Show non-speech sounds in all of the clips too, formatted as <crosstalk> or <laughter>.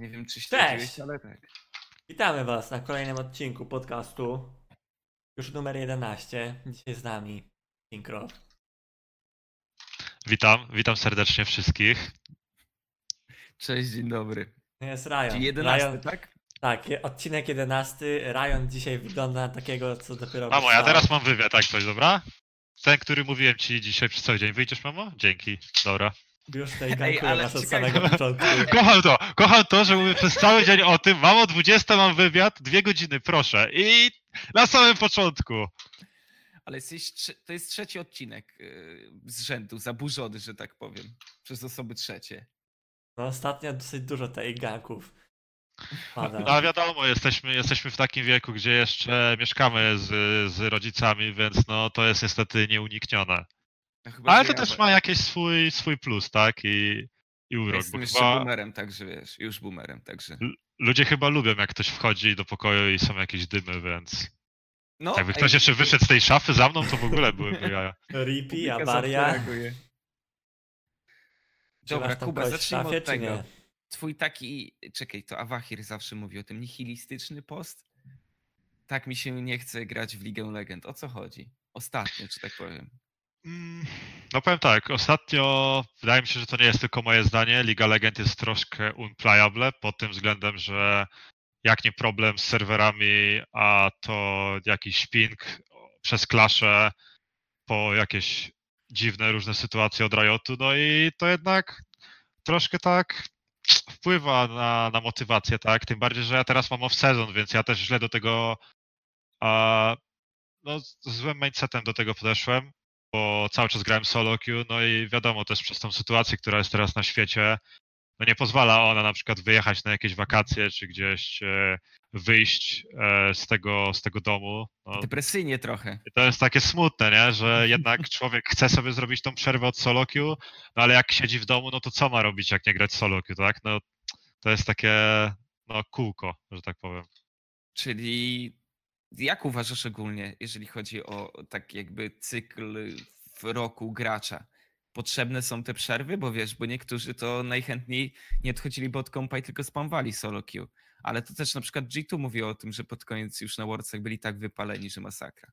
Nie wiem, czy śledziłeś, ale tak. Witamy Was na kolejnym odcinku podcastu. Już numer 11. Dzisiaj z nami Synchro. Witam, witam serdecznie wszystkich. Cześć, dzień dobry. Jest Ryan. Czyli 11, Ryan tak? tak, odcinek 11. Ryan dzisiaj wygląda na takiego, co dopiero. Mamo, ja teraz mam wywiad, tak coś, dobra? Ten, który mówiłem ci dzisiaj przez cały dzień. Wyjdziesz, mamo? Dzięki, dobra. Już tutaj Ej, gankuję ale was od czekaj. samego początku. <laughs> Kocham to, kocham to, że mówię przez cały dzień o tym. Mamo, 20 mam wywiad, dwie godziny, proszę. I na samym początku. Ale jesteś, to jest trzeci odcinek yy, z rzędu, zaburzony, że tak powiem, przez osoby trzecie. No ostatnio dosyć dużo tej ganków. Pada. No wiadomo, jesteśmy, jesteśmy w takim wieku, gdzie jeszcze mieszkamy z, z rodzicami, więc no to jest niestety nieuniknione. No chyba, Ale to też ma jakiś swój, swój plus, tak? I, i urok. jestem Bo jeszcze chyba boomerem, także wiesz, już boomerem, także... ludzie chyba lubią, jak ktoś wchodzi do pokoju i są jakieś dymy, więc... No, Jakby ej, ktoś jeszcze wyszedł z tej szafy za mną, to w ogóle byłyby <laughs> jaja. Ripi, awaria. Dobra, Kuba, zacznijmy szafie, od tego. Twój taki, czekaj, to Awahir zawsze mówi o tym, nihilistyczny post? Tak mi się nie chce grać w Ligę Legend. O co chodzi? Ostatnio, czy tak powiem. Mm, No powiem tak, ostatnio wydaje mi się, że to nie jest tylko moje zdanie. Liga Legend jest troszkę unplayable pod tym względem, że jak nie problem z serwerami, a to jakiś ping przez klasze po jakieś dziwne różne sytuacje od Riotu, no i to jednak troszkę tak wpływa na, na motywację, tak? Tym bardziej, że ja teraz mam off-sezon, więc ja też źle do tego a, no, z złym mindsetem do tego podeszłem, bo cały czas grałem solo queue, no i wiadomo też przez tą sytuację, która jest teraz na świecie, no nie pozwala ona na przykład wyjechać na jakieś wakacje, czy gdzieś e, wyjść e, z, tego, z tego domu. No, Depresyjnie trochę. i to jest takie smutne, nie? że <laughs> jednak człowiek chce sobie zrobić tą przerwę od solo queue, no ale jak siedzi w domu, no to co ma robić, jak nie grać solo queue, tak? No to jest takie no kółko, że tak powiem. Czyli jak uważasz ogólnie, jeżeli chodzi o tak jakby cykl w roku gracza? Potrzebne są te przerwy? Bo wiesz, bo niektórzy to najchętniej nie odchodziliby od kompa i tylko spamwali solo queue. Ale to też na przykład G2 mówi o tym, że pod koniec już na Worldsach byli tak wypaleni, że masakra.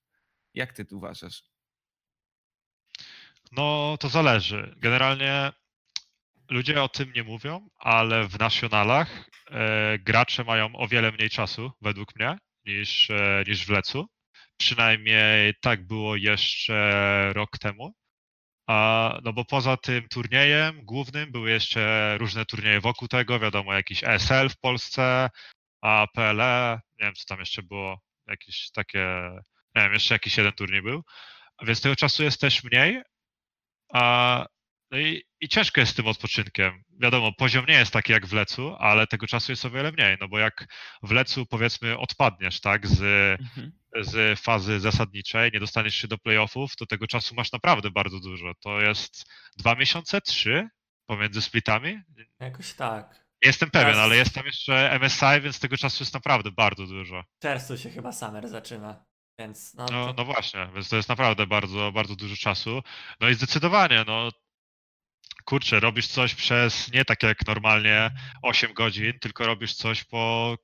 Jak ty tu uważasz? No, to zależy. Generalnie ludzie o tym nie mówią, ale w nationalach e, gracze mają o wiele mniej czasu, według mnie, niż, e, niż w Lecu. Przynajmniej tak było jeszcze rok temu. A, no bo poza tym turniejem głównym były jeszcze różne turnieje wokół tego, wiadomo, jakiś ESL w Polsce, a PLE, nie wiem co tam jeszcze było, jakieś takie, nie wiem, jeszcze jakiś jeden turniej był. Więc tego czasu jest też mniej, a, no i, i ciężko jest z tym odpoczynkiem. Wiadomo, poziom nie jest taki jak w Lecu, ale tego czasu jest o wiele mniej, no bo jak w Lecu powiedzmy odpadniesz, tak, z, z fazy zasadniczej, nie dostaniesz się do playoffów, to tego czasu masz naprawdę bardzo dużo. To jest dwa miesiące, trzy pomiędzy splitami. Jakoś tak. Jestem pewien, Teraz- ale jest tam jeszcze MSI, więc tego czasu jest naprawdę bardzo dużo. W czerwcu się chyba Summer zaczyna. Więc no, No, to... no właśnie, więc to jest naprawdę bardzo, bardzo dużo czasu. No i zdecydowanie, no kurczę, robisz coś przez nie tak jak normalnie 8 godzin, tylko robisz coś po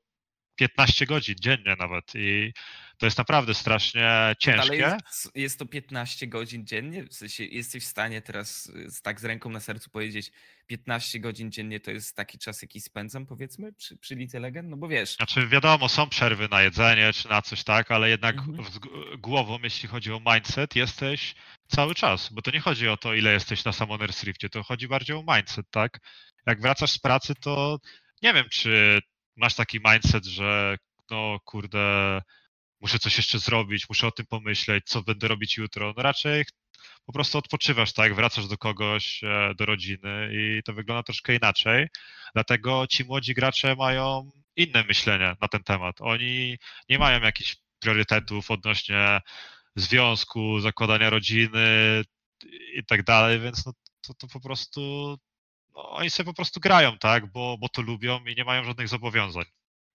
15 godzin dziennie nawet i to jest naprawdę strasznie ciężkie. jest, jest to 15 godzin dziennie? W sensie jesteś w stanie teraz y, tak z ręką na sercu powiedzieć 15 godzin dziennie to jest taki czas, jaki spędzam powiedzmy przy, przy Lidze Legend? No bo wiesz, Znaczy wiadomo, są przerwy na jedzenie czy na coś tak, ale jednak Mhm. głową, jeśli chodzi o mindset, jesteś cały czas, bo to nie chodzi o to, ile jesteś na Summoner's Riftie, to chodzi bardziej o mindset, tak? Jak wracasz z pracy, to nie wiem, czy masz taki mindset, że no kurde, muszę coś jeszcze zrobić, muszę o tym pomyśleć, co będę robić jutro. No raczej po prostu odpoczywasz, tak? Wracasz do kogoś, e, do rodziny i to wygląda troszkę inaczej. Dlatego ci młodzi gracze mają inne myślenie na ten temat. Oni nie mają jakichś priorytetów odnośnie związku, zakładania rodziny i tak dalej, więc no, to, to po prostu no, oni sobie po prostu grają, tak, bo, bo to lubią i nie mają żadnych zobowiązań.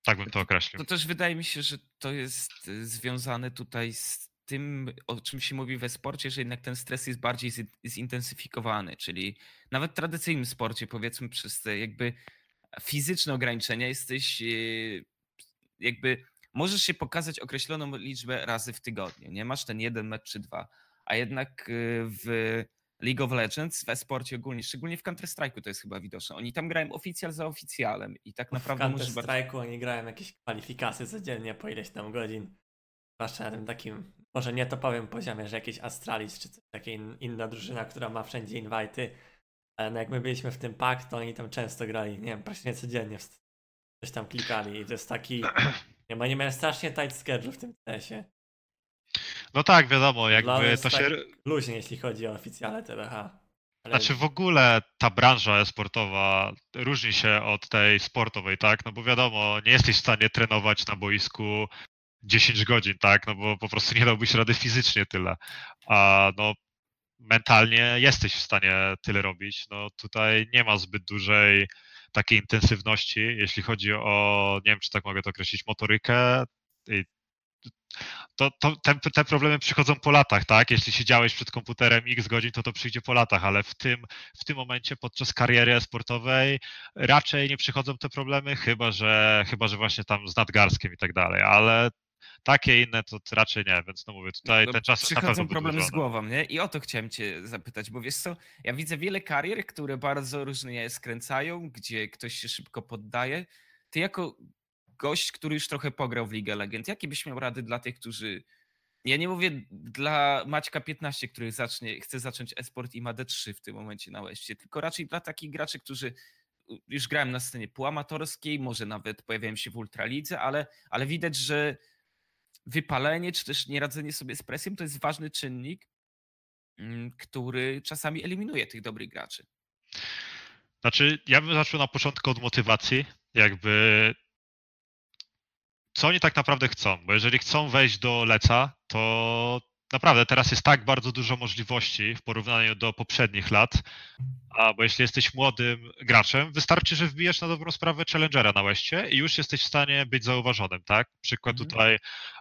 Tak bym to określił. to też wydaje mi się, że to jest y, związane tutaj z tym, o czym się mówi we sporcie, że jednak ten stres jest bardziej zi- zintensyfikowany, czyli nawet w tradycyjnym sporcie, powiedzmy, przez te jakby fizyczne ograniczenia, jesteś yy, jakby możesz się pokazać określoną liczbę razy w tygodniu, nie masz ten jeden mecz czy dwa, a jednak yy, w League of Legends, w e-sporcie ogólnie, szczególnie w Counter-Strike'u to jest chyba widoczne. Oni tam grają oficjal za oficjalem i tak naprawdę w możesz bardzo... Counter-Strike'u oni grają jakieś kwalifikacje codziennie po ileś tam godzin. Zwłaszcza na tym takim, może nie topowym poziomie, że jakiś Astralis czy coś taka in, inna drużyna, która ma wszędzie inwajty. Ale no jak my byliśmy w tym pak, to oni tam często grali, nie wiem, praktycznie codziennie coś tam klikali i to jest taki... <clears throat> Nie, bo nie miałem strasznie tight schedule w tym CS-ie. No tak, wiadomo, jakby to się... tak luźnie, jeśli chodzi o oficjalne TBH. Ale Znaczy w ogóle ta branża e-sportowa różni się od tej sportowej, tak? No bo wiadomo, nie jesteś w stanie trenować na boisku 10 godzin, tak? No bo po prostu nie dałbyś rady fizycznie tyle. A no mentalnie jesteś w stanie tyle robić. No tutaj nie ma zbyt dużej takiej intensywności, jeśli chodzi o, nie wiem czy tak mogę to określić, motorykę. I to, to te, te problemy przychodzą po latach, tak? Jeśli siedziałeś przed komputerem x godzin, to to przyjdzie po latach, ale w tym, w tym momencie podczas kariery sportowej raczej nie przychodzą te problemy, chyba że, chyba, że właśnie tam z nadgarskiem i tak dalej, ale takie inne to raczej nie, więc no mówię, tutaj No, ten czas jest na pewno Przychodzą problemy z głową, nie? I o to chciałem cię zapytać, bo wiesz co, ja widzę wiele karier, które bardzo różnie skręcają, gdzie ktoś się szybko poddaje. Ty jako gość, który już trochę pograł w Ligę Legend, jakie byś miał rady dla tych, którzy... Ja nie mówię dla Maćka 15, który zacznie, chce zacząć esport i ma D3 w tym momencie na łeście, tylko raczej dla takich graczy, którzy już grałem na scenie półamatorskiej, może nawet pojawiają się w Ultralidze, ale, ale widać, że wypalenie, czy też nieradzenie sobie z presją to jest ważny czynnik, mm, który czasami eliminuje tych dobrych graczy. Znaczy, ja bym zaczął na początku od motywacji, jakby co oni tak naprawdę chcą, bo jeżeli chcą wejść do Leca, to naprawdę teraz jest tak bardzo dużo możliwości w porównaniu do poprzednich lat, a bo jeśli jesteś młodym graczem, wystarczy, że wbijesz na dobrą sprawę Challengera na łeście i już jesteś w stanie być zauważonym, tak? Przykład Mhm. tutaj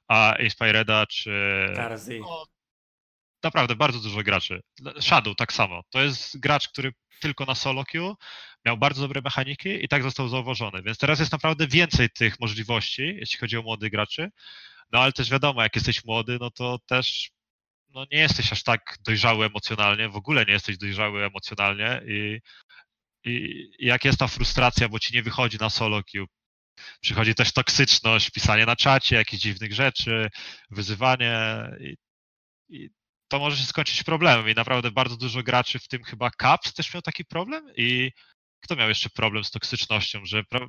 a Inspireda czy Tarzi. no, naprawdę bardzo dużo graczy. Shadow tak samo. To jest gracz, który tylko na solo queue miał bardzo dobre mechaniki i tak został zauważony. Więc teraz jest naprawdę więcej tych możliwości, jeśli chodzi o młodych graczy. No ale też wiadomo, jak jesteś młody, no to też no, nie jesteś aż tak dojrzały emocjonalnie, w ogóle nie jesteś dojrzały emocjonalnie i, i, i jak jest ta frustracja, bo ci nie wychodzi na solo queue, przychodzi też toksyczność, pisanie na czacie, jakichś dziwnych rzeczy, wyzywanie i, i to może się skończyć problemem i naprawdę bardzo dużo graczy, w tym chyba Caps też miał taki problem i kto miał jeszcze problem z toksycznością, że pra,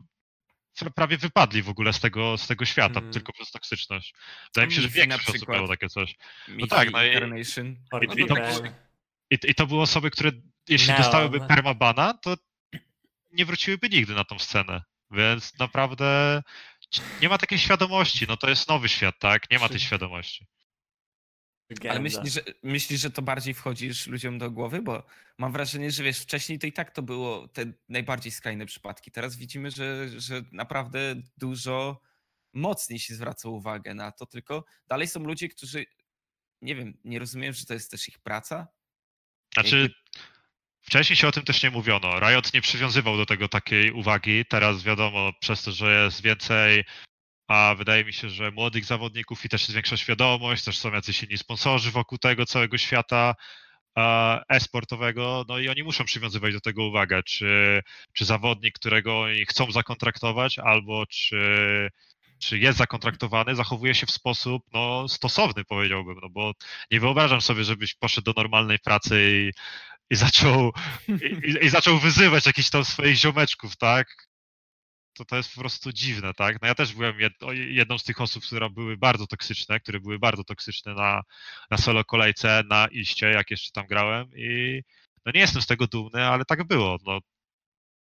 pra, prawie wypadli w ogóle z tego, z tego świata Mhm. tylko przez toksyczność. Wydaje mi się, że większość osób miało takie coś. Miffy, tak, no i-. I- i to- I, I to były osoby, które jeśli Neo, dostałyby no. permabana, to nie wróciłyby nigdy na tą scenę. Więc naprawdę nie ma takiej świadomości. No to jest nowy świat, tak? Nie ma tej Czy- świadomości. Ale Legenda. myślisz że, myślisz, że to bardziej wchodzi już ludziom do głowy? Bo mam wrażenie, że wiesz, wcześniej to i tak to było te najbardziej skrajne przypadki. Teraz widzimy, że, że naprawdę dużo mocniej się zwraca uwagę na to, tylko dalej są ludzie, którzy nie wiem, nie rozumieją, że to jest też ich praca. Znaczy, wcześniej się o tym też nie mówiono. Riot nie przywiązywał do tego takiej uwagi. Teraz wiadomo, przez to, że jest więcej, a wydaje mi się, że młodych zawodników i też jest większa świadomość, też są jacyś inni sponsorzy wokół tego całego świata e, e-sportowego, no i oni muszą przywiązywać do tego uwagę, czy, czy zawodnik, którego oni chcą zakontraktować, albo czy, czy jest zakontraktowany, zachowuje się w sposób no, stosowny, powiedziałbym, no bo nie wyobrażam sobie, żebyś poszedł do normalnej pracy i, i zaczął i, i, zaczął wyzywać jakichś tam swoich ziomeczków, tak? To to jest po prostu dziwne, tak? No ja też byłem jedną z tych osób, które były bardzo toksyczne, które były bardzo toksyczne na, na solo kolejce, na iście, jak jeszcze tam grałem i no nie jestem z tego dumny, ale tak było. No,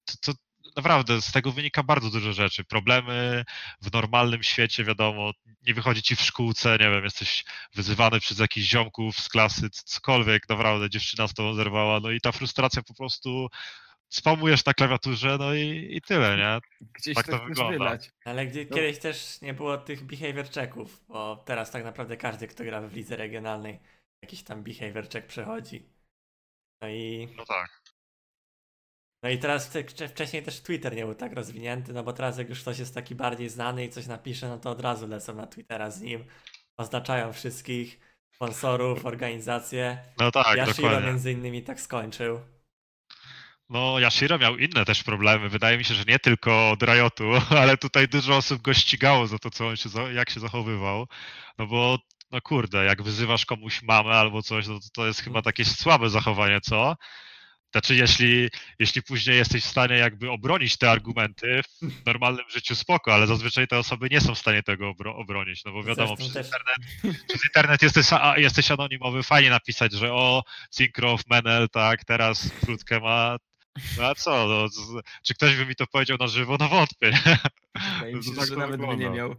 to, to naprawdę z tego wynika bardzo dużo rzeczy. Problemy w normalnym świecie, wiadomo, nie wychodzi ci w szkółce, nie wiem, jesteś wyzywany przez jakichś ziomków z klasy, cokolwiek, naprawdę dziewczyna z tobą zerwała, no i ta frustracja po prostu spamujesz na klawiaturze, no i, i tyle, nie? Gdzieś Tak to wygląda. wylać. Ale gdzie, No. kiedyś też nie było tych behavior checków, bo teraz tak naprawdę każdy, kto gra w lidze regionalnej, jakiś tam behavior check przechodzi. No i No tak. No i teraz wcze- wcześniej też Twitter nie był tak rozwinięty, no bo teraz jak już ktoś jest taki bardziej znany i coś napisze, no to od razu lecą na Twittera z nim. Oznaczają wszystkich sponsorów, organizacje. No tak, Yashiro dokładnie. między innymi tak skończył. No, Yashiro miał inne też problemy. Wydaje mi się, że nie tylko od Riotu, <laughs> ale tutaj dużo osób go ścigało za to, co on się, jak się zachowywał. No bo, no kurde, jak wyzywasz komuś mamę albo coś, no to, to jest chyba takie słabe zachowanie, co? Znaczy, jeśli, jeśli później jesteś w stanie jakby obronić te argumenty w <laughs> normalnym życiu spoko, ale zazwyczaj te osoby nie są w stanie tego obro- obronić, no bo wiadomo, przez internet, <laughs> przez internet jesteś, a, jesteś anonimowy, fajnie napisać, że o, Syncrof, Menel, tak, teraz krótkę ma, no a co, no, czy ktoś by mi to powiedział na żywo? No wątpię. Wydaje mi To się, tak że nawet by nie miał.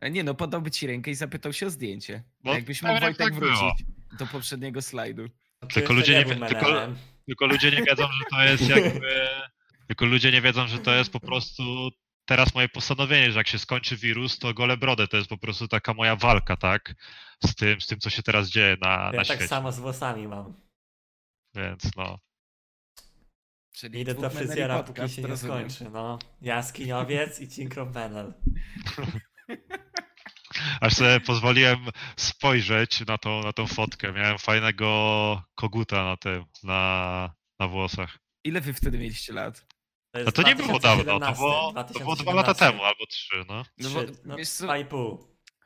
E, Nie no, podałby ci rękę i zapytał się o zdjęcie. No, Jakbyś mógł pewnie Wojtek tak było. wrócić do poprzedniego slajdu. No Tylko ludzie nie tylko-. Tylko ludzie nie wiedzą, że to jest jakby, <laughs> tylko ludzie nie wiedzą, że to jest po prostu teraz moje postanowienie, że jak się skończy wirus, to gole brodę, to jest po prostu taka moja walka, tak, z tym, z tym co się teraz dzieje na, Ja na tak świecie, samo z włosami mam. więc no. Czyli Idę do fryzjera, podcast, póki się nie rozumiem. skończy, no. Jaskiniowiec i Cinkrof Menel. Aż sobie pozwoliłem spojrzeć na tą, na tą fotkę. Miałem fajnego koguta na tym, na, na włosach. Ile wy wtedy mieliście lat? No jest to nie było dawno, to 2017, było, to było dwa lata 2017. temu albo trzy, no. No bo, Trzy, no, wiesz co.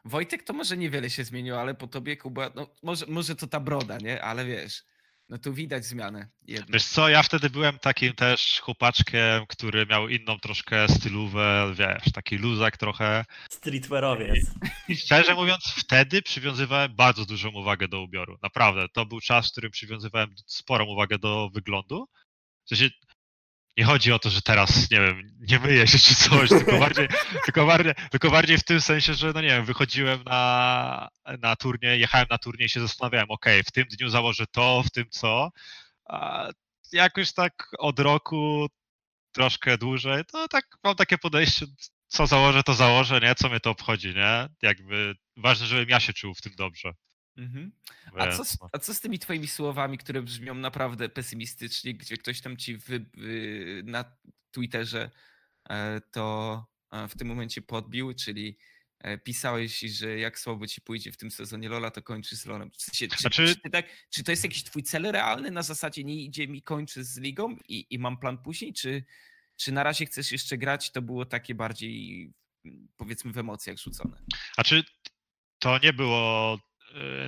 Wojtek to może niewiele się zmieniło, ale po tobie Kuba, no może, może to ta broda, nie? Ale wiesz, no tu widać zmianę jedną. Wiesz co, ja wtedy byłem takim też chłopaczkiem, który miał inną troszkę stylówę, wiesz, taki luzak trochę. Streetwearowiec. I szczerze mówiąc, wtedy przywiązywałem bardzo dużą uwagę do ubioru. Naprawdę, to był czas, w którym przywiązywałem sporą uwagę do wyglądu. W sensie, nie chodzi o to, że teraz, nie wiem, nie myję się czy coś, tylko bardziej, <laughs> tylko bardziej, tylko bardziej w tym sensie, że no nie wiem, wychodziłem na, na turniej, jechałem na turniej i się zastanawiałem, okej, w tym dniu założę to, w tym co. A jakoś tak od roku, troszkę dłużej, to tak mam takie podejście, co założę, to założę, nie? Co mnie to obchodzi, nie? Jakby ważne, żebym ja się czuł w tym dobrze. Mhm. A, co, z- no. a co z tymi twoimi słowami, które brzmią naprawdę pesymistycznie, gdzie ktoś tam ci wy, wy, na Twitterze e, to e, w tym momencie podbił, czyli e, pisałeś, że jak słabo ci pójdzie w tym sezonie Lola, to kończy z Lolem. W sensie, czy, Znaczy- czy, tak, czy to jest jakiś twój cel realny na zasadzie nie idzie mi kończy z ligą i, i mam plan później, czy, czy na razie chcesz jeszcze grać? To było takie bardziej mm, powiedzmy w emocjach rzucone. Znaczy, to nie było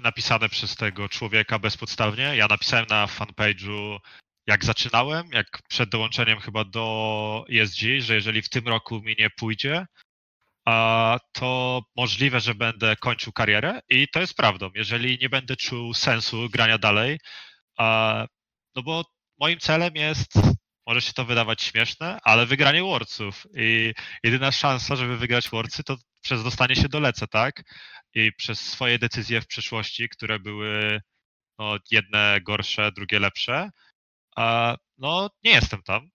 napisane przez tego człowieka bezpodstawnie. Ja napisałem na fanpage'u, jak zaczynałem, jak przed dołączeniem chyba do ESG, że jeżeli w tym roku mi nie pójdzie, a to możliwe, że będę kończył karierę i to jest prawdą. Jeżeli nie będę czuł sensu grania dalej, no bo moim celem jest, może się to wydawać śmieszne, ale wygranie Worldsów i jedyna szansa, żeby wygrać Worldsy, to przez dostanie się do Lece, tak? I przez swoje decyzje w przeszłości, które były no, jedne gorsze, drugie lepsze, a, no nie jestem tam.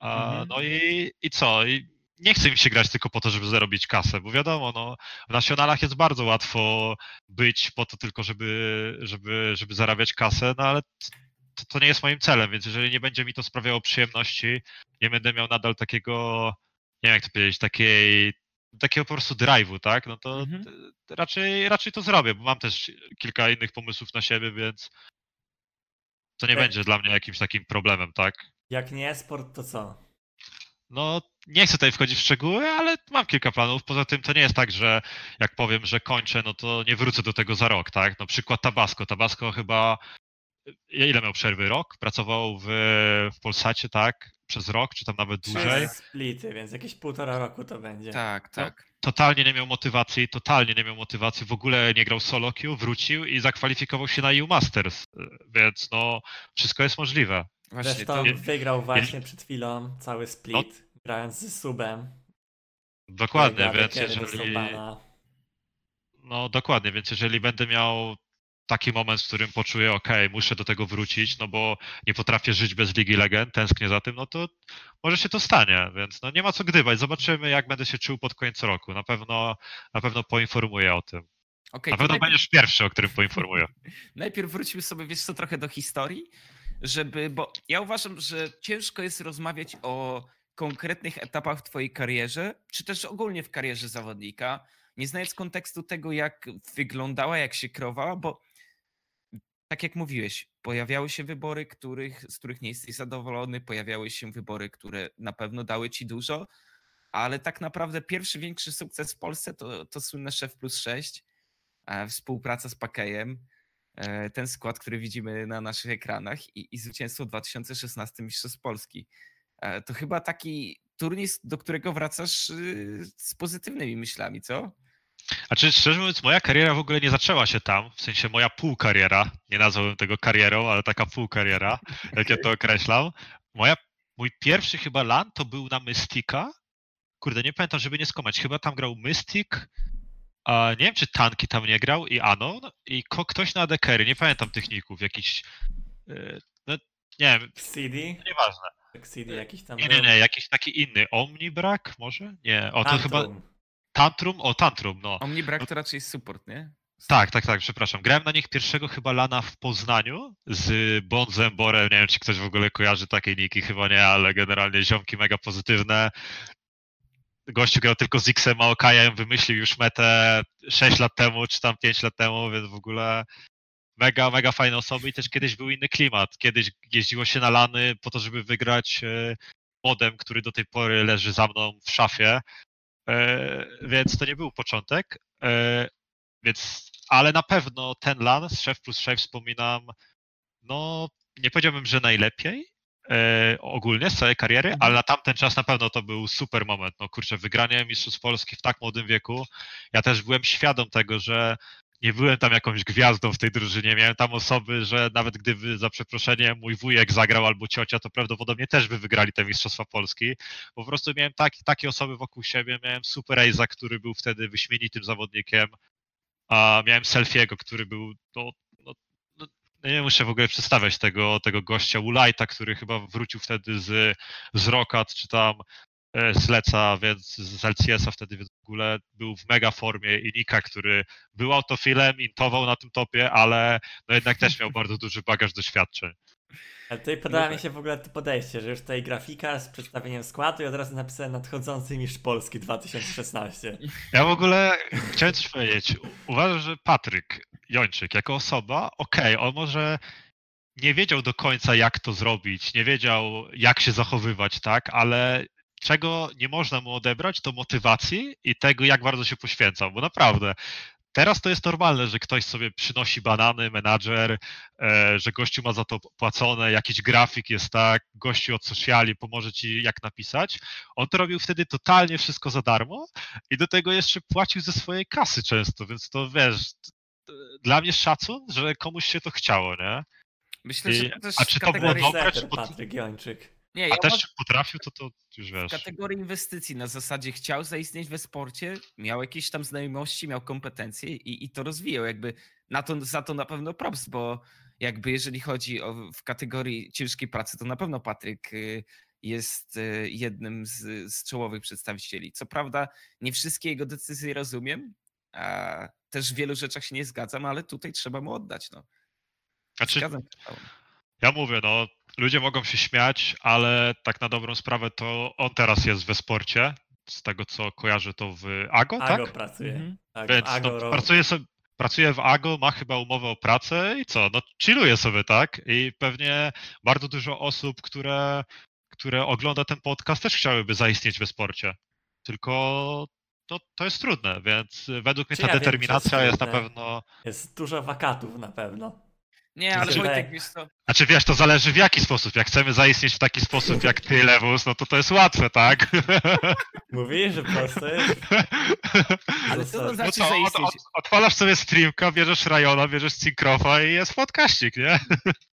A, Mhm. No i, i co? I nie chce mi się grać tylko po to, żeby zarobić kasę, bo wiadomo, no, w nacjonalach jest bardzo łatwo być po to tylko, żeby, żeby, żeby zarabiać kasę, no ale to, to nie jest moim celem, więc jeżeli nie będzie mi to sprawiało przyjemności, nie będę miał nadal takiego, nie wiem jak to powiedzieć, takiej, takiego po prostu drive'u, tak, no to Mhm. raczej, raczej to zrobię, bo mam też kilka innych pomysłów na siebie, więc to nie Tak. będzie dla mnie jakimś takim problemem, tak. Jak nie sport, to co? No, nie chcę tutaj wchodzić w szczegóły, ale mam kilka planów. Poza tym to nie jest tak, że jak powiem, że kończę, no to nie wrócę do tego za rok, tak? No przykład Tabasco. Tabasco chyba ile miał przerwy? Rok? Pracował w, w Polsacie, tak? Przez rok, czy tam nawet dłużej. Trzy splity, więc jakieś półtora roku to będzie. Tak, tak. Totalnie nie miał motywacji, totalnie nie miał motywacji, w ogóle nie grał solo queue, wrócił i zakwalifikował się na EU Masters, więc no, wszystko jest możliwe. Właśnie Zresztą to, wygrał właśnie przed chwilą cały split, No. grając z subem. Dokładnie, więc jeżeli... No dokładnie, więc jeżeli będę miał taki moment, w którym poczuję, ok, muszę do tego wrócić, no bo nie potrafię żyć bez Ligi Legend, tęsknię za tym, no to może się to stanie, więc no nie ma co gdybać. Zobaczymy, jak będę się czuł pod koniec roku. Na pewno, na pewno poinformuję o tym. okej, Na pewno najpierw- będziesz pierwszy, o którym poinformuję. <laughs> Najpierw wróćmy sobie, wiesz co, trochę do historii. żeby, bo ja uważam, że ciężko jest rozmawiać o konkretnych etapach w twojej karierze, czy też ogólnie w karierze zawodnika, nie znając kontekstu tego, jak wyglądała, jak się krowała, bo tak jak mówiłeś, pojawiały się wybory, których, z których nie jesteś zadowolony, pojawiały się wybory, które na pewno dały ci dużo, ale tak naprawdę pierwszy większy sukces w Polsce to, to słynne Szef Plus 6, e, współpraca z Pakejem, e, ten skład, który widzimy na naszych ekranach i, i zwycięstwo w 2016 Mistrzostw Polski. E, to chyba taki turniej, do którego wracasz y, z pozytywnymi myślami, co? A czy szczerze mówiąc, moja kariera w ogóle nie zaczęła się tam, w sensie moja półkariera, nie nazwałbym tego karierą, ale taka półkariera, <laughs> jak ja to określam. Moja, mój pierwszy chyba LAN to był na Mystika. Kurde, nie pamiętam, żeby nie skomać. Chyba tam grał Mystic, a nie wiem, czy Tanki tam nie grał i Anon i ko- ktoś na ADKery, nie pamiętam tych ników, jakiś, yy, no nie wiem, CD? nieważne. Tak, CD jakiś tam Nie, nie, nie, jakiś taki inny. Omnibrak może? Nie, o to chyba Tantrum. O Tantrum, no. Omni brak to raczej support, nie? Tak, tak, tak, przepraszam. Grałem na nich pierwszego chyba lana w Poznaniu z Bonzem Borem. Nie wiem, czy ktoś w ogóle kojarzy takie niki, chyba nie, ale generalnie ziomki mega pozytywne. Gościu grał tylko z Xem Maokajem, wymyślił już metę 6 lat temu, czy tam 5 lat temu, więc w ogóle mega, mega fajne osoby i też kiedyś był inny klimat. Kiedyś jeździło się na lany po to, żeby wygrać e, modem, który do tej pory leży za mną w szafie. E, Więc to nie był początek. E, Więc, ale na pewno ten LAN z Chef plus Chef wspominam, no nie powiedziałbym, że najlepiej e, ogólnie z całej kariery, Mhm. ale na tamten czas na pewno to był super moment. No kurczę, wygranie Mistrzostw Polski w tak młodym wieku. Ja też byłem świadom tego, że nie byłem tam jakąś gwiazdą w tej drużynie. Miałem tam osoby, że nawet gdyby za przeproszeniem mój wujek zagrał albo ciocia, to prawdopodobnie też by wygrali te Mistrzostwa Polski. Po prostu miałem tak, takie osoby wokół siebie. Miałem Super Aiza, który był wtedy wyśmienitym zawodnikiem. A miałem Selfiego, który był. No, no, no, nie muszę w ogóle przedstawiać tego, tego gościa Ulajta, który chyba wrócił wtedy z, z Rokat, czy tam e, z Leca, więc z LCS-a wtedy więc w ogóle był w mega formie i Nika, który był autofilem, intował na tym topie, ale no jednak też miał bardzo duży bagaż doświadczeń. Ale tutaj podoba mi tak. się w ogóle to podejście, że już tutaj grafika z przedstawieniem składu i od razu napisałem nadchodzący mistrz Polski 2016. Ja w ogóle chciałem coś powiedzieć. Uważam, że Patryk Jończyk jako osoba, okej, on może nie wiedział do końca jak to zrobić, nie wiedział jak się zachowywać, tak, ale czego nie można mu odebrać, to motywacji i tego, jak bardzo się poświęcał, bo naprawdę teraz to jest normalne, że ktoś sobie przynosi banany, menadżer, e, że gościu ma za to płacone, jakiś grafik jest tak, gościu od sociali pomoże ci jak napisać. On to robił wtedy totalnie wszystko za darmo i do tego jeszcze płacił ze swojej kasy często, więc to wiesz, dla mnie szacun, że komuś się to chciało, nie? Myślę, I- że to też a czy to było dobre, czy pod- Patryk Jończyk. Nie, A ja też czy potrafił, to to już w wiesz. kategorii inwestycji na zasadzie chciał zaistnieć we sporcie, miał jakieś tam znajomości, miał kompetencje i, i to rozwijał. Jakby na to, za to na pewno props, bo jakby jeżeli chodzi o w kategorii ciężkiej pracy, to na pewno Patryk y, jest y, jednym z, z czołowych przedstawicieli. Co prawda nie wszystkie jego decyzje rozumiem, a też w wielu rzeczach się nie zgadzam, ale tutaj trzeba mu oddać. No. Znaczy, Zgadzam się. Ja mówię, no, ludzie mogą się śmiać, ale tak na dobrą sprawę to on teraz jest we sporcie. Z tego co kojarzę, to w AGO, Ago tak? pracuje. Mhm. Tak, Więc Ago no, pracuje, sobie, pracuje w AGO, ma chyba umowę o pracę i co? No chilluje sobie, tak? I pewnie bardzo dużo osób, które, które ogląda ten podcast też chciałyby zaistnieć we sporcie. Tylko to, to jest trudne, więc według mnie Czy ta ja wiem, determinacja przez jest na trudne? pewno... Jest dużo wakatów na pewno. Nie, ale Wojtek, wiesz co, Znaczy wiesz, to zależy w jaki sposób. Jak chcemy zaistnieć w taki sposób jak ty, Lewus, no to to jest łatwe, tak? <laughs> Mówisz, że prosto jest? ale co to No znaczy No to od, zaistnieć? od, odpalasz sobie streamka, bierzesz Rajona, bierzesz Cinkrofa i jest podkaścik, nie?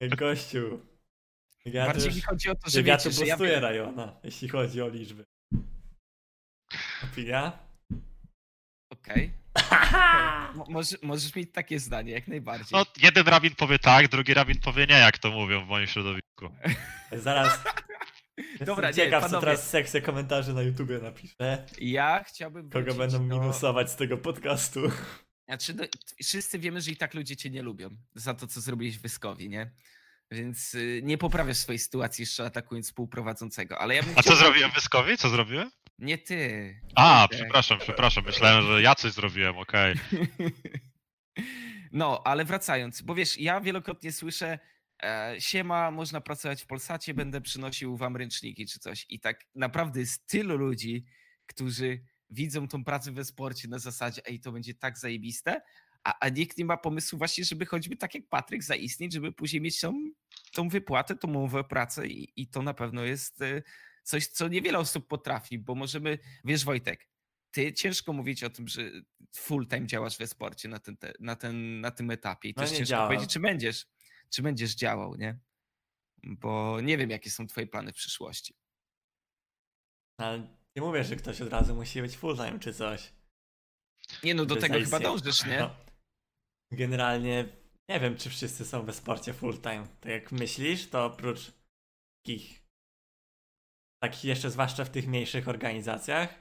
Gościu. Ja tu, Bardziej już, mi chodzi o to, że że ja wiecie, tu że ja boostuję Rajona, jeśli chodzi o liczby. Opinia? Okej. Mo- Możesz, możesz mieć takie zdanie, jak najbardziej. No, jeden rabin powie tak, drugi rabin powie nie, jak to mówią w moim środowisku. Zaraz. <laughs> Dobra, nie, ciekaw, co panowie. teraz sekcja komentarzy na YouTubie napisze. Ja chciałbym Kogo wrócić będą do... minusować z tego podcastu. Znaczy, no, wszyscy wiemy, że i tak ludzie cię nie lubią za to, co zrobiłeś w Wyskowi, nie? Więc y, nie poprawiasz swojej sytuacji jeszcze atakując współprowadzącego. Ale ja bym A chciał- co zrobiłem Wyskowi? Co zrobiłem? Nie ty. A, Wojtek. przepraszam, przepraszam. Myślałem, że ja coś zrobiłem, okej. <laughs> No, ale wracając, bo wiesz, ja wielokrotnie słyszę, e, siema, można pracować w Polsacie, będę przynosił wam ręczniki czy coś. I tak naprawdę jest tylu ludzi, którzy widzą tą pracę we sporcie na zasadzie, ej, to będzie tak zajebiste, a, a nikt nie ma pomysłu właśnie, żeby choćby tak jak Patryk zaistnieć, żeby później mieć tą, tą wypłatę, tą umowę pracę i, i to na pewno jest e, coś, co niewiele osób potrafi, bo możemy, wiesz Wojtek, ty ciężko mówić o tym, że full time działasz we sporcie na, ten, te- na, ten, na tym etapie i No też ciężko działam. powiedzieć, czy będziesz, czy będziesz działał, nie? Bo nie wiem, jakie są twoje plany w przyszłości. Ale nie mówię, że ktoś od razu musi być full time czy coś. Nie no, do tego chyba dążysz, nie? No. <laughs> Generalnie nie wiem, czy wszyscy są we sporcie full time. Tak jak myślisz, to oprócz takich, takich jeszcze zwłaszcza w tych mniejszych organizacjach,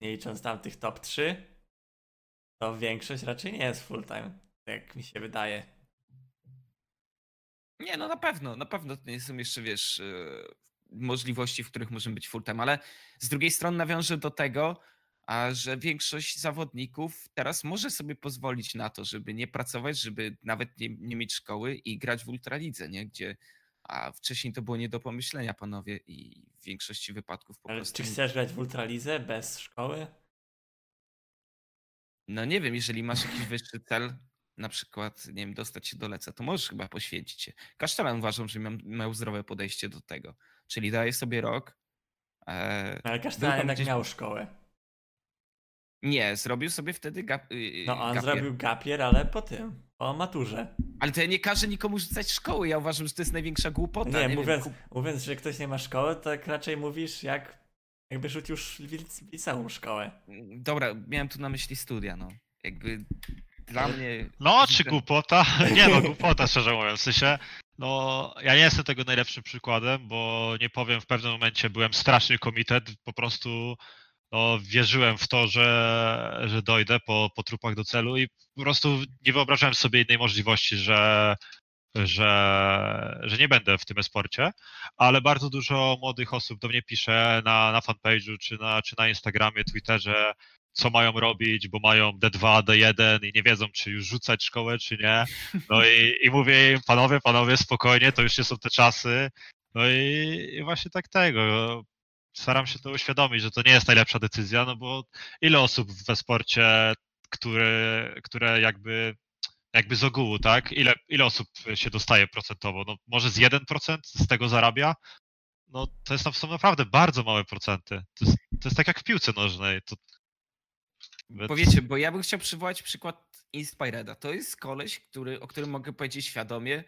nie licząc tam tych top 3, to większość raczej nie jest full time, tak jak mi się wydaje. Nie, no na pewno, na pewno to nie są jeszcze, wiesz, e, możliwości, w których możemy być full time, ale z drugiej strony nawiążę do tego, a że większość zawodników teraz może sobie pozwolić na to, żeby nie pracować, żeby nawet nie, nie mieć szkoły i grać w ultralidze, nie? Gdzie a wcześniej to było nie do pomyślenia, panowie, i w większości wypadków po Ale prostu. czy chcesz grać w Ultralidze bez szkoły? No nie wiem, jeżeli masz jakiś wyższy cel, na przykład, nie wiem, dostać się do leca, to możesz chyba poświęcić się. Kasztelan uważam, że miał, miał zdrowe podejście do tego. Czyli daje sobie rok. E, Ale tam jednak gdzieś- miał szkołę. Nie, zrobił sobie wtedy gap, y, No on gapier. zrobił gapier, ale po tym, po maturze. Ale to ja nie każę nikomu rzucać szkoły. Ja uważam, że to jest największa głupota. Nie, nie mówiąc, wiem, mówiąc, że ktoś nie ma szkoły, to tak raczej mówisz jak jakby rzucił w liceum szkołę. Dobra, miałem tu na myśli studia, no. Jakby dla mnie. No, czy głupota? <laughs> Nie no, głupota szczerze mówiąc. W sensie, no, ja nie jestem tego najlepszym przykładem, bo nie powiem, w pewnym momencie byłem straszny komitet, po prostu no, wierzyłem w to, że, że dojdę po, po trupach do celu i po prostu nie wyobrażałem sobie innej możliwości, że, że, że nie będę w tym esporcie, ale bardzo dużo młodych osób do mnie pisze na, na fanpage'u, czy na, czy na Instagramie, Twitterze, co mają robić, bo mają D2, D1 i nie wiedzą, czy już rzucać szkołę, czy nie. No i, i mówię im, panowie, panowie, spokojnie, to już nie są te czasy. No i, i właśnie tak tego. Staram się to uświadomić, że to nie jest najlepsza decyzja, no bo ile osób we sporcie, które, które jakby, jakby z ogółu, tak? Ile, ile osób się dostaje procentowo? No może z 1% z tego zarabia? No to jest, są naprawdę bardzo małe procenty. To jest, to jest tak jak w piłce nożnej. To, Powiecie, bo ja bym chciał przywołać przykład Inspireda. To jest koleś, który, o którym mogę powiedzieć świadomie,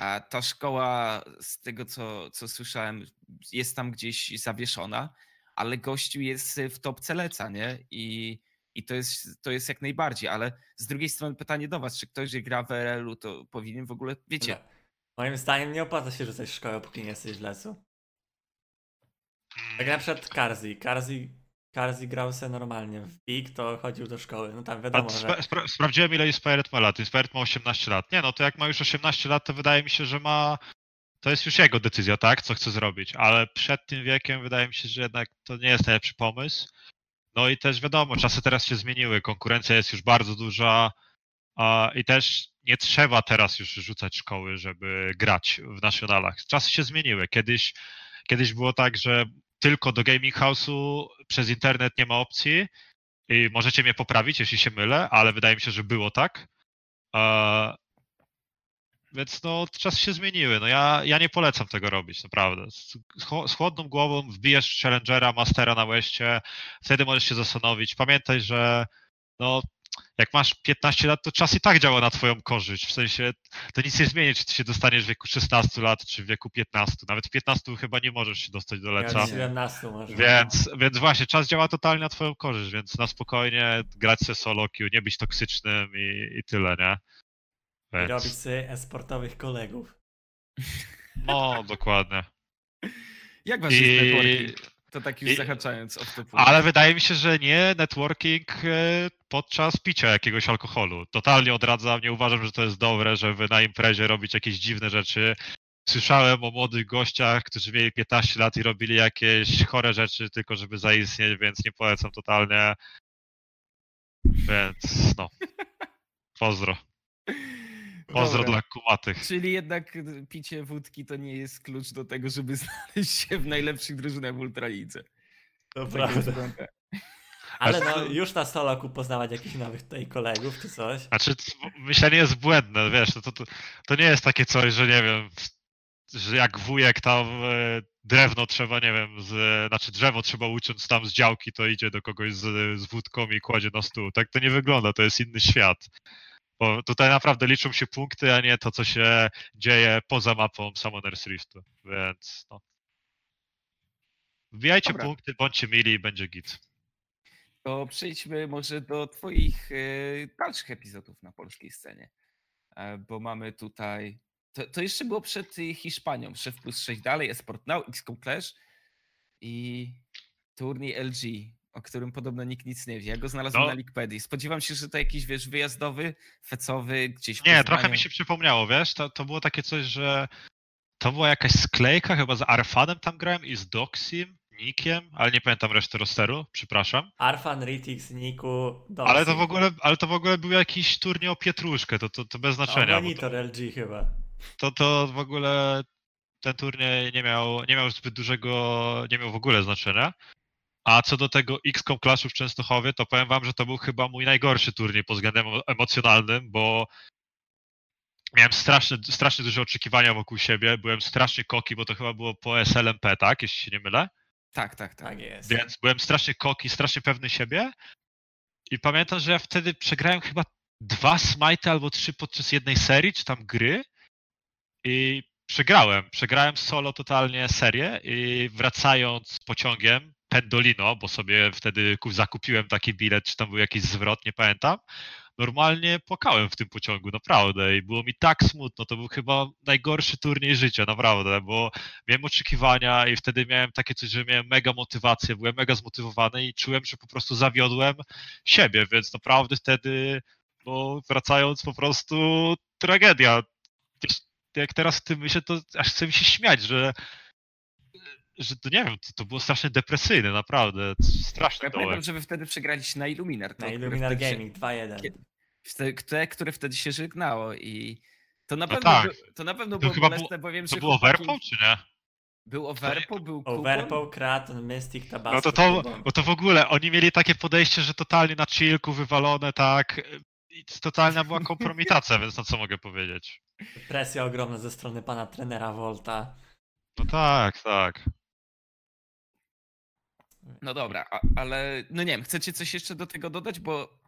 a ta szkoła, z tego co, co słyszałem, jest tam gdzieś zawieszona, ale gościu jest w topce leca, nie? I, i to, jest, to jest jak najbardziej, ale z drugiej strony pytanie do was, czy ktoś, że gra w RL-u, to powinien w ogóle, wiecie, Moim zdaniem nie opłaca się rzucać szkołę, póki nie jesteś w lesu. Tak na przykład Karzi. Karzi, Karzi grał se normalnie. W PIK to chodził do szkoły. No tam A wiadomo, spra- że... spra- sprawdziłem ile Inspired ma lat. Inspired ma 18 lat. Nie no, to jak ma już 18 lat, to wydaje mi się, że ma. To jest już jego decyzja, tak? Co chce zrobić. Ale przed tym wiekiem wydaje mi się, że jednak to nie jest najlepszy pomysł. No i też wiadomo, czasy teraz się zmieniły. Konkurencja jest już bardzo duża. A, I też nie trzeba teraz już rzucać szkoły, żeby grać w nationalach. Czasy się zmieniły. Kiedyś, kiedyś było tak, że tylko do gaming house'u przez internet nie ma opcji. I możecie mnie poprawić, jeśli się mylę, ale wydaje mi się, że było tak. E, więc no, czasy się zmieniły. No ja, ja nie polecam tego robić, naprawdę. Z, z chło- z chłodną głową wbijesz Challengera, Mastera na łeście, wtedy możesz się zastanowić. Pamiętaj, że no, jak masz 15 lat, to czas i tak działa na twoją korzyść. W sensie to nic nie zmieni, czy ty się dostaniesz w wieku 16 lat, czy w wieku 15. Nawet w 15 chyba nie możesz się dostać do Ja leca. od 17 może. Więc, więc właśnie, czas działa totalnie na twoją korzyść, więc na spokojnie grać se solo queue, nie być toksycznym i, i tyle, nie? I robić Więc, sobie esportowych kolegów. no, dokładnie. <laughs> jak jest I, networking? To tak już I- zahaczając o to Ale wydaje mi się, że nie networking e, podczas picia jakiegoś alkoholu. Totalnie odradzam, nie uważam, że to jest dobre, żeby na imprezie robić jakieś dziwne rzeczy. Słyszałem o młodych gościach, którzy mieli 15 lat i robili jakieś chore rzeczy tylko żeby zaistnieć, więc nie polecam totalnie. Więc no. <laughs> Pozdro. Pozdro Dobra. dla kumatych. Czyli jednak y, picie wódki to nie jest klucz do tego, żeby <laughs> znaleźć się w najlepszych drużynach w Ultralidze. To Tak prawda. Ale Znaczy- no, już na soloku poznawać jakichś nowych tutaj kolegów czy coś. Znaczy, myślenie jest błędne, wiesz, to, to, to, to nie jest takie coś, że nie wiem, że jak wujek tam e, drewno trzeba, nie wiem, z, znaczy drzewo trzeba uciąć tam z działki, to idzie do kogoś z, z wódką i kładzie na stół. Tak to nie wygląda, to jest inny świat. Bo tutaj naprawdę liczą się punkty, a nie to, co się dzieje poza mapą Summoners Riftu, więc no. Wbijajcie Dobra. punkty, bądźcie mili i będzie git. To przejdźmy może do twoich y, dalszych epizodów na polskiej scenie. E, bo mamy tutaj... To, to jeszcze było przed Hiszpanią. Szef plus 6 dalej, Esport Now, XCOM Clash i turniej LG, o którym podobno nikt nic nie wie. Ja go znalazłem No. na Wikipedii. Spodziewam się, że to jakiś, wiesz, wyjazdowy, fecowy, gdzieś Nie, trochę mi się przypomniało, wiesz, to, to było takie coś, że to była jakaś sklejka, chyba z Arfanem tam grałem i z Doxim, Nikiem, ale nie pamiętam reszty rosteru, przepraszam. Arfan, Ritix, Niku, Doxy. Ale to w ogóle, ale to w ogóle był jakiś turniej o Pietruszkę, to, to, to bez O, znaczenia. to, monitor LG chyba. to, to w ogóle ten turniej nie miał, nie miał zbyt dużego, nie miał w ogóle znaczenia. A co do tego XCOM Clashu w Częstochowie, to powiem wam, że to był chyba mój najgorszy turniej pod względem emo- emocjonalnym, bo miałem strasznie, strasznie duże oczekiwania wokół siebie, byłem strasznie koki, bo to chyba było po SLMP, tak, jeśli się nie mylę. Tak, tak, tak. Tak jest. Więc byłem strasznie koki, strasznie pewny siebie. I pamiętam, że ja wtedy przegrałem chyba dwa smite albo trzy podczas jednej serii, czy tam gry. I przegrałem. Przegrałem solo totalnie serię i wracając pociągiem Pendolino, bo sobie wtedy ku- zakupiłem taki bilet, czy tam był jakiś zwrot, nie pamiętam. Normalnie płakałem w tym pociągu, naprawdę. I było mi tak smutno. To był chyba najgorszy turniej życia, naprawdę, bo miałem oczekiwania i wtedy miałem takie coś, że miałem mega motywację, byłem mega zmotywowany i czułem, że po prostu zawiodłem siebie, więc naprawdę wtedy, bo wracając po prostu tragedia. Jak teraz w tym myślę, to aż chce mi się śmiać, że że to nie wiem, to, to było strasznie depresyjne, naprawdę, straszny Ja dołek. pamiętam, że wy wtedy przegraliście na Illuminar. to, Na Illuminar Gaming 2-1. Kiedy- Wte- Te, które wtedy się żegnało i to na No pewno, tak. to na pewno To było bolesne, bo wiem, To że było chłopaki- Verpo, czy nie? Był Overpo, był Kupon. Overpow, Kraton, Mystic, Tabasco. No to to, no to w ogóle oni mieli takie podejście, że totalnie na chillku, wywalone, tak. I totalna była <laughs> kompromitacja, więc no co mogę powiedzieć. Presja ogromna ze strony pana trenera Volta. No tak, tak. No dobra, a, ale no nie wiem, chcecie coś jeszcze do tego dodać, bo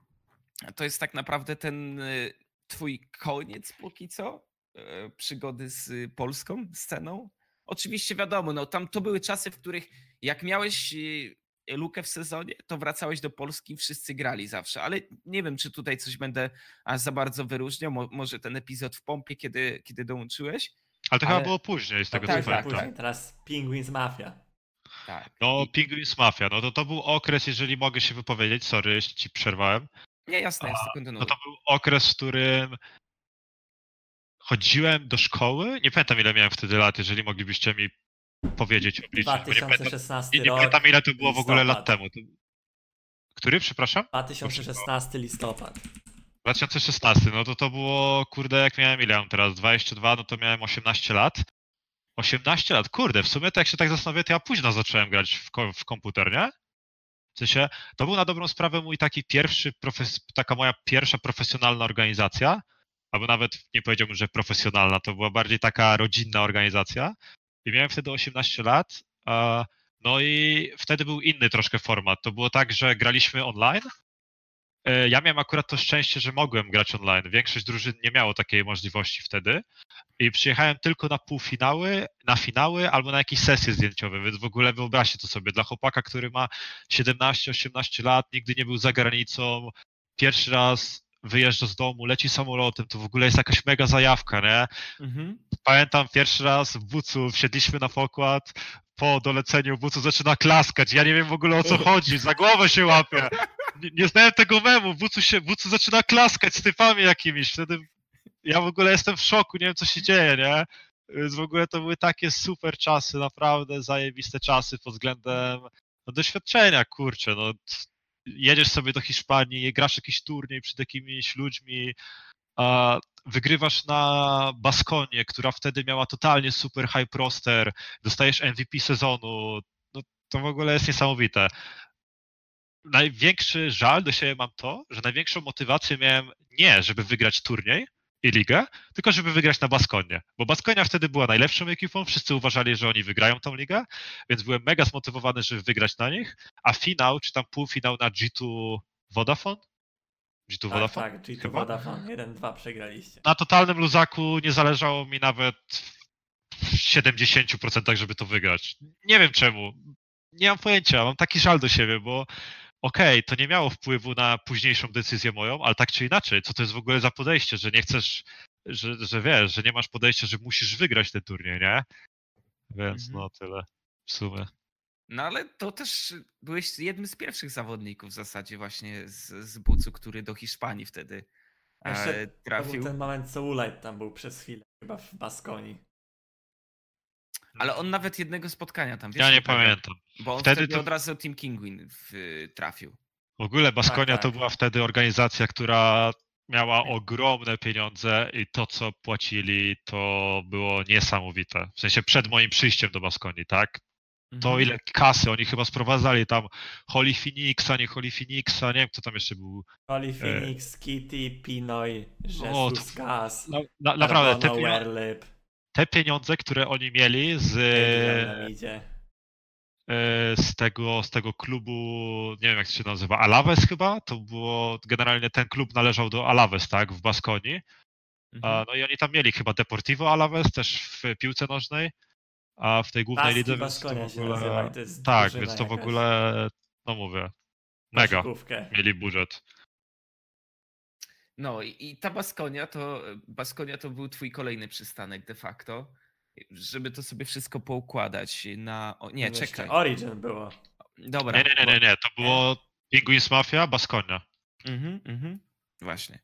to jest tak naprawdę ten y, twój koniec póki co e, przygody z y, polską sceną. Oczywiście wiadomo, no tam to były czasy, w których jak miałeś y, lukę w sezonie, to wracałeś do Polski, wszyscy grali zawsze, ale nie wiem, czy tutaj coś będę aż za bardzo wyróżniał, Mo, może ten epizod w pompie, kiedy, kiedy dołączyłeś. Ale to Ale- chyba było później, z tego tak, co tak, pamiętam. później. Teraz Penguins Mafia. Tak. No, I- Mafia, no to to był okres, jeżeli mogę się wypowiedzieć, sorry, jeśli ci przerwałem. Nie, jasne, jasne, No kontynuuj. to był okres, w którym chodziłem do szkoły. Nie pamiętam ile miałem wtedy lat, jeżeli moglibyście mi powiedzieć, obliczyć. Bo nie pamiętam, 2016 nie, nie rok. pamiętam ile to było w ogóle lat listopad. temu. Który, przepraszam? 2016 listopad. 2016, no to to było, kurde, jak miałem, ile mam teraz, 22, no to miałem 18 lat. 18 lat, kurde, w sumie to jak się tak zastanowię, to ja późno zacząłem grać w, w komputer, nie? W sensie, to był na dobrą sprawę mój taki pierwszy, profes- taka moja pierwsza profesjonalna organizacja, albo nawet nie powiedziałbym, że profesjonalna, to była bardziej taka rodzinna organizacja. I miałem wtedy 18 lat, no i wtedy był inny troszkę format. To było tak, że graliśmy online, Ja miałem akurat to szczęście, że mogłem grać online. Większość drużyn nie miało takiej możliwości wtedy. I przyjechałem tylko na półfinały, na finały albo na jakieś sesje zdjęciowe, więc w ogóle wyobraźcie to sobie. Dla chłopaka, który ma 17-18 lat, nigdy nie był za granicą, pierwszy raz wyjeżdża z domu, leci samolotem, to w ogóle jest jakaś mega zajawka, nie? Mhm. Pamiętam pierwszy raz w Bucu wsiedliśmy na pokład, po doleceniu bucu zaczyna klaskać. Ja nie wiem w ogóle o co <laughs> chodzi, za głowę się łapie. Nie, znałem tego memu, bucu, się, bucu zaczyna klaskać z typami jakimiś. Wtedy ja w ogóle jestem w szoku, nie wiem co się dzieje, nie? Więc w ogóle to były takie super czasy, naprawdę zajebiste czasy pod względem no, doświadczenia, kurczę, no jedziesz sobie do Hiszpanii, grasz jakiś turniej przed jakimiś ludźmi, a wygrywasz na Baskonie, która wtedy miała totalnie super high roster, dostajesz MVP sezonu, no to w ogóle jest niesamowite. Największy żal do siebie mam to, że największą motywację miałem nie, żeby wygrać turniej, i ligę, tylko żeby wygrać na Baskonie. Bo Baskonia wtedy była najlepszą ekipą, wszyscy uważali, że oni wygrają tą ligę, więc byłem mega zmotywowany, żeby wygrać na nich, a finał, czy tam półfinał na G2 Vodafone? G2 tak, Vodafone? Tak, G2 Chyba? Vodafone, 1-2 przegraliście. Na totalnym luzaku nie zależało mi nawet w 70%, żeby to wygrać. Nie wiem czemu. Nie mam pojęcia, mam taki żal do siebie, bo okej, okay, to nie miało wpływu na późniejszą decyzję moją, ale tak czy inaczej, co to jest w ogóle za podejście, że nie chcesz, że, że wiesz, że nie masz podejścia, że musisz wygrać ten turniej, nie? Więc mhm. no tyle w sumie. No ale to też byłeś jednym z pierwszych zawodników w zasadzie właśnie z, z Bucu, który do Hiszpanii wtedy e, trafił. To był ten moment, co Ulajt tam był przez chwilę, chyba w Baskonii. Ale on nawet jednego spotkania tam. Wiesz, ja nie pamiętam. Bo on wtedy, wtedy to... od razu Team Kinguin w, trafił. W ogóle Baskonia tak, tak. to była wtedy organizacja, która miała ogromne pieniądze i to, co płacili, to było niesamowite. W sensie przed moim przyjściem do Baskonii, tak? To mhm. ile kasy oni chyba sprowadzali tam Holy Phoenixa, nie Holy Phoenixa, nie wiem kto tam jeszcze był. Holy e, Phoenix, e... Kitty, Pinoy, Jesus Gas, na, na, naprawdę te, pieniądze, te pieniądze, które oni mieli z, e, z, tego, z tego klubu, nie wiem jak to się nazywa, Alaves chyba, to było, generalnie ten klub należał do Alaves, tak, w Baskonii. Mhm. No i oni tam mieli chyba Deportivo Alaves też w piłce nożnej, a w tej głównej lidze, więc to w ogóle... Nazywa, to tak, więc to w ogóle, no mówię, mega mieli budżet. No i, i ta Baskonia to, Baskonia to był twój kolejny przystanek de facto, żeby to sobie wszystko poukładać na... O, nie, no czekaj. Origin było. Dobra. Nie, nie, nie, nie, nie. to było Penguins Mafia, Baskonia. Mhm, mhm, właśnie.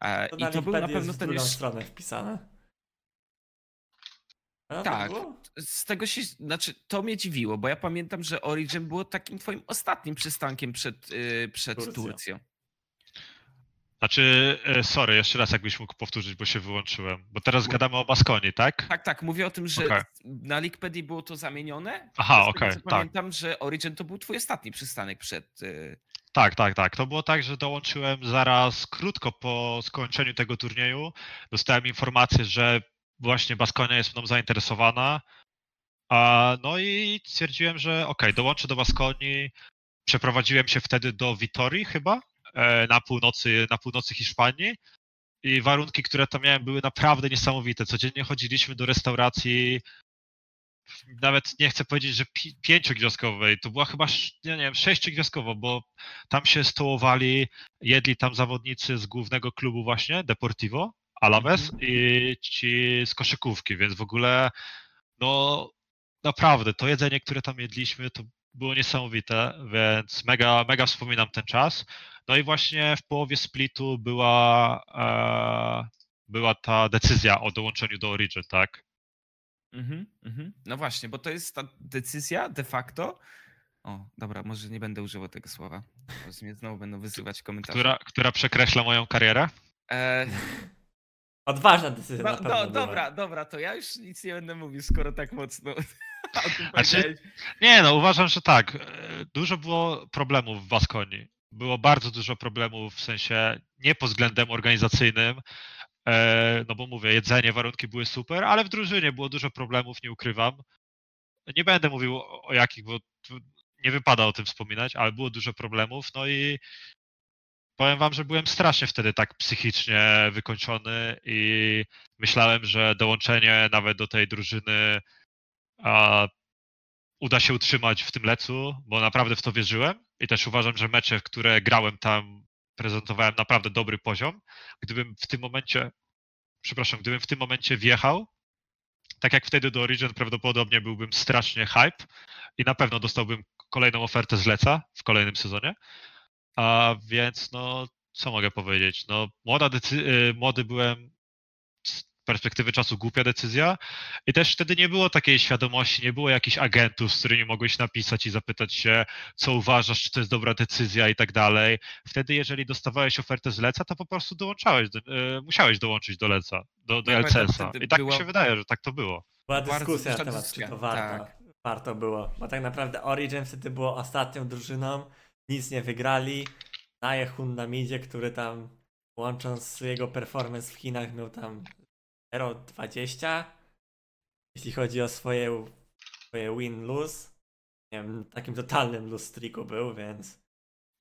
E, I to był na pewno ten już... stronę wpisane. No, tak, z tego się, znaczy to mnie dziwiło, bo ja pamiętam, że Origin było takim twoim ostatnim przystankiem przed, yy, przed Turcją. Turcją. Znaczy, e, sorry, jeszcze raz jakbyś mógł powtórzyć, bo się wyłączyłem. Bo teraz gadamy o Baskonii, tak? Tak, tak. Mówię o tym, że okay. na Lickpedii było to zamienione. Aha, okej. Okay, tak. Pamiętam, że Origin to był twój ostatni przystanek przed... E, tak, tak, tak. To było tak, że dołączyłem zaraz krótko po skończeniu tego turnieju. Dostałem informację, że właśnie Baskonia jest mną zainteresowana. No i stwierdziłem, że okej, okay, dołączę do Baskonii. Przeprowadziłem się wtedy do Vitorii chyba, na północy, na północy Hiszpanii. I warunki, które tam miałem, były naprawdę niesamowite. Codziennie chodziliśmy do restauracji, nawet nie chcę powiedzieć, że pi- pięciogwiazdkowej, to była chyba, nie, nie wiem, sześciogwiazdkowa, bo tam się stołowali, jedli tam zawodnicy z głównego klubu właśnie, Deportivo, Alaves mm-hmm. i ci z koszykówki, więc w ogóle, no naprawdę, to jedzenie, które tam jedliśmy, to było niesamowite, więc mega, mega wspominam ten czas. No i właśnie w połowie splitu była, e, była ta decyzja o dołączeniu do Origin, tak? Mhm, mhm. No właśnie, bo to jest ta decyzja de facto. O, dobra, może nie będę używał tego słowa. Bo mnie znowu będą wyzywać komentarze. Która, która przekreśla moją karierę? E... Odważna decyzja. No, no dobra, dobra, to ja już nic nie będę mówił, skoro tak mocno. <laughs> Znaczy, nie, no uważam, że tak. E, dużo było problemów w Baskonii było bardzo dużo problemów, w sensie nie pod względem organizacyjnym, e, no bo mówię, jedzenie, warunki były super, ale w drużynie było dużo problemów, nie ukrywam. Nie będę mówił o jakich, bo nie wypada o tym wspominać, ale było dużo problemów, no i powiem wam, że byłem strasznie wtedy tak psychicznie wykończony i myślałem, że dołączenie nawet do tej drużyny a, uda się utrzymać w tym lecu, bo naprawdę w to wierzyłem i też uważam, że mecze, w które grałem tam, prezentowałem naprawdę dobry poziom. Gdybym w tym momencie, przepraszam, gdybym w tym momencie wjechał, tak jak wtedy do Origin prawdopodobnie byłbym strasznie hype i na pewno dostałbym kolejną ofertę z Leca w kolejnym sezonie. A więc no, co mogę powiedzieć? No, młoda decy- y, młody byłem perspektywy czasu głupia decyzja i też wtedy nie było takiej świadomości, nie było jakichś agentów, z którymi mogłeś napisać i zapytać się, co uważasz, czy to jest dobra decyzja i tak dalej. Wtedy, jeżeli dostawałeś ofertę z Leca, to po prostu dołączałeś, do, y, musiałeś dołączyć do Leca, do, do Ja pamiętam, LCS-a. I tak była- mi się wydaje, że tak to było. Była dyskusja na temat, czy to warto, tak. warto było. Bo tak naprawdę Origin wtedy było ostatnią drużyną, nic nie wygrali. Daje Hun na midzie, który tam łącząc jego performance w Chinach miał tam 0,20 jeśli chodzi o swoje, swoje win-lose. Nie wiem, takim totalnym lose streaku był, więc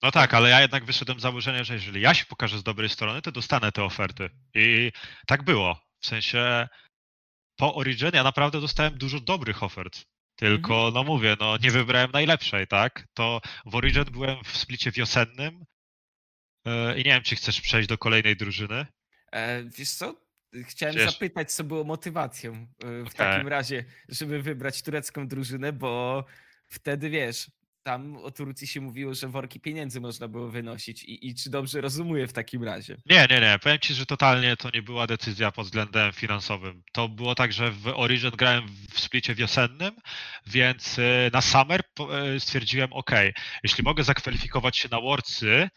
No tak, ale ja jednak wyszedłem z założenia, że jeżeli ja się pokażę z dobrej strony, to dostanę te oferty. I tak było. W sensie po Origin ja naprawdę dostałem dużo dobrych ofert. Tylko, no mówię, no nie wybrałem najlepszej, tak? To w Origin byłem w splicie wiosennym e, i nie wiem, czy chcesz przejść do kolejnej drużyny. E, wiesz co? Chciałem zapytać, co było motywacją e, w Okej. takim razie, żeby wybrać turecką drużynę, bo wtedy wiesz, tam o Turcji się mówiło, że worki pieniędzy można było wynosić i, i czy dobrze rozumuję w takim razie? Nie, nie, nie. Powiem ci, że totalnie to nie była decyzja pod względem finansowym. To było tak, że w Origin grałem w splicie wiosennym, więc y, na Summer y, stwierdziłem, ok, jeśli mogę zakwalifikować się na Worldsy,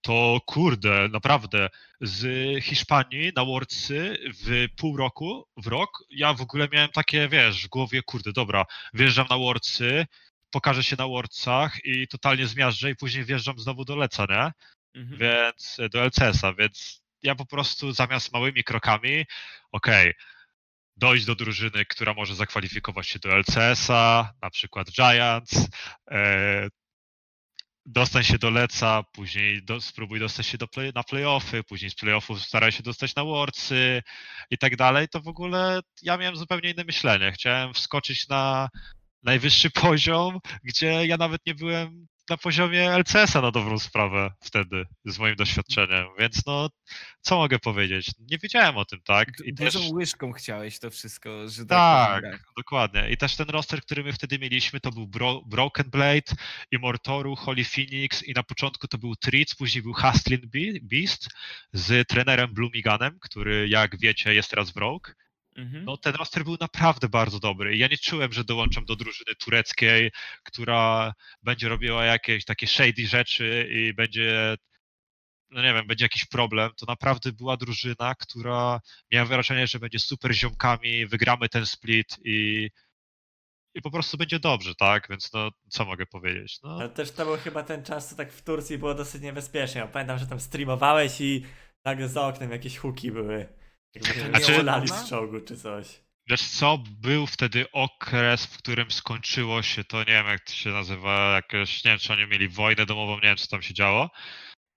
to kurde, naprawdę, z Hiszpanii na Worldsy w pół roku, w rok, ja w ogóle miałem takie, wiesz, w głowie, kurde, dobra, wjeżdżam na Worldsy, pokażę się na Worldsach i totalnie zmiażdżę i później wjeżdżam znowu do Leca, nie? Mhm. więc do LCS-a, więc ja po prostu zamiast małymi krokami, okej, dojść do drużyny, która może zakwalifikować się do LCS-a, na przykład Giants, e, dostań się do Leca, później do, spróbuj dostać się do play, na playoffy, później z playoffów staraj się dostać na Worldsy i tak dalej, to w ogóle ja miałem zupełnie inne myślenie. Chciałem wskoczyć na najwyższy <laughs> poziom, gdzie ja nawet nie byłem na poziomie LCS-a na dobrą sprawę wtedy z moim doświadczeniem, więc no co mogę powiedzieć? Nie wiedziałem o tym, tak? I Du- też, Dużą łyżką chciałeś to wszystko, że tak, powiem, dokładnie. I też ten roster, który my wtedy mieliśmy, to był Bro Broken Blade, Immortoru, Holy Phoenix i na początku to był Tritz, później był Hustlin Be- Beast z trenerem Blumiganem, który jak wiecie jest teraz w Rogue. Mhm. No ten roster był naprawdę bardzo dobry. Ja nie czułem, że dołączam do drużyny tureckiej, która będzie robiła jakieś takie shady rzeczy i będzie, no nie wiem, będzie jakiś problem. To naprawdę była drużyna, która miałem wrażenie, że będzie super ziomkami, wygramy ten split i, i po prostu będzie dobrze, tak? Więc no, co mogę powiedzieć? No, Ale też to był chyba ten czas, co tak w Turcji było dosyć niebezpiecznie. Ja pamiętam, że tam streamowałeś i nagle za oknem jakieś huki były. Strzelali Olana? z czołgu czy coś. Wiesz co, był wtedy okres, w którym skończyło się to, nie wiem jak to się nazywa, jakoś, nie wiem czy oni mieli wojnę domową, nie wiem co tam się działo,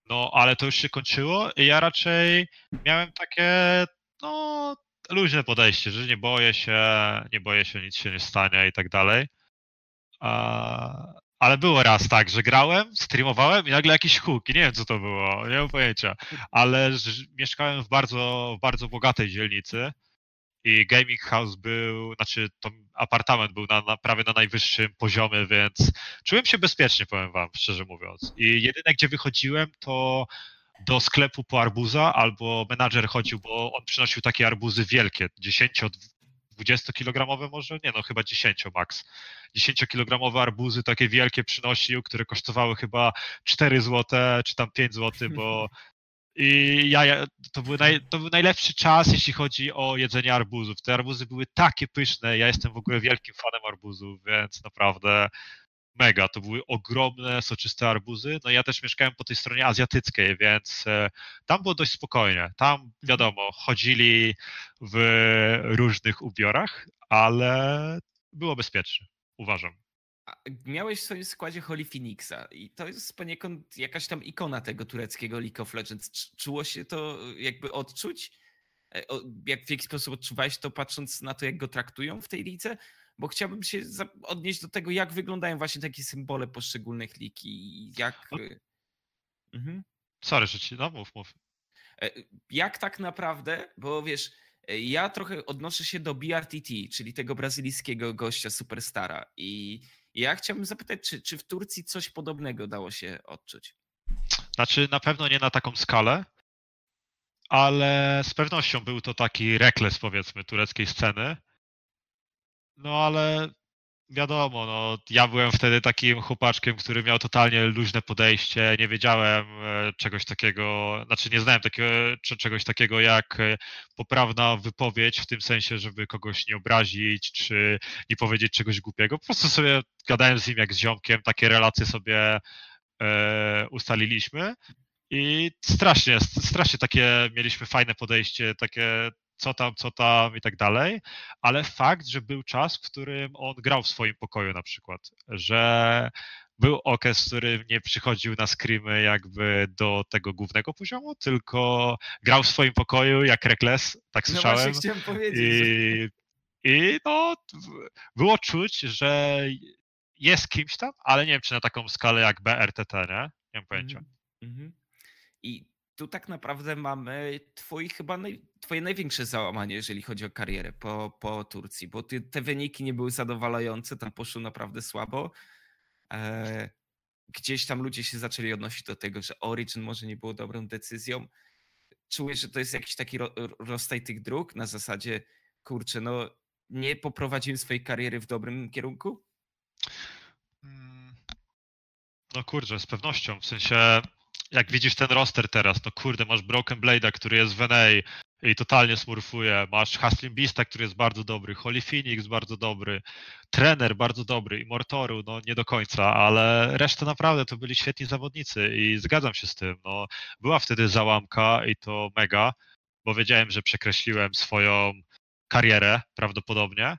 no ale to już się kończyło i ja raczej miałem takie, no, luźne podejście, że nie boję się, nie boję się, nic się nie stanie i tak dalej. Ale było raz tak, że grałem, streamowałem i nagle jakiś huk i nie wiem co to było, nie mam pojęcia, ale mieszkałem w bardzo, bardzo bogatej dzielnicy i gaming house był, znaczy to apartament był na, na, prawie na najwyższym poziomie, więc czułem się bezpiecznie, powiem wam, szczerze mówiąc. I jedyne, gdzie wychodziłem, to do sklepu po arbuza, albo menadżer chodził, bo on przynosił takie arbuzy wielkie, 10, 20 kilogramowe może? Nie no, chyba 10 max. 10 kilogramowe arbuzy takie wielkie przynosił, które kosztowały chyba 4 zł, czy tam 5 zł, bo i ja, ja to, był naj, to był najlepszy czas, jeśli chodzi o jedzenie arbuzów. Te arbuzy były takie pyszne. Ja jestem w ogóle wielkim fanem arbuzów, więc naprawdę mega. To były ogromne, soczyste arbuzy. No ja też mieszkałem po tej stronie azjatyckiej, więc e, tam było dość spokojnie. Tam wiadomo, chodzili w różnych ubiorach, ale było bezpiecznie, uważam. Miałeś w swoim składzie Holy Phoenixa i to jest poniekąd jakaś tam ikona tego tureckiego League of Legends. Cz- Czuło się to jakby odczuć? E, Jak w jaki sposób odczuwałeś to patrząc na to, jak go traktują w tej lidze? Bo chciałbym się odnieść do tego, jak wyglądają właśnie takie symbole poszczególnych lig i jak... No. e, Mhm. Sorry, że ci, no mów, mów. E, Jak tak naprawdę, bo wiesz, e, ja trochę odnoszę się do BRTT, czyli tego brazylijskiego gościa superstara. I ja chciałbym zapytać, czy, czy w Turcji coś podobnego dało się odczuć? Znaczy, na pewno nie na taką skalę, ale z pewnością był to taki rekles, powiedzmy, tureckiej sceny. No ale wiadomo, no, ja byłem wtedy takim chłopaczkiem, który miał totalnie luźne podejście, nie wiedziałem e, czegoś takiego, znaczy nie znałem takiego, czegoś takiego jak e, poprawna wypowiedź, w tym sensie, żeby kogoś nie obrazić, czy nie powiedzieć czegoś głupiego. Po prostu sobie gadałem z nim jak z ziomkiem, takie relacje sobie e, ustaliliśmy i strasznie, strasznie takie mieliśmy fajne podejście, takie co tam, co tam i tak dalej, ale fakt, że był czas, w którym on grał w swoim pokoju na przykład, że był okres, w którym nie przychodził na screamy jakby do tego głównego poziomu, tylko grał w swoim pokoju jak Rekles, tak No słyszałem. powiedzieć. I, I no, było czuć, że jest kimś tam, ale nie wiem, czy na taką skalę jak BRTT, nie? Nie mam pojęcia. Mhm, mhm. I tu tak naprawdę mamy twój chyba naj, twoje największe załamanie, jeżeli chodzi o karierę po, po Turcji, bo ty, te wyniki nie były zadowalające, tam poszło naprawdę słabo. E, gdzieś tam ludzie się zaczęli odnosić do tego, że Origin może nie było dobrą decyzją. Czujesz, że to jest jakiś taki ro, rozstaj tych dróg na zasadzie, kurczę, no nie poprowadziłem swojej kariery w dobrym kierunku? Mm, no kurczę, z pewnością. W sensie, jak widzisz ten roster teraz, no kurde, masz Broken Blade'a, który jest w NA i totalnie smurfuje, masz Hustling Beasta, który jest bardzo dobry, Holy Phoenix bardzo dobry, trener bardzo dobry i Mortoru, no nie do końca, ale reszta naprawdę to byli świetni zawodnicy i zgadzam się z tym. No, była wtedy załamka i to mega, bo wiedziałem, że przekreśliłem swoją karierę prawdopodobnie.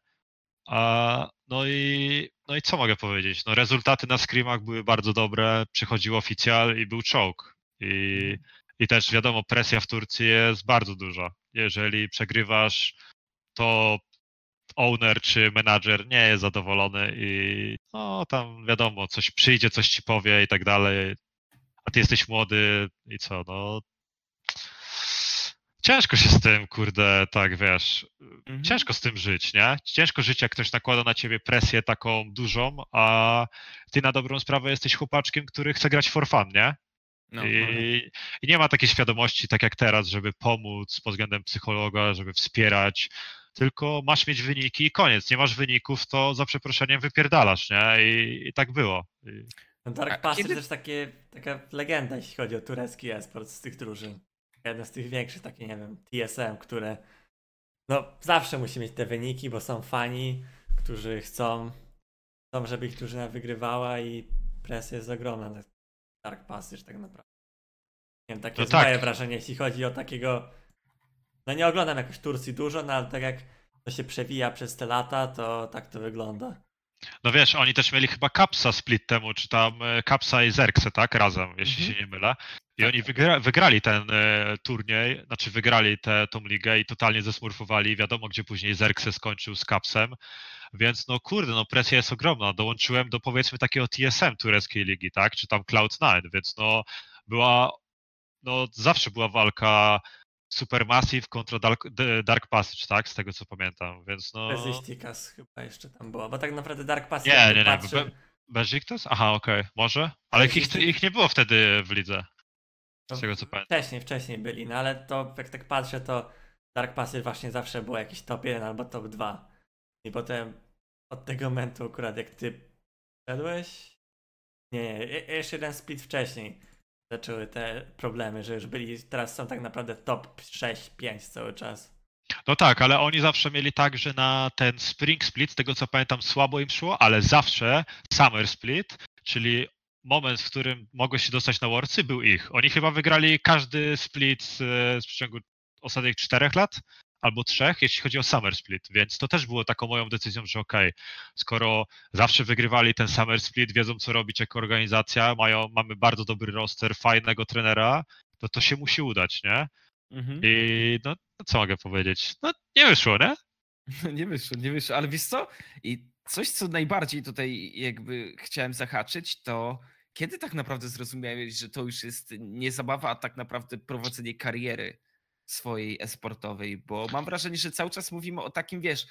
A, no i, no i co mogę powiedzieć? No rezultaty na screamach były bardzo dobre, przychodził oficjal i był czołg. I, I też wiadomo, presja w Turcji jest bardzo duża. Jeżeli przegrywasz, to owner czy menadżer nie jest zadowolony i no tam wiadomo, coś przyjdzie, coś ci powie i tak dalej. A ty jesteś młody i co, no ciężko się z tym, kurde, tak wiesz, mhm. ciężko z tym żyć, nie? Ciężko żyć, jak ktoś nakłada na ciebie presję taką dużą, a ty na dobrą sprawę jesteś chłopaczkiem, który chce grać for fun, nie? No, I, I, nie ma takiej świadomości, tak jak teraz, żeby pomóc pod względem psychologa, żeby wspierać, tylko masz mieć wyniki i koniec. Nie masz wyników, to za przeproszeniem wypierdalasz, nie? I, i tak było. I... No Dark Pass kiedy... też takie, taka legenda, jeśli chodzi o turecki esport z tych drużyn jeden z tych większych, takie nie wiem, TSM, które no zawsze musi mieć te wyniki, bo są fani, którzy chcą, chcą żeby ich drużyna wygrywała i presja jest ogromna na Dark Passage tak naprawdę. Nie wiem, takie no jest tak. moje wrażenie, jeśli chodzi o takiego no nie oglądam jakoś Turcji dużo, no ale tak jak to się przewija przez te lata, to tak to wygląda. No wiesz, oni też mieli chyba Kapsa split temu, czy tam Kapsa i Zerkse, tak? Razem, jeśli mhm. się nie mylę. I oni wygra, wygrali ten e, turniej, znaczy wygrali tę ligę i totalnie zesmurfowali. Wiadomo, gdzie później Zerkse skończył z Kapsem. Więc no kurde, no presja jest ogromna. Dołączyłem do powiedzmy takiego TSM tureckiej ligi, tak? Czy tam Cloud9, więc no była, no zawsze była walka Supermassive kontra Dark, Dark Passage, tak? Z tego co pamiętam, więc no... Bezistikas chyba jeszcze tam była, bo tak naprawdę Dark Passage... Nie, nie, nie, patrzy... Beziktas? Aha, okej, okay. może? Ale ich, ich nie było wtedy w lidze, z tego co pamiętam. Wcześniej, wcześniej byli, no ale to jak tak patrzę, to Dark Passage właśnie zawsze było jakiś top 1 albo top 2. I potem od tego momentu akurat jak ty szedłeś... Nie, nie, jeszcze jeden split wcześniej zaczęły te problemy, że już byli, teraz są tak naprawdę top 6-5 cały czas. No tak, ale oni zawsze mieli tak, że na ten Spring Split, z tego co pamiętam, słabo im szło, ale zawsze Summer Split, czyli moment, w którym mogłeś się dostać na Worldsy, był ich. Oni chyba wygrali każdy split z, z przeciągu ostatnich czterech lat, albo trzech, jeśli chodzi o Summer Split, więc to też było taką moją decyzją, że okej, okay, skoro zawsze wygrywali ten Summer Split, wiedzą co robić jako organizacja, mają, mamy bardzo dobry roster, fajnego trenera, to to się musi udać, nie? Mhm. I no, no, co mogę powiedzieć? No nie wyszło, nie? <laughs> nie wyszło, nie wyszło, ale wiesz co? I coś, co najbardziej tutaj jakby chciałem zahaczyć, to kiedy tak naprawdę zrozumiałeś, że to już jest nie zabawa, a tak naprawdę prowadzenie kariery swojej esportowej, bo mam wrażenie, że cały czas mówimy o takim, wiesz,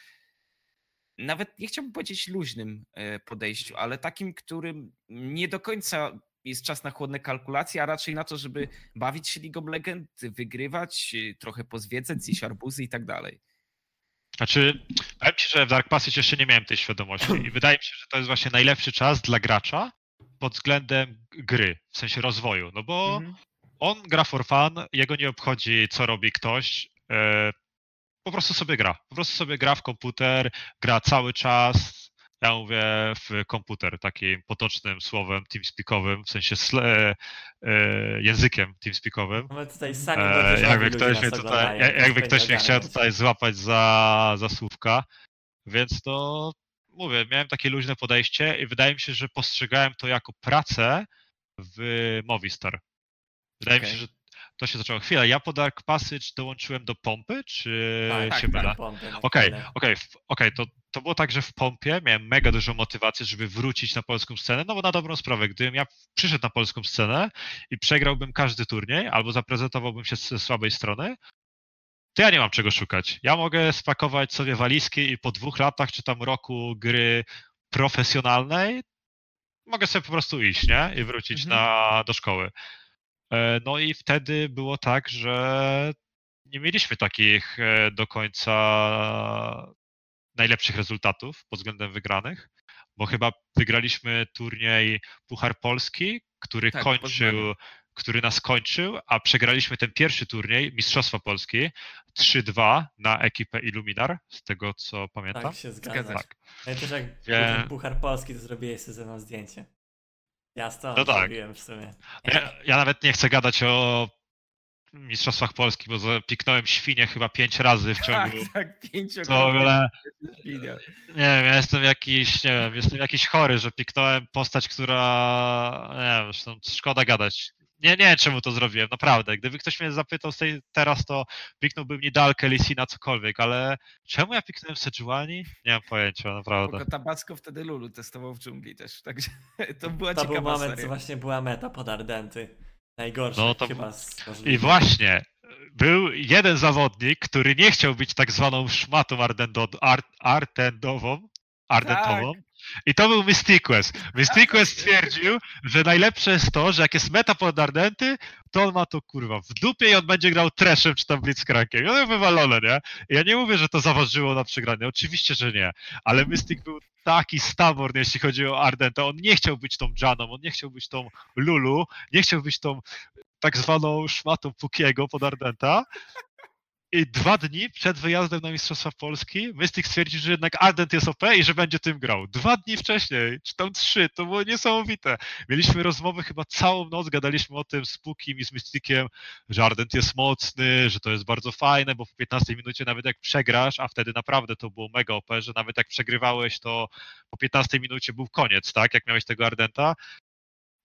nawet nie chciałbym powiedzieć luźnym e, podejściu, ale takim, którym nie do końca jest czas na chłodne kalkulacje, a raczej na to, żeby bawić się League of Legends, wygrywać, e, trochę pozwiedzać, zjeść arbuzy i tak dalej. Znaczy, powiem ci, że w Dark Passage jeszcze nie miałem tej świadomości i wydaje mi się, że to jest właśnie najlepszy czas dla gracza pod względem gry, w sensie rozwoju, no bo Mhm. On gra for fun, jego nie obchodzi, co robi ktoś. e, Po prostu sobie gra. Po prostu sobie gra w komputer, gra cały czas. Ja mówię w komputer, takim potocznym słowem teamspeakowym, w sensie sle, e, językiem teamspeakowym. My tutaj sami E, jakby ktoś mnie tutaj, jak- jakby to ktoś mnie chciał tutaj złapać za, za słówka, więc to mówię, miałem takie luźne podejście i wydaje mi się, że postrzegałem to jako pracę w Movistar. Wydaje mi Okej. się, że to się zaczęło. Chwila, ja po Dark Passage dołączyłem do pompy, czy Tak, się tak, mylę? tak, pompy na Okej, okej, okej, to, to było tak, że w pompie miałem mega dużą motywację, żeby wrócić na polską scenę, no bo na dobrą sprawę, gdybym ja przyszedł na polską scenę i przegrałbym każdy turniej, albo zaprezentowałbym się ze słabej strony, to ja nie mam czego szukać. Ja mogę spakować sobie walizki i po dwóch latach czy tam roku gry profesjonalnej mogę sobie po prostu iść, nie? I wrócić Mhm. na, do szkoły. E, No i wtedy było tak, że nie mieliśmy takich e, do końca najlepszych rezultatów pod względem wygranych, bo chyba wygraliśmy turniej Puchar Polski, który Tak, kończył, który nas kończył, a przegraliśmy ten pierwszy turniej Mistrzostwa Polski 3-2 na ekipę Illuminar, z tego co pamiętam. Tak się zgadza. Tak. Ja też jak Wie- Puchar Polski, to zrobiłeś sobie ze mną zdjęcie. Ja stąd No tak. w sumie. Ja, ja nawet nie chcę gadać o Mistrzostwach Polski, bo piknąłem świnię chyba pięć razy w Tak, ciągu. tak, pięciokrotnie. To w ogóle. Nie wiem, ja jestem jakiś, nie wiem, jestem jakiś chory, że piknąłem postać, która, nie wiem, zresztą szkoda gadać. Nie, nie wiem, czemu to zrobiłem, naprawdę. Gdyby ktoś mnie zapytał teraz, to piknąłbym Nidalkę, Lisina, cokolwiek, ale czemu ja piknąłem Sejuani? Nie mam pojęcia, naprawdę. Tylko Tabasco wtedy Lulu testował w dżungli też, <laughs> także to była To był ciekawa moment, co seria. właśnie była meta pod Ardenty. Najgorszy No to- chyba z I właśnie, był jeden zawodnik, który nie chciał być tak zwaną szmatą ardendo, ar, ardendową, ardentową. I to był Mysticus. Mysticus stwierdził, <laughs> że najlepsze jest to, że jak jest meta pod Ardenty, to on ma to kurwa w dupie i on będzie grał treszem czy tam blitzcrankiem. I on wywalone, nie? I ja nie mówię, że to zaważyło na przegranie. Oczywiście, że nie. Ale Mystic był taki stubborn, jeśli chodzi o Ardentę. On nie chciał być tą Janą, on nie chciał być tą Lulu, nie chciał być tą tak zwaną szmatą Pukiego pod Ardenta. I dwa dni przed wyjazdem na Mistrzostwa Polski Mystic stwierdził, że jednak Ardent jest OP i że będzie tym grał. Dwa dni wcześniej, czy tam trzy, to było niesamowite. Mieliśmy rozmowy chyba całą noc, gadaliśmy o tym z Pukim i z Mysticiem, że Ardent jest mocny, że to jest bardzo fajne, bo po 15 minucie nawet jak przegrasz, a wtedy naprawdę to było mega OP, że nawet jak przegrywałeś, to po 15 minucie był koniec, tak, jak miałeś tego Ardenta.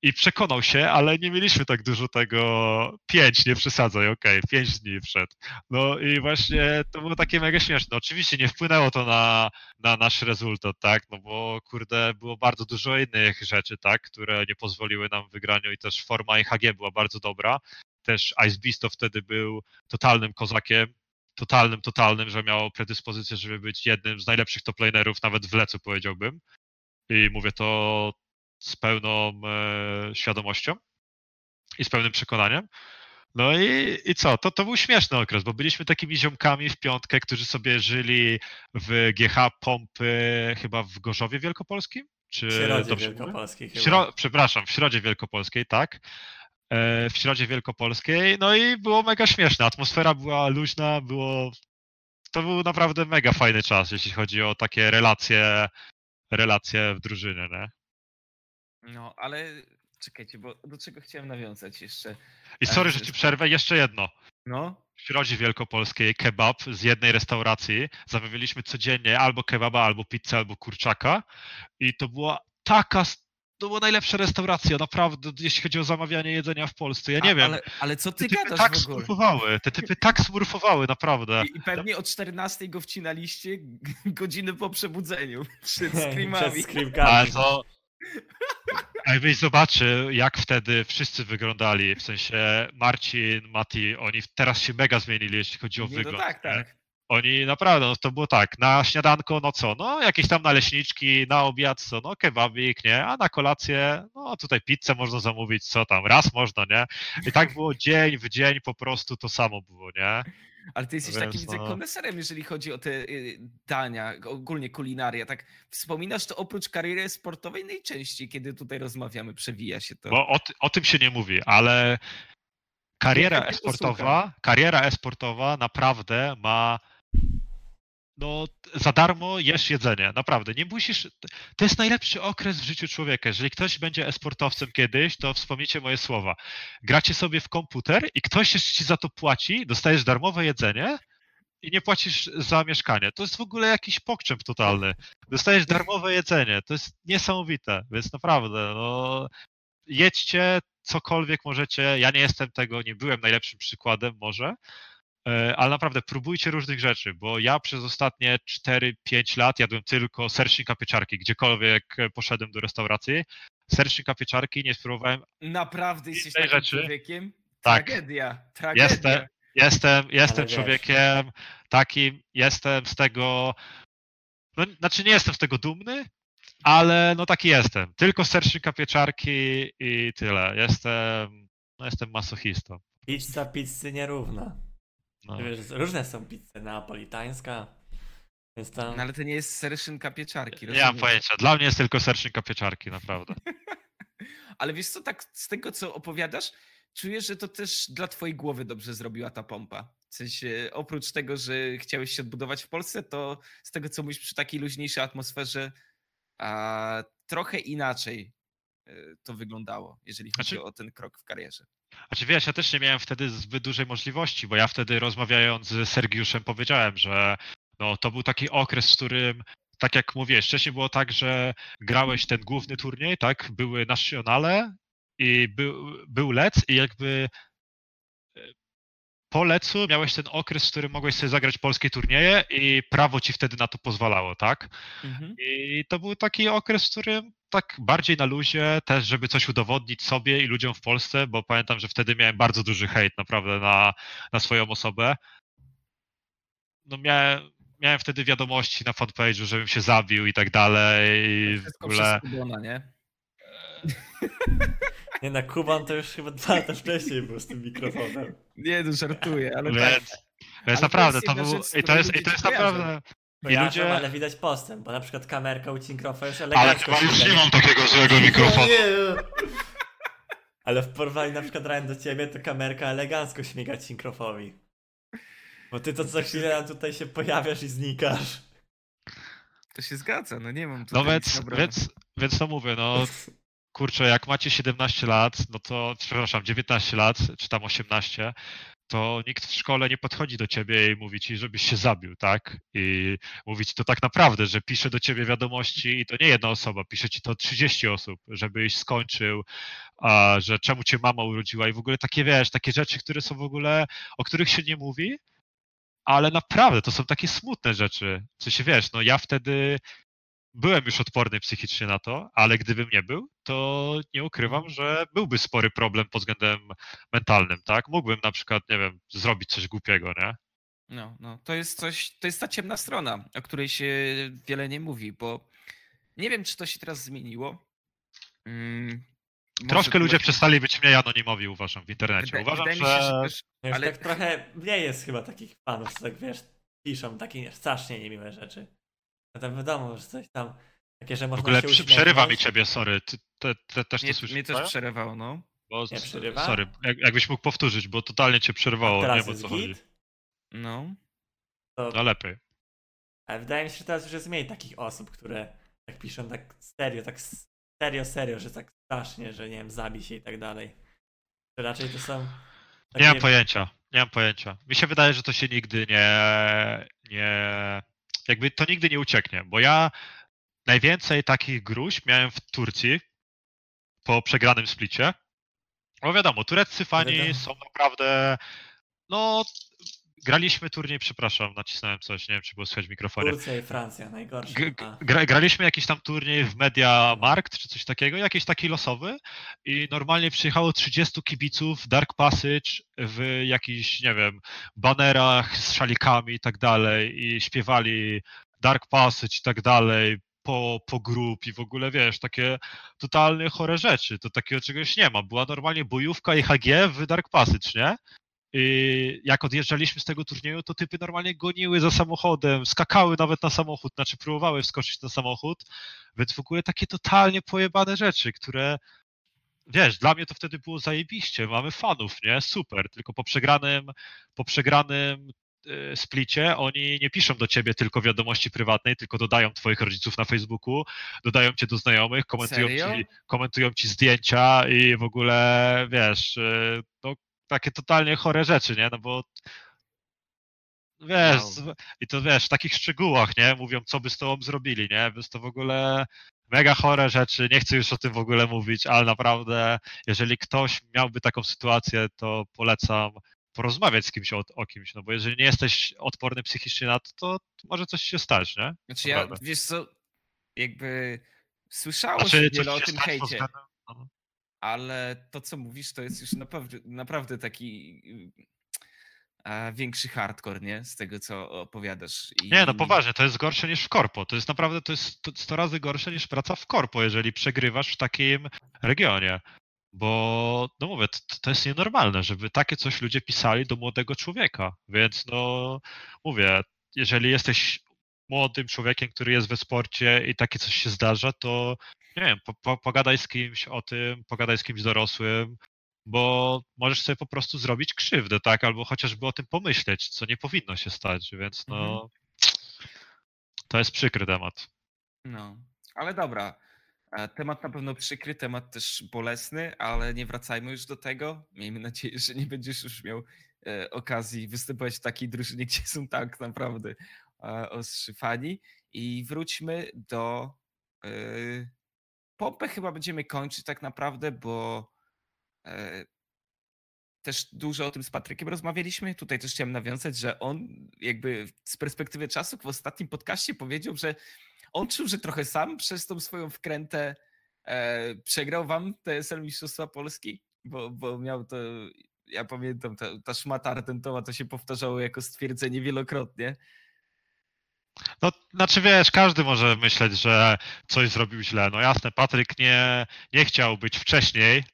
I przekonał się, ale nie mieliśmy tak dużo tego. Pięć, nie przesadzaj, okej, pięć dni przed. No i właśnie to było takie mega śmieszne. Oczywiście nie wpłynęło to na, na nasz rezultat, tak? No bo kurde, było bardzo dużo innych rzeczy, tak? Które nie pozwoliły nam wygraniu i też forma IHG była bardzo dobra. Też Ice Beast to wtedy był totalnym kozakiem. Totalnym, totalnym, że miał predyspozycję, żeby być jednym z najlepszych top lanerów, nawet w lecu powiedziałbym. I mówię to z pełną e, świadomością i z pełnym przekonaniem. No i, i co? To, to był śmieszny okres, bo byliśmy takimi ziomkami w piątkę, którzy sobie żyli w GH Pompy chyba w Gorzowie Wielkopolskim? Czy W Środzie? Wielkopolskiej chyba. Śro... Przepraszam, w Środzie Wielkopolskiej, tak. E, W Środzie Wielkopolskiej, no i było mega śmieszne. Atmosfera była luźna, było. To był naprawdę mega fajny czas, jeśli chodzi o takie relacje, relacje w drużynie, nie? No, ale czekajcie, bo do czego chciałem nawiązać jeszcze? I sorry, że ci przerwę, jeszcze jedno. No, W Środzie Wielkopolskiej kebab z jednej restauracji. Zamawialiśmy codziennie albo kebaba, albo pizzę, albo kurczaka. I to była taka. To była najlepsza restauracja, naprawdę, jeśli chodzi o zamawianie jedzenia w Polsce. Ja nie a, wiem. Ale, ale co Te ty typy gadasz tak w ogóle? smurfowały, te typy tak smurfowały, naprawdę. I, I pewnie o 14 go wcinaliście <laughs> godziny po przebudzeniu przed Przed screamami. screamkami. Ale to. A jakbyś zobaczył, jak wtedy wszyscy wyglądali, w sensie Marcin, Mati, oni teraz się mega zmienili, jeśli chodzi o no wygląd. tak, nie? tak. Oni naprawdę, no to było tak, na śniadanko, no co, no jakieś tam naleśniczki, na obiad, co, no kebabik, nie, a na kolację, no tutaj pizzę można zamówić, co tam, raz można, nie? I tak było dzień w dzień, po prostu to samo było, nie? Ale ty jesteś Więc takim widzę no. koneserem, jeżeli chodzi o te y, dania, ogólnie kulinaria. Tak wspominasz to oprócz kariery sportowej najczęściej, kiedy tutaj rozmawiamy, przewija się to. Bo o, o tym się nie mówi, ale kariera e-sportowa, kariera e-sportowa naprawdę ma no za darmo jesz jedzenie, naprawdę. Nie musisz. To jest najlepszy okres w życiu człowieka. Jeżeli ktoś będzie e-sportowcem kiedyś, to wspomnijcie moje słowa. Gracie sobie w komputer i ktoś jeszcze ci za to płaci, dostajesz darmowe jedzenie i nie płacisz za mieszkanie. To jest w ogóle jakiś pokczep totalny. Dostajesz darmowe jedzenie. To jest niesamowite, więc naprawdę, no jedźcie cokolwiek możecie. Ja nie jestem tego, nie byłem najlepszym przykładem może, ale naprawdę próbujcie różnych rzeczy, bo ja przez ostatnie 4-5 lat jadłem tylko sercznika pieczarki, gdziekolwiek e, poszedłem do restauracji. Sercznika pieczarki nie spróbowałem. Naprawdę jesteś takim rzeczy? człowiekiem? Tak. Tragedia, tragedia. Jestem, jestem, jestem wiesz. człowiekiem takim, jestem z tego, no znaczy nie jestem z tego dumny, ale no taki jestem. Tylko sercznika pieczarki i tyle. Jestem, no jestem masochistą. Pizza pizzy nierówna. No. Wiesz, różne są pizze, neapolitańska, więc tam... No ale to nie jest serszynka pieczarki. Nie mam pojęcia. Dla mnie jest tylko sercznika pieczarki, naprawdę. <laughs> Ale wiesz co, tak z tego co opowiadasz, czuję, że to też dla twojej głowy dobrze zrobiła ta pompa. W sensie, oprócz tego, że chciałeś się odbudować w Polsce, to z tego co mówisz przy takiej luźniejszej atmosferze, a, trochę inaczej e, to wyglądało, jeżeli chodzi Znaczy- o ten krok w karierze. Znaczy wiesz, ja też nie miałem wtedy zbyt dużej możliwości, bo ja wtedy rozmawiając z Sergiuszem powiedziałem, że no, to był taki okres, w którym, tak jak mówiłeś, wcześniej było tak, że grałeś ten główny turniej, tak, były nacjonale i był, był lec i jakby e, po lecu miałeś ten okres, w którym mogłeś sobie zagrać polskie turnieje i prawo ci wtedy na to pozwalało, tak? I to był taki okres, w którym tak bardziej na luzie, też żeby coś udowodnić sobie i ludziom w Polsce, bo pamiętam, że wtedy miałem bardzo duży hejt naprawdę na, na swoją osobę. No miałem, miałem wtedy wiadomości na fanpage'u, żebym się zabił i tak dalej. I w Wszystko ogóle... przez Kubona, nie? <laughs> Nie no, Kuban to już chyba dwa lata wcześniej był z tym mikrofonem. Nie, no żartuję, ale tak. Więc, więc Ale to naprawdę, jest to był. I to jest, i to jest kojarzą. Naprawdę. I ludzie. ale widać postęp, bo na przykład kamerka u Cinkrofa już Ale elegancko chyba już nie mam takiego złego mikrofonu. Nie. Ale w porównaniu na przykład Ryan do ciebie, to kamerka elegancko śmiga Cinkrofowi. Bo ty to co chwilę tutaj się pojawiasz i znikasz. To się zgadza, no nie mam tutaj No więc, więc, więc to mówię, no kurczę, jak macie 17 lat, no to, przepraszam, 19 lat, czy tam 18, to nikt w szkole nie podchodzi do ciebie i mówi ci, żebyś się zabił, tak? I mówi ci to tak naprawdę, że pisze do ciebie wiadomości i to nie jedna osoba, pisze ci to 30 osób, żebyś skończył, a, że czemu cię mama urodziła i w ogóle takie, wiesz, takie rzeczy, które są w ogóle, o których się nie mówi, ale naprawdę to są takie smutne rzeczy. W sensie, wiesz, no ja wtedy byłem już odporny psychicznie na to, ale gdybym nie był, to nie ukrywam, że byłby spory problem pod względem mentalnym, tak? Mógłbym na przykład, nie wiem, zrobić coś głupiego, nie? No, no, to jest coś, to jest ta ciemna strona, o której się wiele nie mówi, bo nie wiem, czy to się teraz zmieniło. Mm, Troszkę ludzie właśnie- przestali być mniej anonimowi, uważam, w internecie. Wydaje, Uważam, wydaje mi się, że że... też, Już Ale- tak trochę mniej jest chyba takich fanów, co tak wiesz, piszą takie strasznie niemiłe rzeczy. No tam wiadomo, że coś tam, takie, że W można ogóle się przy, uśmiechnąć. przerywa mi ciebie, sorry. Ty te, te, też to mnie, słyszysz? mnie też co? przerywało, no. Bo, Nie przerywa? Sorry, jak, jakbyś mógł powtórzyć, bo totalnie cię przerwało, nie Teraz wiem o jest co chodzi. git, No, to No lepiej. Ale wydaje mi się, że teraz już jest mniej takich osób, które tak piszą tak serio, tak serio, serio, że tak strasznie, że nie wiem, zabij się i tak dalej. Że raczej to są takie... Nie mam pojęcia, nie mam pojęcia. Mi się wydaje, że to się nigdy nie, nie, jakby to nigdy nie ucieknie, bo ja najwięcej takich gruźb miałem w Turcji po przegranym splicie. Bo wiadomo, tureccy fani Wiadomo. są naprawdę, no graliśmy turniej, przepraszam, nacisnąłem coś, nie wiem, czy było słychać w mikrofonie. Turcja i Francja, najgorsze. Gra, graliśmy jakiś tam turniej w Media Markt czy coś takiego, jakiś taki losowy i normalnie przyjechało 30 kibiców Dark Passage w jakichś, nie wiem, banerach z szalikami i tak dalej i śpiewali Dark Passage i tak dalej po, po grup i w ogóle, wiesz, takie totalnie chore rzeczy, to takiego czegoś nie ma. Była normalnie bojówka i HG w Dark Passage, nie? I jak odjeżdżaliśmy z tego turnieju, to typy normalnie goniły za samochodem, skakały nawet na samochód, znaczy próbowały wskoczyć na samochód, więc w ogóle takie totalnie pojebane rzeczy, które wiesz, dla mnie to wtedy było zajebiście, mamy fanów, nie? Super, tylko po przegranym, po przegranym e, splicie oni nie piszą do ciebie tylko wiadomości prywatnej, tylko dodają twoich rodziców na Facebooku, dodają cię do znajomych, komentują Serio? ci, komentują ci zdjęcia i w ogóle, wiesz, e, no takie totalnie chore rzeczy, nie? No bo wiesz, z- i to wiesz, w takich szczegółach, nie? Mówią, co by z tobą zrobili, nie? Więc to w ogóle mega chore rzeczy, nie chcę już o tym w ogóle mówić, ale naprawdę, jeżeli ktoś miałby taką sytuację, to polecam porozmawiać z kimś o, o kimś, no bo jeżeli nie jesteś odporny psychicznie na to, to może coś się stać, nie? Znaczy ja, wiesz co, jakby słyszało Znaczy, wiele o tym hejcie, względem- no. Ale to co mówisz to jest już naprawdę, naprawdę taki y, większy hardcore, nie? Z tego co opowiadasz. I... Nie, no poważnie, to jest gorsze niż w korpo. To jest naprawdę, to jest to 100 razy gorsze niż praca w korpo, jeżeli przegrywasz w takim regionie. Bo, no mówię, to, to jest nienormalne, żeby takie coś ludzie pisali do młodego człowieka. Więc no, mówię, jeżeli jesteś młodym człowiekiem, który jest we sporcie i takie coś się zdarza, to nie wiem, po, po, pogadaj z kimś o tym, pogadaj z kimś dorosłym, bo możesz sobie po prostu zrobić krzywdę, tak? Albo chociażby o tym pomyśleć, co nie powinno się stać, więc no. To jest przykry temat. No, ale dobra. E, Temat na pewno przykry, temat też bolesny, ale nie wracajmy już do tego. Miejmy nadzieję, że nie będziesz już miał e, okazji występować w takiej drużynie, gdzie są tak naprawdę ostrzy fani. I wróćmy do e, Pompę chyba będziemy kończyć tak naprawdę, bo e, też dużo o tym z Patrykiem rozmawialiśmy. Tutaj też chciałem nawiązać, że on jakby z perspektywy czasu w ostatnim podcaście powiedział, że on czuł, że trochę sam przez tą swoją wkrętę e, przegrał wam TSL Mistrzostwa Polski, bo, bo miał to, ja pamiętam, ta, ta szmata Artentowa to się powtarzało jako stwierdzenie wielokrotnie. No, znaczy wiesz, każdy może myśleć, że coś zrobił źle. No jasne, Patryk nie, nie chciał być wcześniej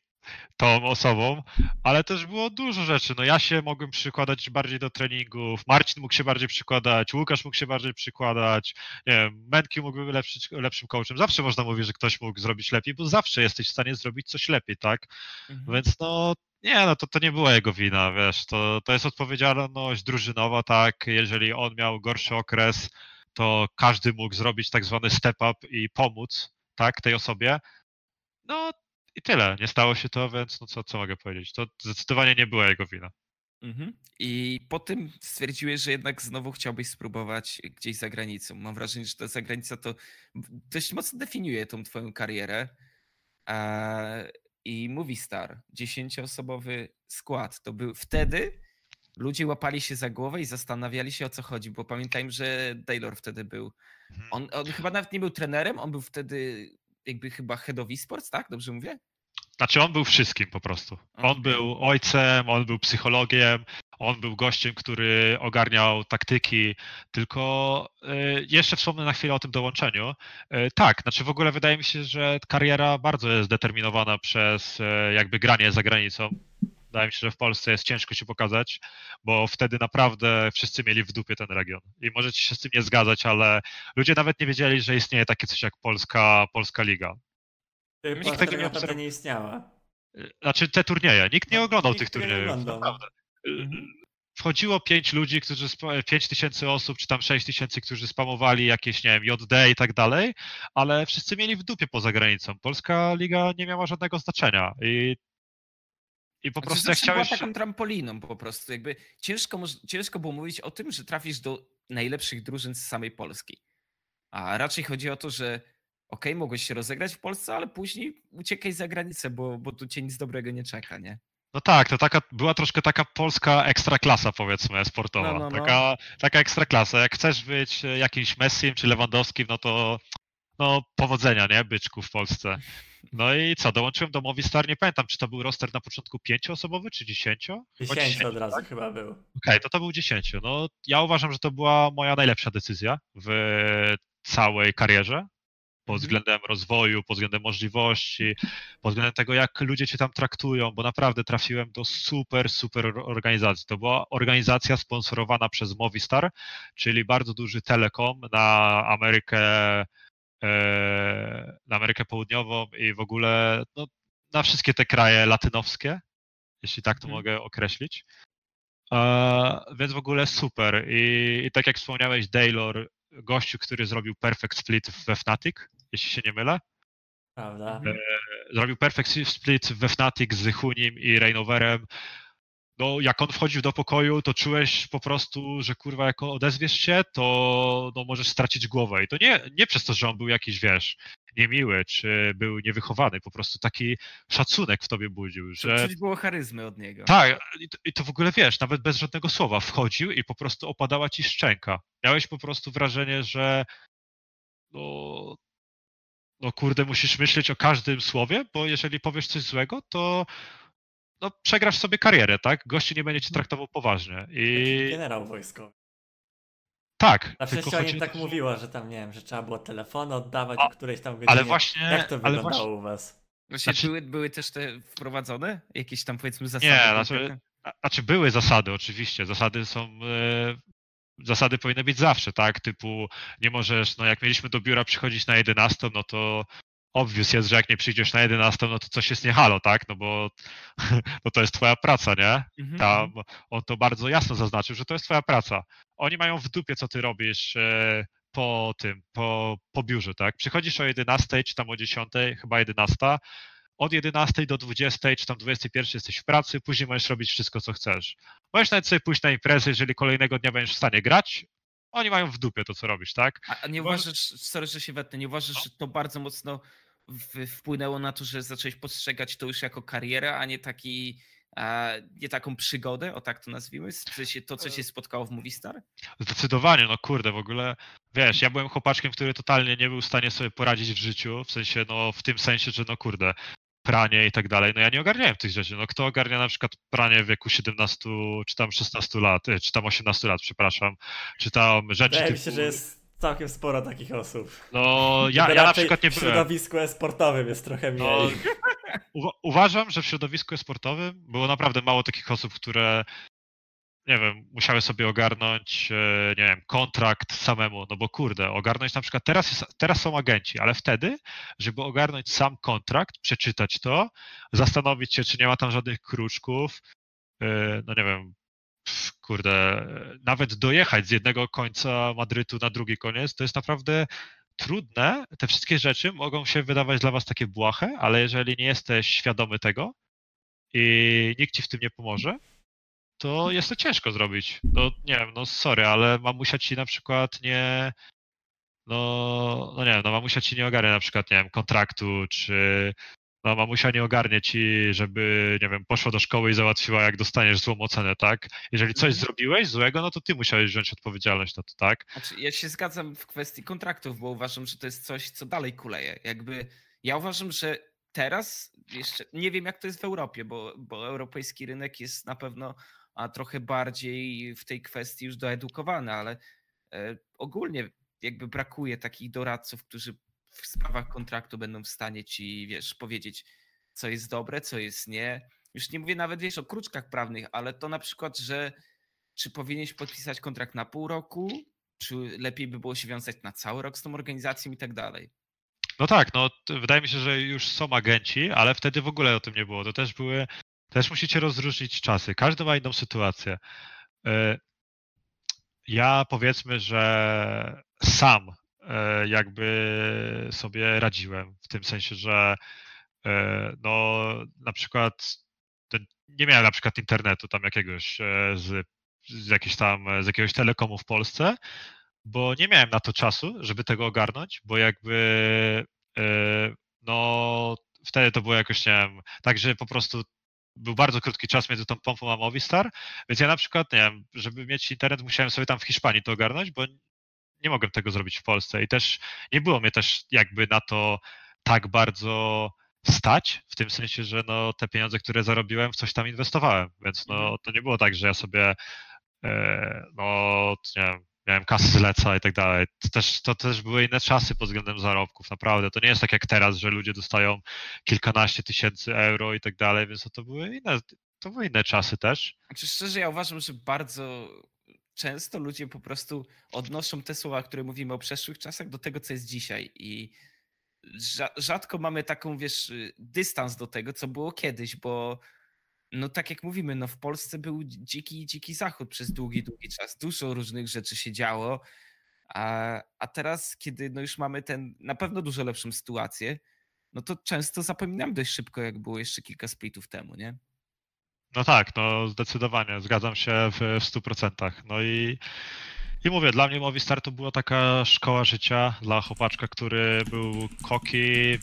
tą osobą, ale też było dużo rzeczy. No ja się mogłem przykładać bardziej do treningów, Marcin mógł się bardziej przykładać, Łukasz mógł się bardziej przykładać, nie wiem, Menki mógł być lepszy, lepszym coachem. Zawsze można mówić, że ktoś mógł zrobić lepiej, bo zawsze jesteś w stanie zrobić coś lepiej, tak? Więc no nie, no to, to nie była jego wina, wiesz, to, to jest odpowiedzialność drużynowa, tak, jeżeli on miał gorszy okres, to każdy mógł zrobić tak zwany step up i pomóc, tak, tej osobie. No i tyle, nie stało się to, więc no co, co mogę powiedzieć, to zdecydowanie nie była jego wina. Mhm. I po tym stwierdziłeś, że jednak znowu chciałbyś spróbować gdzieś za granicą. Mam wrażenie, że ta zagranica to dość mocno definiuje tą twoją karierę. I mówi Star, dziesięcioosobowy skład. To był wtedy ludzie łapali się za głowę i zastanawiali się o co chodzi, bo pamiętajmy, że Taylor wtedy był. Mhm. On, on chyba nawet nie był trenerem, on był wtedy jakby chyba head of esports, tak? Dobrze mówię? Znaczy on był wszystkim po prostu. On był ojcem, on był psychologiem, on był gościem, który ogarniał taktyki, tylko y, jeszcze wspomnę na chwilę o tym dołączeniu. Y, Tak, znaczy w ogóle wydaje mi się, że kariera bardzo jest determinowana przez y, jakby granie za granicą. Wydaje mi się, że w Polsce jest ciężko się pokazać, bo wtedy naprawdę wszyscy mieli w dupie ten region. I możecie się z tym nie zgadzać, ale ludzie nawet nie wiedzieli, że istnieje takie coś jak Polska, Polska Liga. Polska tego nie obserw- nie istniała. Znaczy te turnieje. Nikt nie No, oglądał nikt tych turniejów. Naprawdę. Mhm. Wchodziło pięć ludzi, którzy spa- pięć tysięcy osób, czy tam sześć tysięcy, którzy spamowali jakieś, nie wiem, JD i tak dalej, ale wszyscy mieli w dupie poza granicą. Polska liga nie miała żadnego znaczenia i, i po Znaczy, prostu jak zawsze była chciałeś... taką trampoliną po prostu. Jakby ciężko, ciężko było mówić o tym, że trafisz do najlepszych drużyn z samej Polski. A raczej chodzi o to, że okej, mogłeś się rozegrać w Polsce, ale później uciekaj za granicę, bo, bo tu cię nic dobrego nie czeka, nie? No tak, to taka, była troszkę taka polska ekstraklasa, powiedzmy, sportowa. No, no, no. Taka, taka ekstraklasa. Jak chcesz być jakimś Messim czy Lewandowskim, no to no powodzenia, nie, byczku w Polsce. No i co, dołączyłem do Movistar, nie pamiętam, czy to był roster na początku pięcioosobowy, czy dziesięcio? 10 od razu tak? chyba był. Okej, to to był 10. No, ja uważam, że to była moja najlepsza decyzja w całej karierze. Pod Mhm. względem rozwoju, pod względem możliwości, pod względem tego, jak ludzie cię tam traktują, bo naprawdę trafiłem do super, super or- organizacji. To była organizacja sponsorowana przez Movistar, czyli bardzo duży telekom na Amerykę, na Amerykę Południową i w ogóle no, na wszystkie te kraje latynowskie, jeśli tak to Mhm. mogę określić. E, więc w ogóle super. I, I tak jak wspomniałeś, Daylor, gościu, który zrobił Perfect Split we Fnatic, jeśli się nie mylę. Prawda? Mhm. Zrobił Perfect Split we Fnatic z Hunim i Reignoverem. No, jak on wchodził do pokoju, to czułeś po prostu, że kurwa, jak odezwiesz się, to no, możesz stracić głowę. I to nie, nie przez to, że on był jakiś, wiesz, niemiły, czy był niewychowany, po prostu taki szacunek w tobie budził, Że... Czuć było charyzmy od niego. tak, i to, i to w ogóle wiesz, nawet bez żadnego słowa wchodził i po prostu opadała ci szczęka. Miałeś po prostu wrażenie, że no, no kurde, musisz myśleć o każdym słowie, bo jeżeli powiesz coś złego, to no, przegrasz sobie karierę, tak? Gościu nie będzie cię traktował poważnie. I generał wojskowy. tak, się o chodzi tak to, mówiło, że tam nie wiem, że trzeba było telefony oddawać A, o którejś tam godzinie. ale właśnie, Jak to ale wyglądało właśnie, u was? Właśnie Znaczy- były, były też te wprowadzone? Jakieś tam powiedzmy zasady? Nie, znaczy, a- znaczy były zasady oczywiście, zasady są, e, zasady powinny być zawsze, tak, typu nie możesz, no jak mieliśmy do biura przychodzić na 11, no to obvious jest, że jak nie przyjdziesz na 11, no to coś jest nie halo, tak, no bo <laughs> no to jest twoja praca, nie? Mhm. Tam on to bardzo jasno zaznaczył, że to jest twoja praca. Oni mają w dupie, co ty robisz e, po tym, po, po biurze, tak? Przychodzisz o 11, czy tam o 10, chyba 11, od 11 do 20, czy tam 21 jesteś w pracy, później możesz robić wszystko, co chcesz. Możesz nawet sobie pójść na imprezę, jeżeli kolejnego dnia będziesz w stanie grać, oni mają w dupie to, co robisz, tak? A, nie uważasz, sorry, że się wetnę, nie uważasz, No. że to bardzo mocno wpłynęło na to, że zacząłeś postrzegać to już jako karierę, a nie taki, a, nie taką przygodę, o tak to nazwijmy? W sensie to, co cię spotkało w Movistar? Zdecydowanie, no kurde, w ogóle, wiesz, ja byłem chłopaczkiem, który totalnie nie był w stanie sobie poradzić w życiu, w sensie, no w tym sensie, że no kurde, pranie i tak dalej, no ja nie ogarniałem tych rzeczy, no kto ogarnia na przykład pranie w wieku 17 czy tam 16 lat, e, czy tam 18 lat, przepraszam, czy tam rzeczy Wydaje typu, się, że jest całkiem sporo takich osób. no ja, ja na przykład nie W byłem, środowisku e-sportowym jest trochę mniej. no, <laughs> uwa- uważam, że w środowisku sportowym było naprawdę mało takich osób, które nie wiem, musiały sobie ogarnąć, e, nie wiem, kontrakt samemu, no bo kurde, ogarnąć na przykład, teraz, jest, teraz są agenci, ale wtedy, żeby ogarnąć sam kontrakt, przeczytać to, zastanowić się, czy nie ma tam żadnych kruczków, e, no nie wiem, kurde, nawet dojechać z jednego końca Madrytu na drugi koniec, to jest naprawdę trudne. Te wszystkie rzeczy mogą się wydawać dla was takie błahe, ale jeżeli nie jesteś świadomy tego i nikt ci w tym nie pomoże, to jest to ciężko zrobić. No nie wiem, no sorry, ale mamusia ci na przykład nie. No, no nie wiem, no mamusia ci nie ogarnia na przykład, nie wiem, kontraktu, czy no mamusia nie ogarnie ci, żeby, nie wiem, poszła do szkoły i załatwiła, jak dostaniesz złą ocenę, tak? Jeżeli coś Mhm. zrobiłeś złego, no to ty musiałeś wziąć odpowiedzialność na to, tak? Znaczy, ja się zgadzam w kwestii kontraktów, bo uważam, że to jest coś, co dalej kuleje. Jakby ja uważam, że teraz jeszcze nie wiem, jak to jest w Europie, bo, bo europejski rynek jest na pewno a, trochę bardziej w tej kwestii już doedukowany, ale e, ogólnie jakby brakuje takich doradców, którzy w sprawach kontraktu będą w stanie ci, wiesz, powiedzieć, co jest dobre, co jest nie. Już nie mówię nawet, wiesz, o kruczkach prawnych, ale to na przykład, że czy powinieneś podpisać kontrakt na pół roku, czy lepiej by było się wiązać na cały rok z tą organizacją i tak dalej. No tak, no wydaje mi się, że już są agenci, ale wtedy w ogóle o tym nie było. To też były, też musicie rozróżnić czasy. Każdy ma inną sytuację. E, Ja powiedzmy, że sam jakby sobie radziłem. W tym sensie, że e, no na przykład nie miałem na przykład internetu tam jakiegoś e, z, z jakiejś tam z jakiegoś telekomu w Polsce, bo nie miałem na to czasu, żeby tego ogarnąć, bo jakby e, no wtedy to było jakoś, nie wiem, tak, że po prostu był bardzo krótki czas między tą pompą a Movistar, więc ja na przykład, nie wiem, żeby mieć internet musiałem sobie tam w Hiszpanii to ogarnąć, bo nie mogłem tego zrobić w Polsce i też nie było mnie też jakby na to tak bardzo stać, w tym sensie, że no, te pieniądze, które zarobiłem, w coś tam inwestowałem, więc no, Mhm. to nie było tak, że ja sobie e, no, nie wiem, miałem kasy z leca i tak dalej. To też, to też były inne czasy pod względem zarobków, naprawdę. To nie jest tak jak teraz, że ludzie dostają kilkanaście tysięcy euro i tak dalej, więc to, to były inne, to były inne czasy też. Znaczy szczerze, ja uważam, że bardzo często ludzie po prostu odnoszą te słowa, które mówimy o przeszłych czasach, do tego, co jest dzisiaj. I rza- rzadko mamy taką, wiesz, y, dystans do tego, co było kiedyś, bo no tak jak mówimy, no w Polsce był dziki, dziki zachód przez długi, długi czas. Dużo różnych rzeczy się działo. A, a teraz, kiedy no już mamy ten na pewno dużo lepszą sytuację, no to często zapominam dość szybko, jak było jeszcze kilka splitów temu, nie? No tak, no zdecydowanie, zgadzam się w, w 100%. No i, i mówię, dla mnie Movistar to była taka szkoła życia dla chłopaczka, który był koki,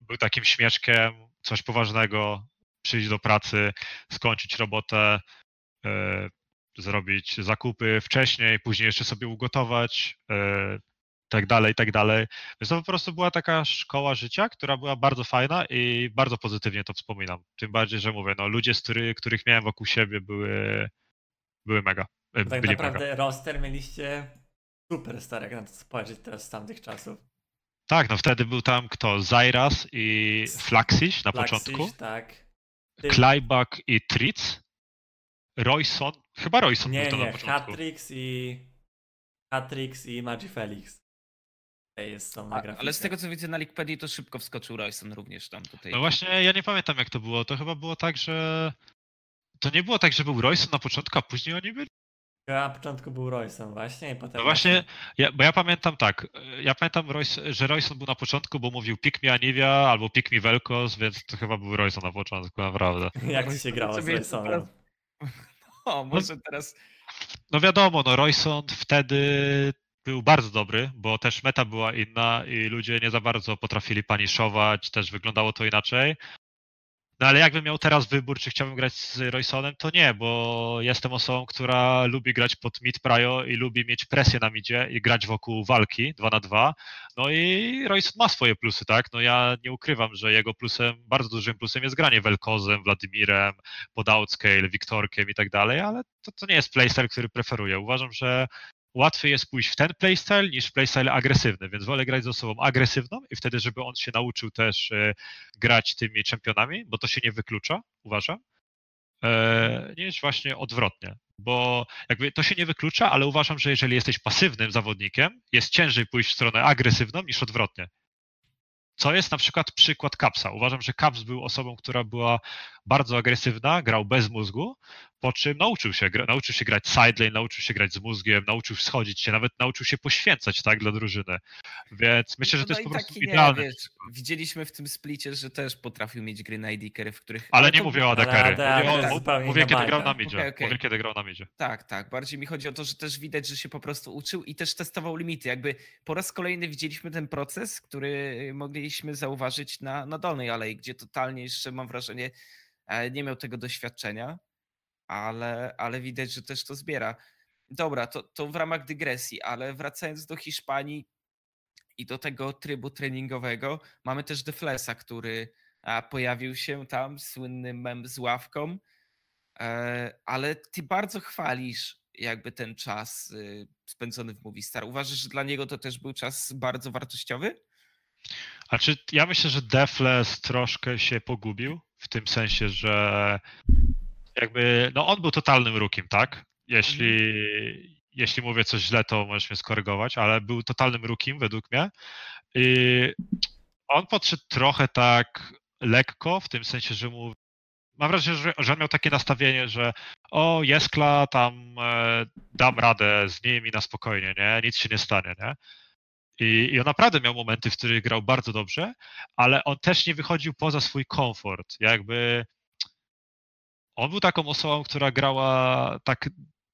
był takim śmieszkiem, coś poważnego, przyjść do pracy, skończyć robotę, e, zrobić zakupy wcześniej, później jeszcze sobie ugotować, e, tak dalej, tak dalej. Więc to po prostu była taka szkoła życia, która była bardzo fajna i bardzo pozytywnie to wspominam. Tym bardziej, że mówię, no ludzie, z który, których miałem wokół siebie były, były mega. e, Tak naprawdę mega. roster mieliście super stary, jak na to spojrzeć teraz z tamtych czasów. Tak, no wtedy był tam kto? Zairas i Flaxish na Flaxish, początku, tak. Ty- Klajbak i Tritz, Royson, chyba Royson Nie, był to nie, na początku. Hatrix i Hatrix i Magi Felix. Jest A, ale z tego co widzę na Liquipedii, to szybko wskoczył Royson również tam tutaj. No właśnie, ja nie pamiętam jak to było. To chyba było tak, że. To nie było tak, że był Royson na początku, a później oni byli. Na początku był Royson właśnie i potem No właśnie, ja, bo ja pamiętam tak. Ja pamiętam, Royce, że Royson był na początku, bo mówił pick me Anivia albo pick me Velkos, więc to chyba był Royson na początku, naprawdę. <laughs> Jak ci się grało z Roysonem? <laughs> O, może teraz. No wiadomo, no Royson wtedy był bardzo dobry, bo też meta była inna i ludzie nie za bardzo potrafili paniszować, też wyglądało to inaczej. No ale jakbym miał teraz wybór, czy chciałbym grać z Roysonem, to nie, bo jestem osobą, która lubi grać pod mid prio i lubi mieć presję na midzie i grać wokół walki 2 na 2. No i Royson ma swoje plusy, tak? No ja nie ukrywam, że jego plusem, bardzo dużym plusem jest granie Velkozem, Władimirem, pod outscale, Wiktorkiem i tak dalej, ale to, to nie jest playstyle, który preferuję. Uważam, że łatwiej jest pójść w ten playstyle niż w playstyle agresywny, więc wolę grać z osobą agresywną i wtedy, żeby on się nauczył też e, grać tymi czempionami, bo to się nie wyklucza, uważam, e, niż właśnie odwrotnie. Bo jakby to się nie wyklucza, ale uważam, że jeżeli jesteś pasywnym zawodnikiem, jest ciężej pójść w stronę agresywną niż odwrotnie. Co jest na przykład przykład Capsa. Uważam, że Caps był osobą, która była bardzo agresywna, grał bez mózgu, po czym nauczył się, gra, nauczył się grać sidelane, nauczył się grać z mózgiem, nauczył schodzić się, nawet nauczył się poświęcać tak dla drużyny. Więc myślę, że to no jest i po prostu taki nie, idealne. Wiesz, widzieliśmy w tym splicie, że też potrafił mieć gry na AD w których. Ale nie to- mówię o. AD Mówię, o, mówię kiedy grał na midzie. Okej, okej. Mówię, kiedy grał na midzie. Tak, tak. Bardziej mi chodzi o to, że też widać, że się po prostu uczył i też testował limity. Jakby po raz kolejny widzieliśmy ten proces, który mogliśmy zauważyć na, na dolnej alei, gdzie totalnie jeszcze mam wrażenie nie miał tego doświadczenia, ale, ale widać, że też to zbiera. Dobra, to, to w ramach dygresji, ale wracając do Hiszpanii i do tego trybu treningowego, mamy też Deflesa, który pojawił się tam, słynny mem z ławką, e, ale ty bardzo chwalisz jakby ten czas y, spędzony w Movistar. Uważasz, że dla niego to też był czas bardzo wartościowy? Znaczy, ja myślę, że Defles troszkę się pogubił, w tym sensie, że jakby, no on był totalnym rukiem, tak? Jeśli, jeśli mówię coś źle, to możesz mnie skorygować, ale był totalnym rukiem według mnie. I on podszedł trochę tak lekko, w tym sensie, że mu mam wrażenie, że, że on miał takie nastawienie, że o, Jeskla, tam e, dam radę z nimi na spokojnie, nie? Nic się nie stanie, nie? I, I on naprawdę miał momenty, w których grał bardzo dobrze, ale on też nie wychodził poza swój komfort. Jakby on był taką osobą, która grała tak,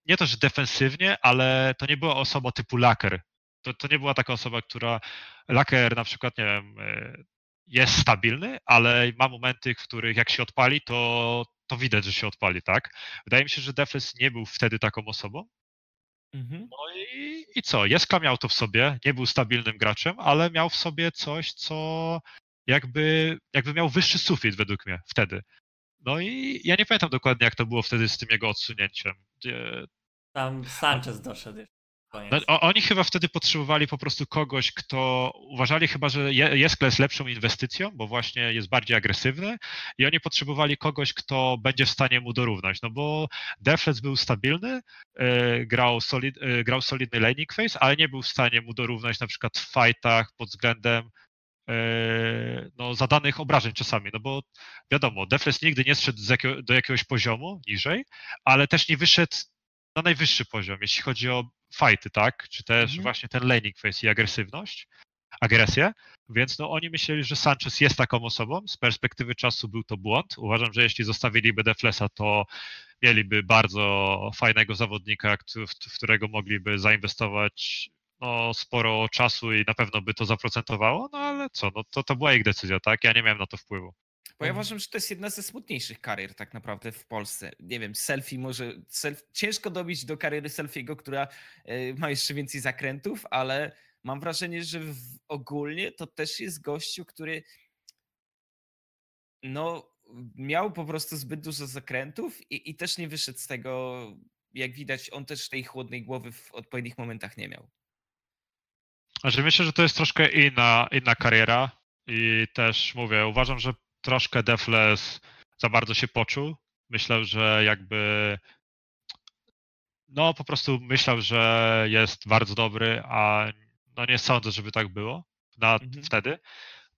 nie to, że defensywnie, ale to nie była osoba typu laker. To, to nie była taka osoba, która laker na przykład, nie wiem, e, jest stabilny, ale ma momenty, w których jak się odpali, to to widać, że się odpali, tak? Wydaje mi się, że Defles nie był wtedy taką osobą. Mhm. No i, i co? Jeska miał to w sobie, nie był stabilnym graczem, ale miał w sobie coś, co jakby, jakby miał wyższy sufit według mnie wtedy. No i ja nie pamiętam dokładnie, jak to było wtedy z tym jego odsunięciem. Tam Sanchez doszedł. No, oni chyba wtedy potrzebowali po prostu kogoś, kto uważali chyba, że Je- Jeskle jest lepszą inwestycją, bo właśnie jest bardziej agresywny i oni potrzebowali kogoś, kto będzie w stanie mu dorównać, no bo Deflec był stabilny, e, grał, solid, e, grał solidny laning phase, ale nie był w stanie mu dorównać na przykład w fightach pod względem e, no, zadanych obrażeń czasami, no bo wiadomo, Deflec nigdy nie zszedł do jakiegoś poziomu niżej, ale też nie wyszedł na najwyższy poziom, jeśli chodzi o fighty, tak? Czy też Mhm. właśnie ten laning phase i agresywność, agresję. Więc no oni myśleli, że Sanchez jest taką osobą. Z perspektywy czasu był to błąd. Uważam, że jeśli zostawiliby Deflesa, to mieliby bardzo fajnego zawodnika, w którego mogliby zainwestować no, sporo czasu i na pewno by to zaprocentowało, no ale co, no to, to była ich decyzja, tak? Ja nie miałem na to wpływu. Bo ja Mhm. uważam, że to jest jedna ze smutniejszych karier tak naprawdę w Polsce. Nie wiem, selfie może. Self, ciężko dobić do kariery selfiego, która e, ma jeszcze więcej zakrętów, ale mam wrażenie, że ogólnie to też jest gościu, który no miał po prostu zbyt dużo zakrętów i, i też nie wyszedł z tego. Jak widać, on też tej chłodnej głowy w odpowiednich momentach nie miał. Znaczy myślę, że to jest troszkę inna, inna kariera i też mówię, uważam, że troszkę Defles za bardzo się poczuł. Myślał, że jakby no po prostu myślał, że jest bardzo dobry, a no nie sądzę, żeby tak było na, Mhm. wtedy.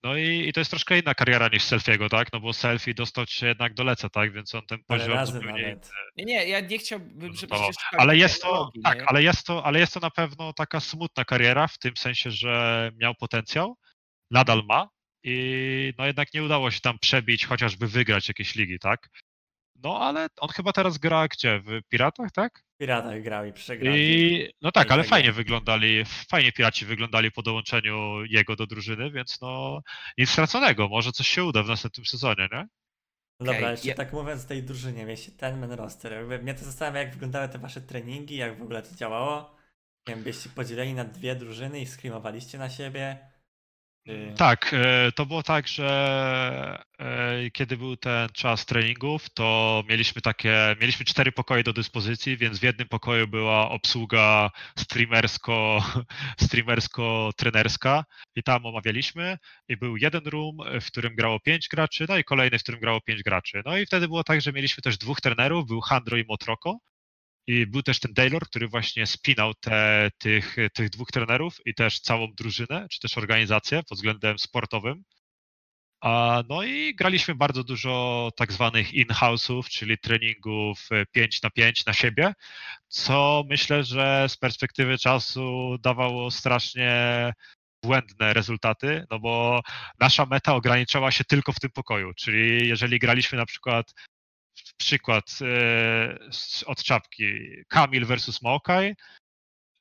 No i, i to jest troszkę inna kariera niż Selfiego, tak? No bo Selfie dostał się jednak do leca, tak? Więc on ten poziom razy zupełnie nawet. Nie, nie, ja nie chciałbym, żebyście No, ale jest to, tak, ale jest to, ale jest to na pewno taka smutna kariera, w tym sensie, że miał potencjał, nadal ma i no jednak nie udało się tam przebić, chociażby wygrać jakieś ligi, tak? No ale on chyba teraz gra gdzie? W Piratach, tak? W Piratach grał i przegrał. I no tak, ale fajnie wyglądali, fajnie Piraci wyglądali po dołączeniu jego do drużyny, więc no nic straconego, może coś się uda w następnym sezonie, nie? No dobra, jeszcze ja- tak mówiąc o tej drużynie, mieliście ten men roster. Jakby mnie to zastanawia, jak wyglądały te wasze treningi, jak w ogóle to działało. Nie wiem, byście podzieleni na dwie drużyny i skrimowaliście na siebie. Czy... Tak, e, to było tak, że e, kiedy był ten czas treningów, to mieliśmy takie, mieliśmy cztery pokoje do dyspozycji, więc w jednym pokoju była obsługa streamersko, <laughs> streamersko-trenerska i tam omawialiśmy i był jeden room, w którym grało pięć graczy, no i kolejny, w którym grało pięć graczy. No i wtedy było tak, że mieliśmy też dwóch trenerów, był Handro i Motroko, i był też ten Taylor, który właśnie spinał te, tych, tych dwóch trenerów i też całą drużynę, czy też organizację pod względem sportowym. A, no i graliśmy bardzo dużo tak zwanych in-house'ów, czyli treningów 5 na 5 na siebie, co myślę, że z perspektywy czasu dawało strasznie błędne rezultaty, no bo nasza meta ograniczała się tylko w tym pokoju, czyli jeżeli graliśmy na przykład przykład e, od czapki Kamil versus Maokaj,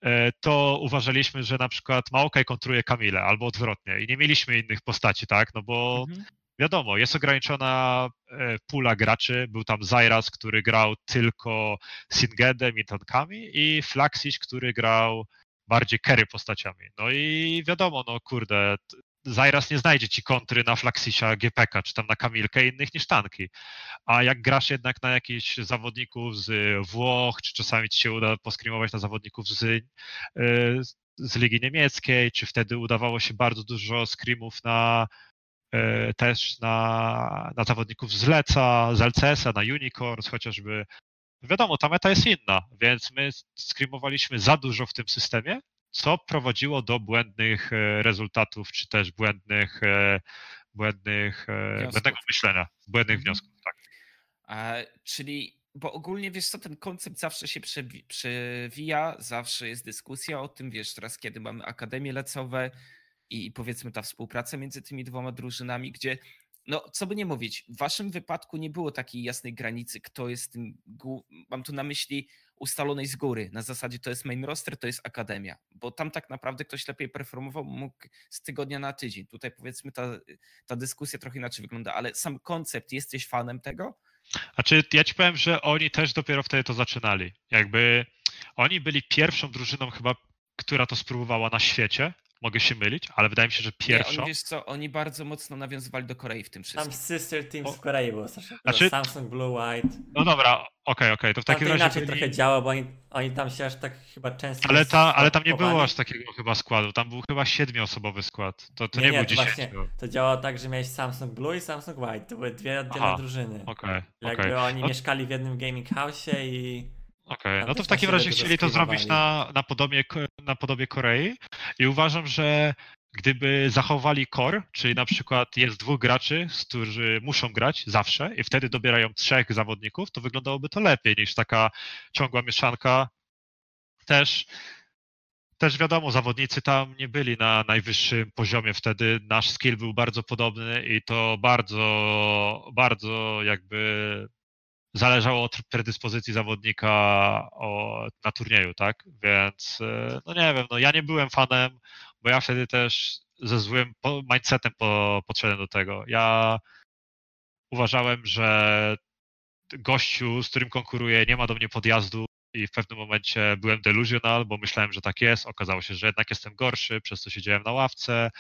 e, to uważaliśmy, że na przykład Maokaj kontruje Kamilę albo odwrotnie i nie mieliśmy innych postaci, tak? No bo Mhm. wiadomo, jest ograniczona e, pula graczy. Był tam Zairas, który grał tylko Singedem i tankami i Flaxish, który grał bardziej carry postaciami. No i wiadomo, no kurde, Zairas nie znajdzie ci kontry na Flaxisha, GPK, czy tam na Kamilkę innych niż tanki. A jak grasz jednak na jakichś zawodników z Włoch, czy czasami ci się uda poskrymować na zawodników z, e, z Ligi Niemieckiej, czy wtedy udawało się bardzo dużo scrimów na e, też na, na zawodników z Leca, z LCS-a, na Unicorns chociażby. Wiadomo, ta meta jest inna, więc my skrimowaliśmy za dużo w tym systemie, co prowadziło do błędnych e, rezultatów, czy też błędnych, e, błędnych, e, Wniosków. błędnego myślenia, błędnych Mhm. wniosków. Tak. A, czyli, bo ogólnie wiesz co, ten koncept zawsze się przewi- przewija, zawsze jest dyskusja o tym, wiesz, teraz kiedy mamy akademie lecowe i, powiedzmy ta współpraca między tymi dwoma drużynami, gdzie, no co by nie mówić, w waszym wypadku nie było takiej jasnej granicy, kto jest tym, mam tu na myśli ustalonej z góry, na zasadzie to jest main roster, to jest akademia, bo tam tak naprawdę ktoś lepiej performował, mógł z tygodnia na tydzień. Tutaj powiedzmy ta, ta dyskusja trochę inaczej wygląda, ale sam koncept, jesteś fanem tego? Znaczy, ja ci powiem, że oni też dopiero wtedy to zaczynali. Jakby oni byli pierwszą drużyną chyba, która to spróbowała na świecie. Mogę się mylić, ale wydaje mi się, że Nie, pierwszą. oni, wiesz co, oni bardzo mocno nawiązywali do Korei w tym Tam wszystkim. Sister Teams O. w Korei było strasznie. Znaczy-. Samsung Blue White. No dobra, okej, okej, to w Tam takim to razie. inaczej Byli... trochę działa, bo oni, oni tam się aż tak chyba często Ale, nie ta, ale tam nie było aż takiego chyba składu. Tam był chyba siedmioosobowy skład. To, to Nie, nie, nie, był to dziesięciu. To działało tak, że miałeś Samsung Blue i Samsung White. To były dwie oddzielne Aha, drużyny. Okej, Jakby okej. oni No- mieszkali w jednym gaming house'ie i Okej, Tam no to w takim razie chcieli to zrobić na, na, podobie, na podobie Korei i uważam, że gdyby zachowali core, czyli na przykład jest dwóch graczy, z którzy muszą grać zawsze i wtedy dobierają trzech zawodników, to wyglądałoby to lepiej niż taka ciągła mieszanka. Też, też wiadomo, zawodnicy tam nie byli na najwyższym poziomie wtedy. Nasz skill był bardzo podobny i to bardzo, bardzo jakby zależało od predyspozycji zawodnika o, na turnieju, tak? Więc e, no nie wiem, no ja nie byłem fanem, bo ja wtedy też ze złym mindsetem po, podszedłem do tego. Ja uważałem, że gościu, z którym konkuruję, nie ma do mnie podjazdu i w pewnym momencie byłem delusional, bo myślałem, że tak jest. Okazało się, że jednak jestem gorszy, przez co siedziałem na ławce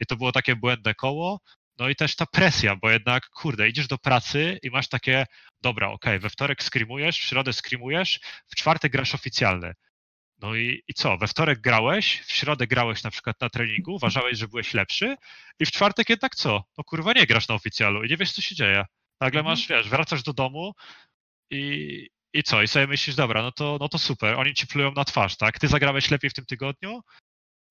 i to było takie błędne koło. No i też ta presja, bo jednak, kurde, idziesz do pracy i masz takie, dobra, okej, we wtorek skrimujesz, w środę skrimujesz, w czwartek grasz oficjalny. No i, i co? We wtorek grałeś, w środę grałeś na przykład na treningu, uważałeś, że byłeś lepszy i w czwartek jednak co? No kurwa nie grasz na oficjalu i nie wiesz, co się dzieje. Nagle Mhm. masz, wiesz, wracasz do domu i, i co? I sobie myślisz, dobra, no to, no to super, oni ci plują na twarz, tak? Ty zagrałeś lepiej w tym tygodniu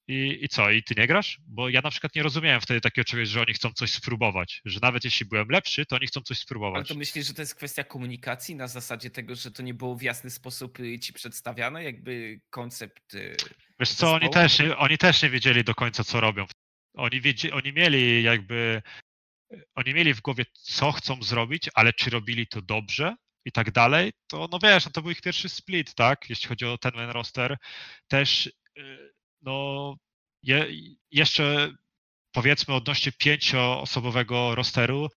i, i co? I ty nie grasz? Bo ja na przykład nie rozumiałem wtedy takiego czegoś, że oni chcą coś spróbować, że nawet jeśli byłem lepszy, to oni chcą coś Ale spróbować. to myślisz, że to jest kwestia komunikacji na zasadzie tego, że to nie było w jasny sposób y, ci przedstawiane, jakby koncept. y, Wiesz co, oni zespołu? też, oni też nie wiedzieli do końca, co robią. Oni, wiedzie, oni mieli jakby, oni mieli w głowie, co chcą zrobić, ale czy robili to dobrze i tak dalej, to no wiesz, no to był ich pierwszy split, tak, jeśli chodzi o ten main roster. Też, y, no, je, jeszcze powiedzmy odnośnie pięcioosobowego rosteru,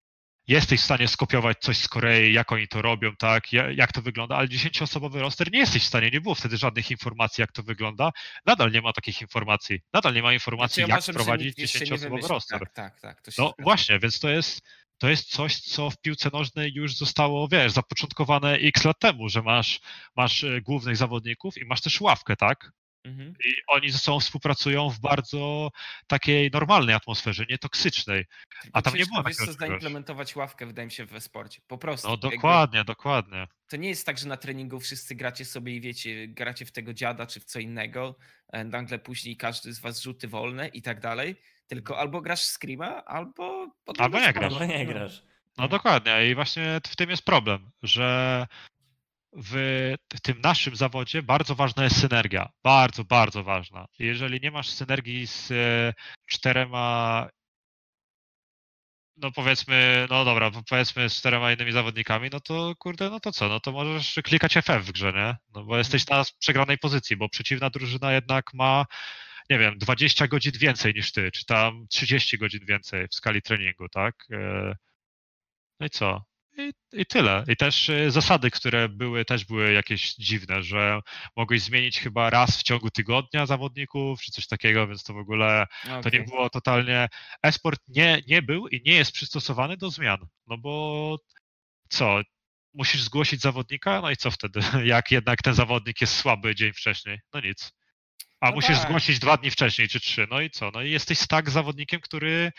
jesteś w stanie skopiować coś z Korei, jak oni to robią, tak, ja- jak to wygląda, ale dziesięcioosobowy roster nie jesteś w stanie, nie było wtedy żadnych informacji, jak to wygląda. Nadal nie ma takich informacji. Nadal nie ma informacji, Znaczy, ja jak prowadzić dziesięcioosobowy roster. Tak, tak, tak. No właśnie, więc to jest, to jest coś, co w piłce nożnej już zostało, wiesz, zapoczątkowane x lat temu, że masz, masz e, głównych zawodników i masz też ławkę, tak? Mhm. I oni ze sobą współpracują w bardzo takiej normalnej atmosferze, nietoksycznej. Tylko A tam nie było wiesz, co, zaimplementować ławkę, wydaje mi się, we sporcie. Po prostu. No jakby dokładnie, dokładnie. To nie jest tak, że na treningu wszyscy gracie sobie i wiecie, gracie w tego dziada czy w co innego, e, nagle później każdy z was rzuty wolne i tak dalej, tylko albo grasz w Screama, albo... Albo nie grasz. albo nie No. grasz. No dokładnie i właśnie w tym jest problem, że w tym naszym zawodzie bardzo ważna jest synergia. Bardzo, bardzo ważna. Jeżeli nie masz synergii z e, czterema, no powiedzmy, no dobra, powiedzmy z czterema innymi zawodnikami, no to kurde, no to co, no to możesz klikać FF w grze, nie? No bo jesteś na przegranej pozycji, bo przeciwna drużyna jednak ma, nie wiem, 20 godzin więcej niż ty, czy tam 30 godzin więcej w skali treningu, tak? E, No i co? I, I tyle. I też y, zasady, które były, też były jakieś dziwne, że mogłeś zmienić chyba raz w ciągu tygodnia zawodników, czy coś takiego, więc to w ogóle to nie było totalnie. Esport nie, nie był i nie jest przystosowany do zmian. No bo co? Musisz zgłosić zawodnika, no i co wtedy? <laughs> Jak jednak ten zawodnik jest słaby dzień wcześniej? No nic. A No musisz tak. zgłosić dwa dni wcześniej, czy trzy. No i co? No i jesteś tak zawodnikiem, który,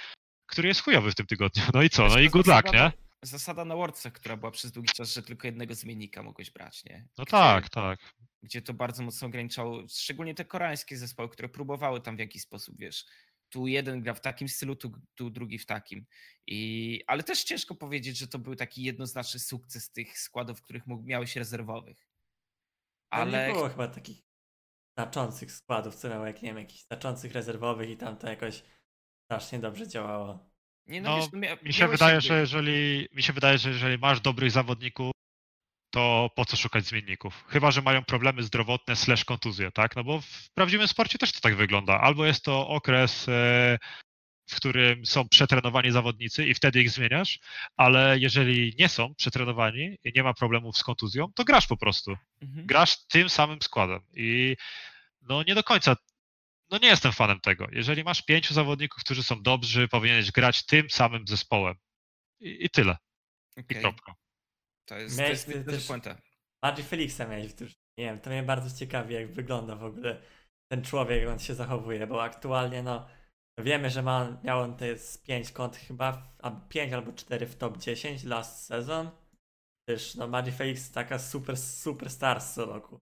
który jest chujowy w tym tygodniu. No i co? No i good luck, nie? Zasada na Worldce, która była przez długi czas, że tylko jednego zmiennika mogłeś brać, nie? No Gdzie- tak, tak. Gdzie to bardzo mocno ograniczało, szczególnie te koreańskie zespoły, które próbowały tam w jakiś sposób, wiesz, tu jeden gra w takim stylu, tu, tu drugi w takim. I, ale też ciężko powiedzieć, że to był taki jednoznaczny sukces tych składów, których mógł, miałeś rezerwowych. Ale Ale nie było chyba takich znaczących składów, co miały, jak nie wiem, jakichś znaczących rezerwowych i tam to jakoś strasznie dobrze działało. Nie, no, No, wiesz, no, mia, Mi się wydaje, jakby- że jeżeli, mi się wydaje, że jeżeli masz dobrych zawodników, to po co szukać zmienników? Chyba, że mają problemy zdrowotne slash kontuzje, tak? No bo w prawdziwym sporcie też to tak wygląda. Albo jest to okres e, w którym są przetrenowani zawodnicy i wtedy ich zmieniasz, ale jeżeli nie są przetrenowani i nie ma problemów z kontuzją, to grasz po prostu. Mhm. Grasz tym samym składem i no nie do końca, no nie jestem fanem tego. Jeżeli masz pięciu zawodników, którzy są dobrzy, powinieneś grać tym samym zespołem. I, i tyle. I Okej. kropka. To jest, to Miałeś jest myślę, że też- puenta. Bardziej Felixa miałeś w drużynie. Nie wiem, to mnie bardzo ciekawi, jak wygląda w ogóle ten człowiek, jak on się zachowuje, bo aktualnie no wiemy, że ma, miał on te z 5 kont chyba, a 5 albo 4 w top 10 last sezon. Też no Magic Felix taka super, super star z roku.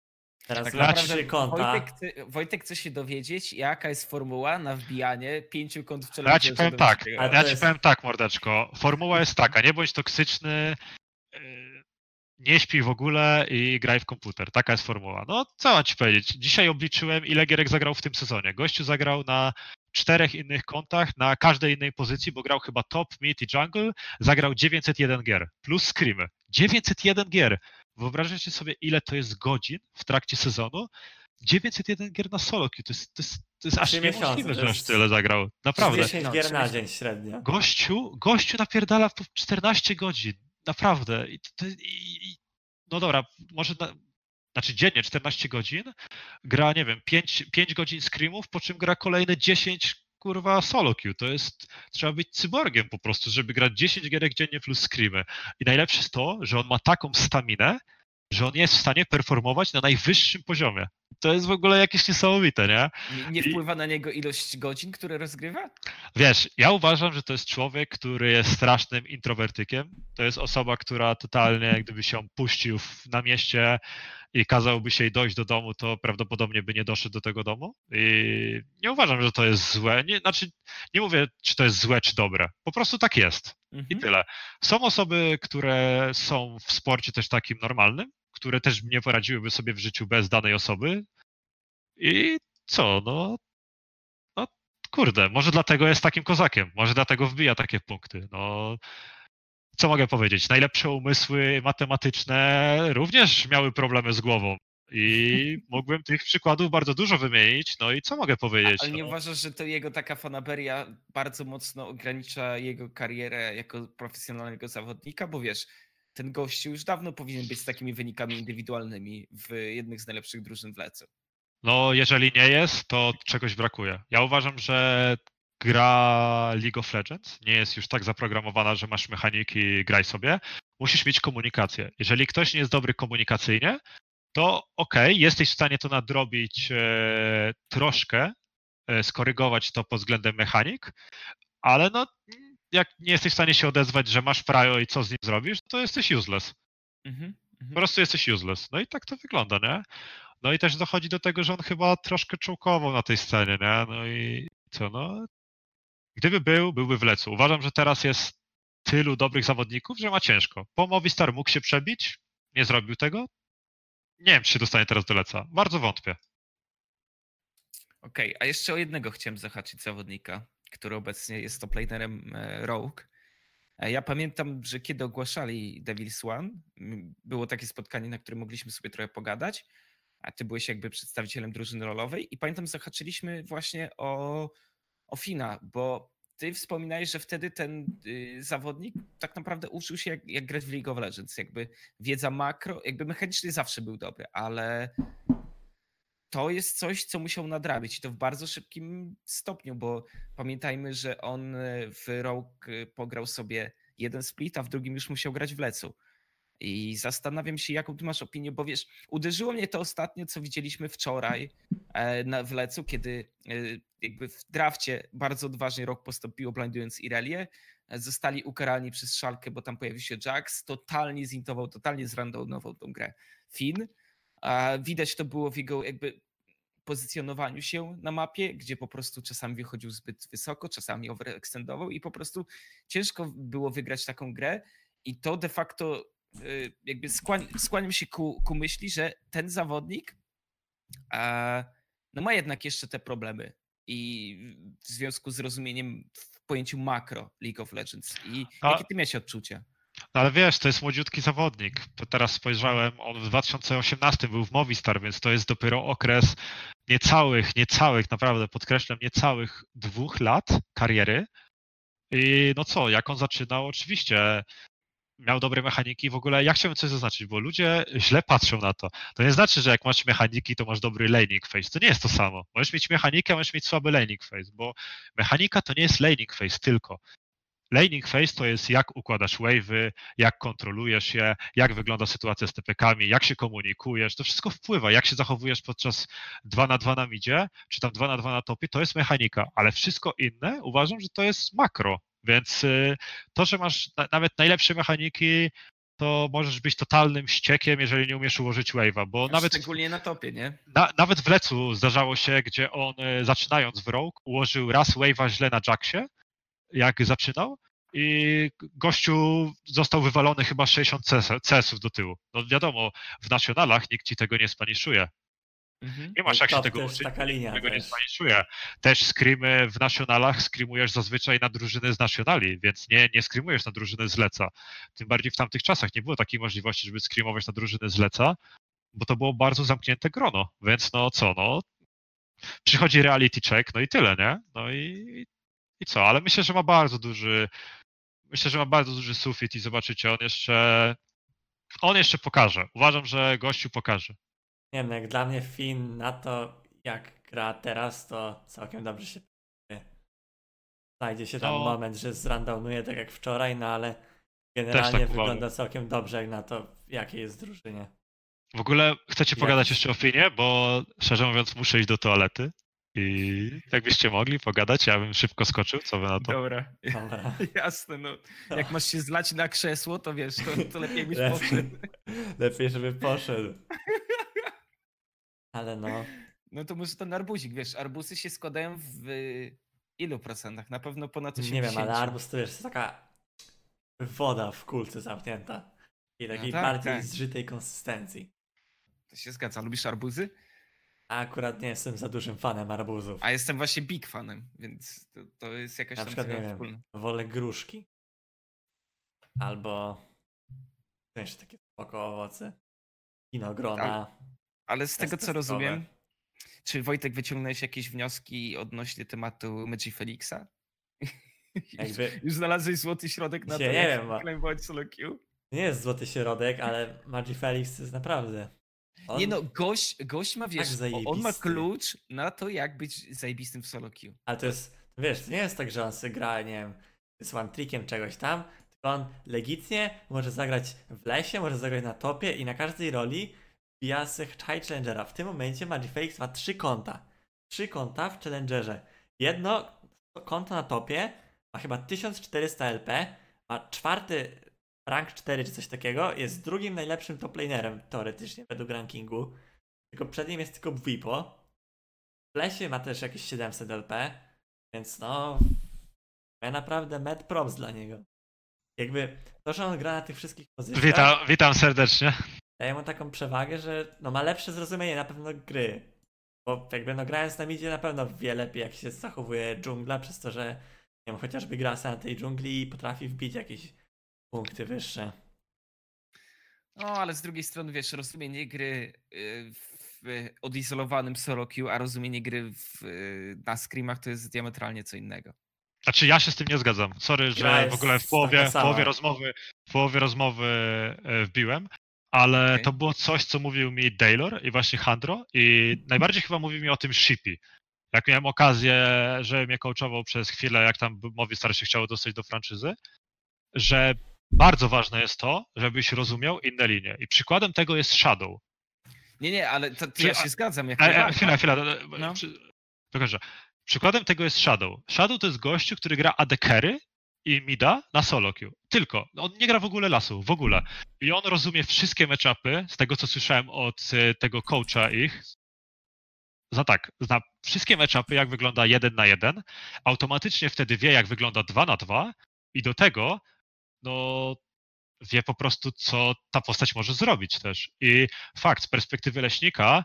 Teraz Tak naprawdę trzy konta. Wojtek chce, Wojtek chce się dowiedzieć, jaka jest formuła na wbijanie pięciu kont w Ja ci powiem tak, ja to ci jest- powiem tak, mordeczko. Formuła jest taka, nie bądź toksyczny, yy, nie śpij w ogóle i graj w komputer. Taka jest formuła. No, co mam ci powiedzieć? Dzisiaj obliczyłem, ile gierek zagrał w tym sezonie. Gościu zagrał na czterech innych kontach, na każdej innej pozycji, bo grał chyba top, mid i jungle. Zagrał 901 gier, plus screamy. 901 gier! Wyobrażacie sobie, ile to jest godzin w trakcie sezonu? 901 gier na solo queue. To jest, to jest, to jest aż niemożliwe, to że aż tyle zagrał. Naprawdę. 10 No, gier na dzień średnio. Gościu, gościu napierdala po 14 godzin. Naprawdę. I, to- i, i, no dobra, może na, znaczy dziennie 14 godzin. Gra, nie wiem, 5, 5 godzin screamów, po czym gra kolejne 10 kurwa solo queue. To jest, trzeba być cyborgiem po prostu, żeby grać 10 gierek dziennie plus screamy. I najlepsze jest to, że on ma taką staminę, że on jest w stanie performować na najwyższym poziomie. To jest w ogóle jakieś niesamowite, nie? Nie, nie I- wpływa na niego ilość godzin, które rozgrywa? Wiesz, ja uważam, że to jest człowiek, który jest strasznym introwertykiem. To jest osoba, która totalnie, gdyby się puścił na mieście i kazałby się jej dojść do domu, to prawdopodobnie by nie doszedł do tego domu. I nie uważam, że to jest złe. Nie, znaczy, nie mówię, czy to jest złe, czy dobre. Po prostu tak jest. I Mhm. tyle. Są osoby, które są w sporcie też takim normalnym, które też nie poradziłyby sobie w życiu bez danej osoby. I co, no, no kurde, może dlatego jest takim kozakiem, może dlatego wbija takie punkty. No, co mogę powiedzieć? Najlepsze umysły matematyczne również miały problemy z głową. I <laughs> mógłbym tych przykładów bardzo dużo wymienić. No i co mogę powiedzieć? Ale nie no? uważasz, że to jego taka fanaberia bardzo mocno ogranicza jego karierę jako profesjonalnego zawodnika? Bo wiesz, ten gościu już dawno powinien być z takimi wynikami indywidualnymi w jednych z najlepszych drużyn w Lecu. No, jeżeli nie jest, to czegoś brakuje. Ja uważam, że gra League of Legends nie jest już tak zaprogramowana, że masz mechaniki, graj sobie. Musisz mieć komunikację. Jeżeli ktoś nie jest dobry komunikacyjnie, to okej, jesteś w stanie to nadrobić e, troszkę, e, skorygować to pod względem mechanik, ale no, jak nie jesteś w stanie się odezwać, że masz prajo i co z nim zrobisz, to jesteś useless. Mhm. Po mhm. prostu jesteś useless. No i tak to wygląda, nie? No i też dochodzi do tego, że on chyba troszkę czołkował na tej scenie, nie? No i co, no? Gdyby był, byłby w lecu. Uważam, że teraz jest tylu dobrych zawodników, że ma ciężko. Po Movistar mógł się przebić, nie zrobił tego. Nie wiem, czy się dostanie teraz do leca. Bardzo wątpię. Okej, a jeszcze o jednego chciałem zahaczyć zawodnika, który obecnie jest top lanerem e, Rogue. E, Ja pamiętam, że kiedy ogłaszali Devil's One, było takie spotkanie, na którym mogliśmy sobie trochę pogadać, a ty byłeś jakby przedstawicielem drużyny rolowej i pamiętam, zahaczyliśmy właśnie o, o Fina, bo ty wspominałeś, że wtedy ten y, zawodnik tak naprawdę uczył się jak, jak grać w League of Legends, jakby wiedza makro, jakby mechanicznie zawsze był dobry, ale to jest coś, co musiał nadrabiać i to w bardzo szybkim stopniu, bo pamiętajmy, że on e, w Rogue e, pograł sobie jeden split, a w drugim już musiał grać w Lecu. I zastanawiam się, jaką ty masz opinię, bo wiesz, uderzyło mnie to ostatnio, co widzieliśmy wczoraj e, na, w Lecu, kiedy e, jakby w drafcie bardzo odważnie Rogue postąpiło, blindując Irelię. E, Zostali ukarani przez Szalkę, bo tam pojawił się Jax, totalnie zintował, totalnie zrandomował tą grę. Finn, a widać to było w jego jakby pozycjonowaniu się na mapie, gdzie po prostu czasami wychodził zbyt wysoko, czasami overextendował i po prostu ciężko było wygrać taką grę i to de facto jakby skłań, skłaniam się ku, ku myśli, że ten zawodnik no ma jednak jeszcze te problemy i w związku z rozumieniem w pojęciu makro League of Legends i A- jakie ty miałeś odczucia? No ale wiesz, to jest młodziutki zawodnik. To teraz spojrzałem, on w 2018 był w Movistar, więc to jest dopiero okres niecałych, niecałych, naprawdę podkreślam, niecałych dwóch lat kariery. I no co, jak on zaczynał, oczywiście miał dobre mechaniki. W ogóle ja chciałbym coś zaznaczyć, bo ludzie źle patrzą na to. To nie znaczy, że jak masz mechaniki, to masz dobry laning phase. To nie jest to samo. Możesz mieć mechanikę, możesz mieć słaby laning phase, bo mechanika to nie jest laning phase tylko. Laning phase to jest jak układasz wave'y, jak kontrolujesz je, jak wygląda sytuacja z TPK-ami, jak się komunikujesz, to wszystko wpływa, jak się zachowujesz podczas 2 na 2 na midzie, czy tam 2 na 2 na topie, to jest mechanika, ale wszystko inne uważam, że to jest makro, więc y, to, że masz nawet najlepsze mechaniki, to możesz być totalnym ściekiem, jeżeli nie umiesz ułożyć wave'a, bo A nawet... Szczególnie na topie, nie? Na, nawet w Lecu zdarzało się, gdzie on y, zaczynając w Rogue ułożył raz wave'a źle na Jacksie, jak zaczynał i gościu został wywalony chyba 60 CS-ów do tyłu. No wiadomo, w nacionalach nikt ci tego nie spaniszuje. Mhm. Nie masz jak się tego uczyć, taka linia tego nie też. spaniszuje. Też screamy w nacionalach screamujesz zazwyczaj na drużyny z nacionali, więc nie, nie screamujesz na drużyny z Leca. Tym bardziej w tamtych czasach nie było takiej możliwości, żeby screamować na drużyny z Leca, bo to było bardzo zamknięte grono, więc no co, no przychodzi reality check, no i tyle, nie? No i, i co, ale myślę, że ma bardzo duży myślę, że ma bardzo duży sufit i zobaczycie, on jeszcze on jeszcze pokaże. Uważam, że gościu pokaże. Nie wiem, jak dla mnie Finn na to, jak gra teraz, to całkiem dobrze się. Znajdzie się tam No. moment, że zrandomuje tak jak wczoraj, no ale generalnie tak wygląda uważam. całkiem dobrze jak na to, w jakiej jest drużynie. W ogóle chcecie Ja- pogadać jeszcze o Finie, bo szczerze mówiąc muszę iść do toalety i jakbyście mogli pogadać, ja bym szybko skoczył, co wy na to? Dobra, Dobra. <laughs> jasne, no. Jak masz się zlać na krzesło, to wiesz, to, to lepiej byś Lepiej. poszedł. <laughs> Lepiej, żeby poszedł. Ale no, No to może ten arbuzik, wiesz, arbusy się składają w ilu procentach? Na pewno ponad 80. nie wiem, ale arbus to wiesz, to taka woda w kulce zamknięta. I takiej tak, bardziej tak. zżytej konsystencji. To się zgadza. Lubisz arbuzy? A akurat nie jestem za dużym fanem arbuzów. A jestem właśnie big fanem, więc to, to jest jakaś Na tam przykład, nie wiem, wspólna. wolę gruszki. Albo jeszcze takie spoko owoce. Winogrona. Ale z tego co rozumiem, czy Wojtek wyciągnąłeś jakieś wnioski odnośnie tematu Magi Felixa? Jakby Już znalazłeś złoty środek na to, nie wiem, solo queue? nie jest złoty środek, ale Magifelix to jest naprawdę. On, Nie no, gość, gość ma, wiesz, o- on ma klucz na to, jak być zajebistym w solo queue. Ale to jest, wiesz, to nie jest tak, że on sobie gra, nie wiem, z one trickiem czegoś tam, tylko on legitnie może zagrać w lesie, może zagrać na topie i na każdej roli sobie High Challengera. W tym momencie Magifelix ma trzy konta. Trzy konta w Challengerze. Jedno konto na topie ma chyba 1400 LP, ma czwarty rank 4 czy coś takiego, jest drugim najlepszym top lanerem teoretycznie według rankingu. Tylko przed nim jest tylko Bwipo. W lesie ma też jakieś 700 LP, więc no ja naprawdę mad props dla niego. Jakby to, że on gra na tych wszystkich pozycjach, Witam, witam serdecznie. Daje mu taką przewagę, że no ma lepsze zrozumienie na pewno gry. Bo jakby no grając na midzie na pewno wie lepiej jak się zachowuje dżungla, przez to, że nie wiem, chociażby gra na tej dżungli i potrafi wbić jakieś punkty wyższe. No, ale z drugiej strony, wiesz, rozumienie gry y, w odizolowanym solo queue, a rozumienie gry w, y, na screamach to jest diametralnie co innego. Znaczy ja się z tym nie zgadzam. Sorry, że w ogóle w połowie, w połowie rozmowy, w połowie rozmowy e, wbiłem, ale Okej. to było coś, co mówił mi Daylor i właśnie Handro i najbardziej chyba mówił mi o tym Shippy. Jak miałem okazję, że mnie coachował przez chwilę, jak tam Movistar się chciało dostać do franczyzy, że bardzo ważne jest to, żebyś rozumiał inne linie. I przykładem tego jest Shadow. Nie, nie, ale to, to ja się zgadzam. Jak E, e, chwila, chwila. No. Pokażę. Przykładem tego jest Shadow. Shadow to jest gościu, który gra AD carry i mida na solo queue. Tylko. On nie gra w ogóle lasu, w ogóle. I on rozumie wszystkie matchupy, z tego co słyszałem od e, tego coacha ich. Za tak, zna wszystkie matchupy, jak wygląda jeden na jeden. Automatycznie wtedy wie, jak wygląda dwa na dwa i do tego, no, wie po prostu, co ta postać może zrobić też. I fakt, z perspektywy leśnika,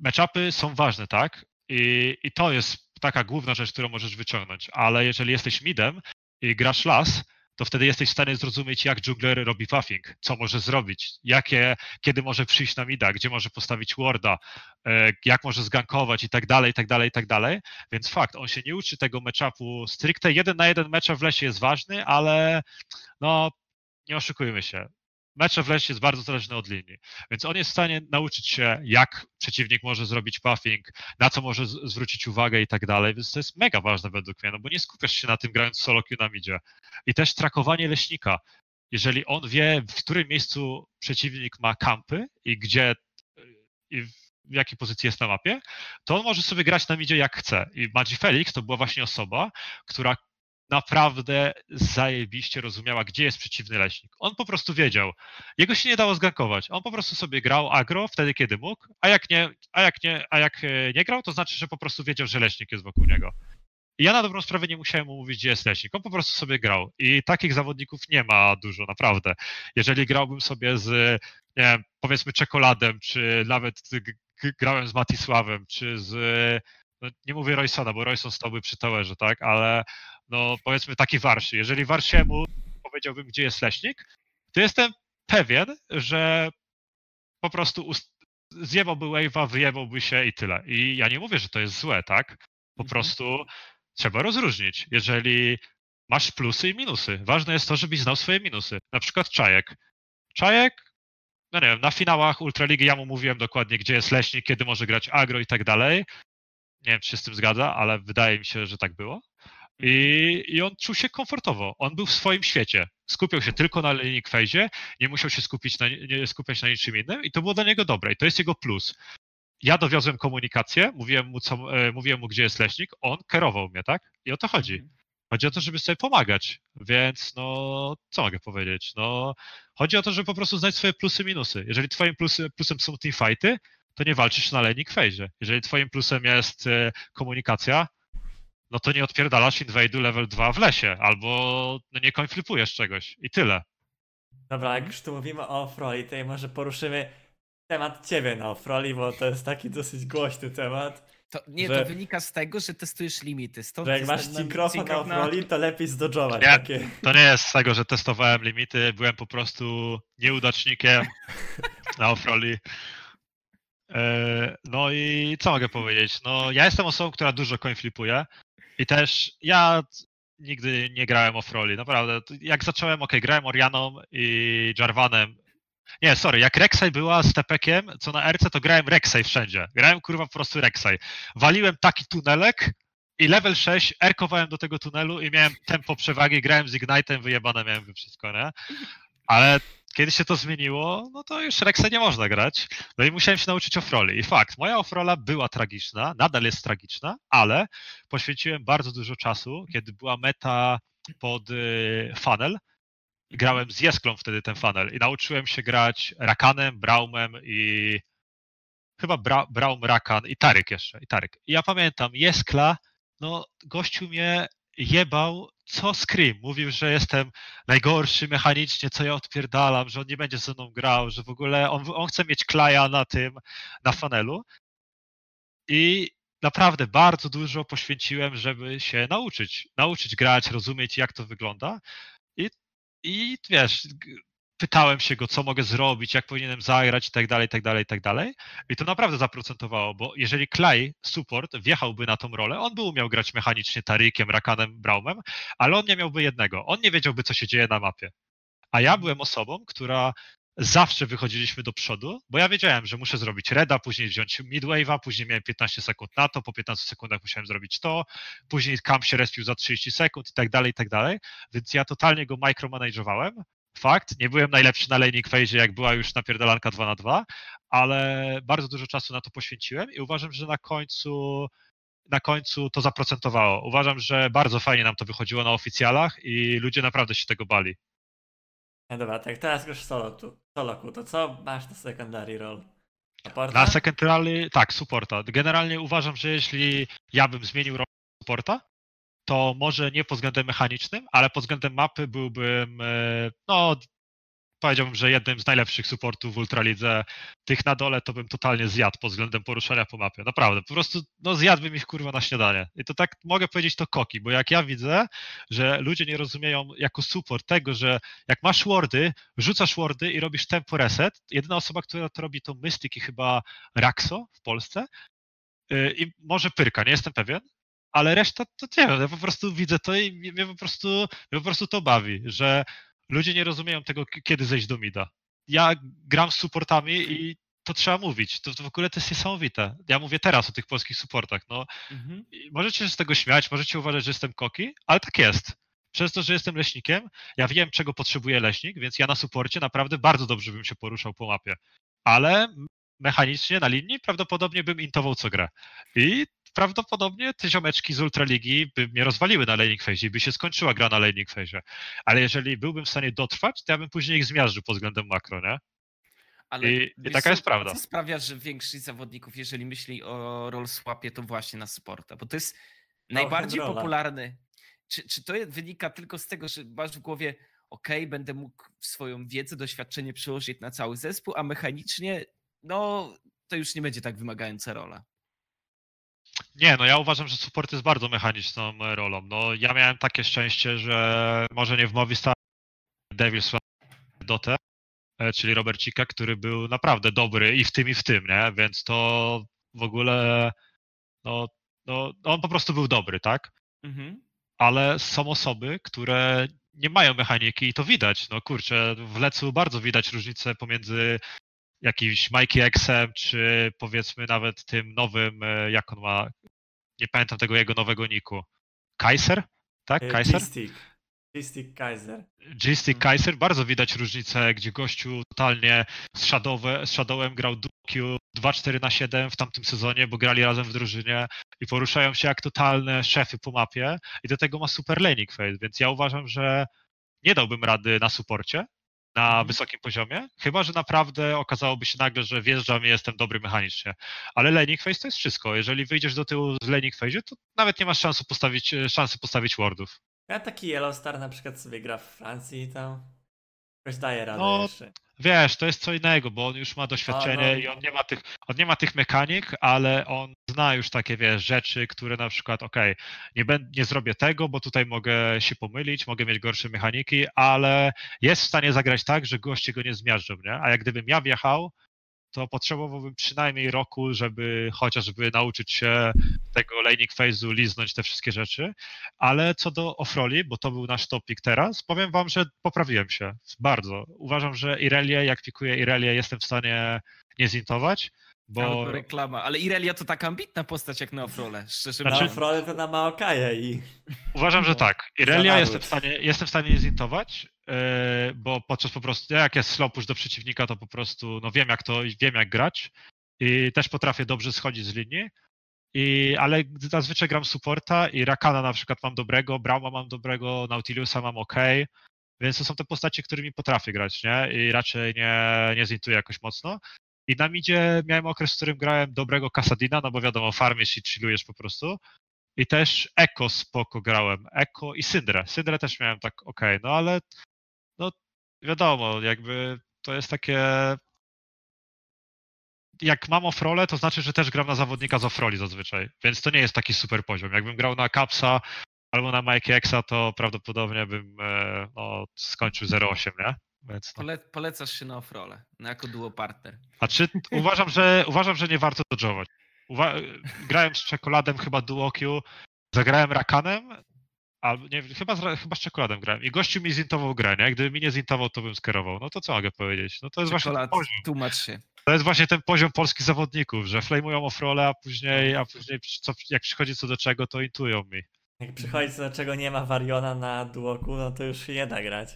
matchupy są ważne, tak? I, I to jest taka główna rzecz, którą możesz wyciągnąć. Ale jeżeli jesteś midem i grasz las, to wtedy jesteś w stanie zrozumieć, jak jungler robi buffing, co może zrobić, jakie, kiedy może przyjść na mida, gdzie może postawić warda, e, jak może zgankować i tak dalej, i tak dalej, i tak dalej. Więc fakt, on się nie uczy tego matchupu stricte. Jeden na jeden mecz w lesie jest ważny, ale no nie oszukujmy się. Mecze w lesie jest bardzo zależny od linii, więc on jest w stanie nauczyć się, jak przeciwnik może zrobić buffing, na co może zwrócić uwagę i tak dalej, więc to jest mega ważne według mnie, no bo nie skupiasz się na tym grając solo queue na midzie. I też trakowanie leśnika. Jeżeli on wie, w którym miejscu przeciwnik ma kampy i gdzie i w jakiej pozycji jest na mapie, to on może sobie grać na midzie jak chce. I Magi Felix to była właśnie osoba, która naprawdę zajebiście rozumiała, gdzie jest przeciwny leśnik. On po prostu wiedział. Jego się nie dało zgankować. On po prostu sobie grał agro wtedy, kiedy mógł, a jak nie, a jak nie, a jak e, nie grał, to znaczy, że po prostu wiedział, że leśnik jest wokół niego. I ja na dobrą sprawę nie musiałem mu mówić, gdzie jest leśnik. On po prostu sobie grał. I takich zawodników nie ma dużo, naprawdę. Jeżeli grałbym sobie z, nie wiem, powiedzmy czekoladem, czy nawet grałem z Matisławem, czy z, no nie mówię Roysona, bo Royson stałby przy towerze, tak, ale no powiedzmy taki Warszy. Jeżeli Warsiemu powiedziałbym, gdzie jest leśnik, to jestem pewien, że po prostu ust- zjebałby wave'a, wyjebałby się i tyle. I ja nie mówię, że to jest złe, tak? Po Mhm. prostu trzeba rozróżnić. Jeżeli masz plusy i minusy, ważne jest to, żebyś znał swoje minusy. Na przykład Czajek. Czajek, no nie wiem, na finałach Ultraligi ja mu mówiłem dokładnie, gdzie jest leśnik, kiedy może grać agro i tak dalej. Nie wiem, czy się z tym zgadza, ale wydaje mi się, że tak było. I, I on czuł się komfortowo. On był w swoim świecie. Skupiał się tylko na Link Phase, nie musiał się skupić na, nie skupiać na niczym innym i to było dla niego dobre. I to jest jego plus. Ja dowiozłem komunikację, mówiłem mu, co, e, mówiłem mu, gdzie jest leśnik, on kierował mnie, tak? I o to chodzi. Chodzi o to, żeby sobie pomagać. Więc no, co mogę powiedzieć? No, chodzi o to, żeby po prostu znać swoje plusy, minusy. Jeżeli twoim plusy, plusem są teamfighty, to nie walczysz na laning phase. Jeżeli twoim plusem jest e, komunikacja, no to nie odpierdalasz invade'u level 2 w lesie, albo no nie konflipujesz czegoś i tyle. Dobra, jak już tu mówimy o Offroli, to może poruszymy temat ciebie na Offroli, bo to jest taki dosyć głośny temat. To, nie, Że- to wynika z tego, że testujesz limity. Stąd Że jak masz ten synkrofon na Offroli, to lepiej zdodżować Nie. takie. To nie jest z tego, że testowałem limity, byłem po prostu nieudacznikiem <laughs> na offroli. E, No i co mogę powiedzieć? No ja jestem osobą, która dużo coinflipuje i też ja nigdy nie grałem offroli, naprawdę. Jak zacząłem, ok, grałem Orianą i Jarvanem. Nie, sorry, jak Rek'Sai była z Tepekiem, co na RC, to grałem Rek'Sai wszędzie. Grałem kurwa po prostu Rek'Sai. Waliłem taki tunelek, i level 6 erkowałem do tego tunelu i miałem tempo przewagi, grałem z Ignite'em, wyjebane miałem wszystko, nie? Ale kiedy się to zmieniło, no to już Rexa nie można grać. No i musiałem się nauczyć offroli. I fakt, moja offrola była tragiczna, nadal jest tragiczna, ale poświęciłem bardzo dużo czasu, kiedy była meta pod y, funnel. Grałem z Jesklą wtedy ten funnel i nauczyłem się grać Rakanem, Braumem i chyba Bra, Braum, Rakan i Taryk jeszcze, i Taryk. I ja pamiętam, Jeskla, no gościu mnie jebał co Scream. Mówił, że jestem najgorszy mechanicznie, co ja odpierdalam, że on nie będzie ze mną grał, że w ogóle on, on chce mieć klaja na tym, na fanelu. I naprawdę bardzo dużo poświęciłem, żeby się nauczyć. Nauczyć grać, rozumieć, jak to wygląda. I, i wiesz, pytałem się go, co mogę zrobić, jak powinienem zagrać i tak dalej, i tak dalej, i tak dalej. I to naprawdę zaprocentowało, bo jeżeli Clay, support, wjechałby na tą rolę, on by umiał grać mechanicznie Tarykiem, Rakanem, Braumem, ale on nie miałby jednego. On nie wiedziałby, co się dzieje na mapie. A ja byłem osobą, która zawsze wychodziliśmy do przodu, bo ja wiedziałem, że muszę zrobić reda, później wziąć midwave'a, później miałem 15 sekund na to, po 15 sekundach musiałem zrobić to, później camp się respił za 30 sekund i tak dalej, i tak dalej, więc ja totalnie go micromanagowałem. Fakt, nie byłem najlepszy na laning phase, jak była już napierdalanka 2 na 2, ale bardzo dużo czasu na to poświęciłem i uważam, że na końcu na końcu to zaprocentowało. Uważam, że bardzo fajnie nam to wychodziło na oficjalach i ludzie naprawdę się tego bali. No dobra, tak teraz już solo tu. Soloku, to co masz na secondary role? Supporta? Na secondary, tak, supporta. Generalnie uważam, że jeśli ja bym zmienił rolę supporta, to może nie pod względem mechanicznym, ale pod względem mapy byłbym, e, no, powiedziałbym, że jednym z najlepszych supportów w Ultralidze. Tych na dole to bym totalnie zjadł pod względem poruszania po mapie. Naprawdę, po prostu no zjadłbym ich kurwa na śniadanie. I to tak mogę powiedzieć to koki, bo jak ja widzę, że ludzie nie rozumieją jako support tego, że jak masz wardy, rzucasz wardy i robisz tempo reset, jedyna osoba, która to robi to Mystic i chyba Raxo w Polsce yy, i może Pyrka, nie jestem pewien, ale reszta to nie wiem, ja po prostu widzę to i mnie po prostu, mnie po prostu to bawi, że ludzie nie rozumieją tego, kiedy zejść do mida. Ja gram z supportami i to trzeba mówić. To, to w ogóle to jest niesamowite. Ja mówię teraz o tych polskich supportach. No, Mhm. możecie się z tego śmiać, możecie uważać, że jestem koki, ale tak jest. Przez to, że jestem leśnikiem, ja wiem, czego potrzebuje leśnik, więc ja na suporcie naprawdę bardzo dobrze bym się poruszał po mapie. Ale mechanicznie na linii prawdopodobnie bym intował co grę. I prawdopodobnie te ziomeczki z Ultraligi by mnie rozwaliły na laning phase i by się skończyła gra na laning phase. Ale jeżeli byłbym w stanie dotrwać, to ja bym później ich zmiażdżył pod względem makro, nie? Ale I- i taka jest prawda. Co sprawia, że większość zawodników, jeżeli myśli o roll swapie, to właśnie na sporta, bo to jest najbardziej popularny. Czy, czy to wynika tylko z tego, że masz w głowie, ok, będę mógł swoją wiedzę, doświadczenie przełożyć na cały zespół, a mechanicznie, no, to już nie będzie tak wymagająca rola. Nie, no ja uważam, że support jest bardzo mechaniczną e, rolą. No ja miałem takie szczęście, że może nie w Movistar Devils Dotę, e, czyli Robercika, który był naprawdę dobry i w tym, i w tym, nie? Więc to w ogóle, no, no on po prostu był dobry, tak? Mhm. ale są osoby, które nie mają mechaniki i to widać. No kurczę, w Lecu bardzo widać różnicę pomiędzy jakimś Mikey Xem, czy powiedzmy nawet tym nowym, e, jak on ma, nie pamiętam tego jego nowego niku. Kaiser? Tak, Y, Kaiser? G-Stick. G-Stick Kaiser. G-Stick Mhm. Kaiser, bardzo widać różnicę, gdzie gościu totalnie z, Shadowe, z Shadowem grał Dukiu 2-4 na 7 w tamtym sezonie, bo grali razem w drużynie i poruszają się jak totalne szefy po mapie i do tego ma super laning phase, więc ja uważam, że nie dałbym rady na suporcie na wysokim poziomie, chyba, że naprawdę okazałoby się nagle, że wjeżdżam i jestem dobry mechanicznie. Ale laning phase to jest wszystko. Jeżeli wyjdziesz do tyłu z laning phase, to nawet nie masz szansy postawić, szansy postawić wardów. Ja taki Yellowstar na przykład sobie gra w Francji i tam jakoś daje radę No, jeszcze. Wiesz, to jest co innego, bo on już ma doświadczenie no. i on nie ma tych, on nie ma tych mechanik, ale on zna już takie, wiesz, rzeczy, które na przykład, okej, nie, nie zrobię tego, bo tutaj mogę się pomylić, mogę mieć gorsze mechaniki, ale jest w stanie zagrać tak, że goście go nie zmiażdżą, nie? A jak gdybym ja wjechał, to potrzebowałbym przynajmniej roku, żeby chociażby nauczyć się tego laning phase'u, liznąć te wszystkie rzeczy. Ale co do offroli, bo to był nasz topik teraz, powiem wam, że poprawiłem się bardzo. Uważam, że Irelię, jak pikuję Irelię, jestem w stanie nie zintować, bo Bo... reklama. Ale Irelia to taka ambitna postać jak na offrole, szczerze Na Znaczy- mówiąc. Frole to na Maokaje i uważam, że tak. Irelia jestem w stanie, jestem w stanie nie zintować, bo podczas po prostu, jak jest slow push do przeciwnika, to po prostu no wiem jak to, wiem jak grać i też potrafię dobrze schodzić z linii. I, ale zazwyczaj gram supporta i Rakana na przykład mam dobrego, Brauma mam dobrego, Nautilusa mam ok, więc to są te postacie, którymi potrafię grać, nie? I raczej nie, nie zintuję jakoś mocno. I na midzie miałem okres, w którym grałem dobrego Kasadina, no bo wiadomo, farmisz i chillujesz po prostu. I też Eko spoko grałem, Eko i Syndrę. Syndrę też miałem tak ok, no ale wiadomo, jakby to jest takie jak mam offrole, to znaczy, że też gram na zawodnika z offroli zazwyczaj, więc to nie jest taki super poziom. Jakbym grał na Capsa albo na Mike Exa, to prawdopodobnie bym e, no, skończył 0,8, nie? Więc no. Pole, polecasz się na offrole, no jako duo partner. A czy <laughs> uważam, że uważam, że nie warto dodżować. Uwa- grałem z czekoladem chyba duo Q, zagrałem rakanem, albo nie, chyba z, chyba z czekoladem grałem i gościu mi zintował grę, nie? Gdyby mi nie zintował, to bym skierował. No to co mogę powiedzieć? No to jest właśnie ten Czekolad, poziom. tłumacz się. To jest właśnie ten poziom polskich zawodników, że flamują offrole, a później, a później co, jak przychodzi co do czego, to intują mi. jak przychodzi co do czego nie ma Variona na duoku, no to już się nie da grać.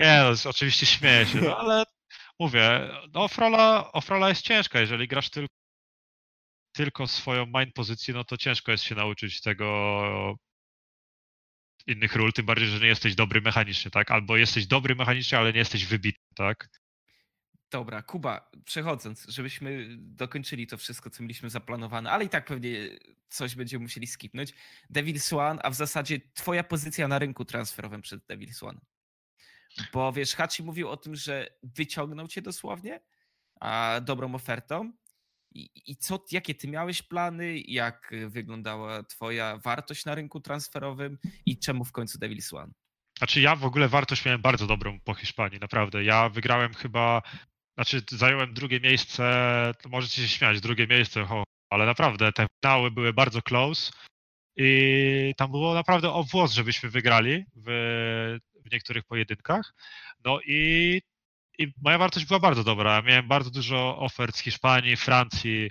Nie, no, oczywiście śmieję się, no, ale mówię, no offrola, offrola jest ciężka, jeżeli grasz tylko, tylko swoją main pozycję, no to ciężko jest się nauczyć tego innych ról, tym bardziej, że nie jesteś dobry mechanicznie, tak? Albo jesteś dobry mechanicznie, ale nie jesteś wybitny, tak? Dobra, Kuba, przechodząc, żebyśmy dokończyli to wszystko, co mieliśmy zaplanowane, ale i tak pewnie coś będziemy musieli skipnąć. Devil Swan, a w zasadzie twoja pozycja na rynku transferowym przed Devil Swan. Bo wiesz, Hachi mówił o tym, że wyciągnął cię dosłownie a, dobrą ofertą. I, co, jakie ty miałeś plany? Jak wyglądała twoja wartość na rynku transferowym i czemu w końcu Devil's One? Znaczy ja w ogóle wartość miałem bardzo dobrą po Hiszpanii, naprawdę. Ja wygrałem chyba, znaczy zająłem drugie miejsce, możecie się śmiać, drugie miejsce, ho, ale naprawdę te finały były bardzo close i tam było naprawdę o włos, żebyśmy wygrali w, w niektórych pojedynkach. No i, i moja wartość była bardzo dobra. Miałem bardzo dużo ofert z Hiszpanii, Francji.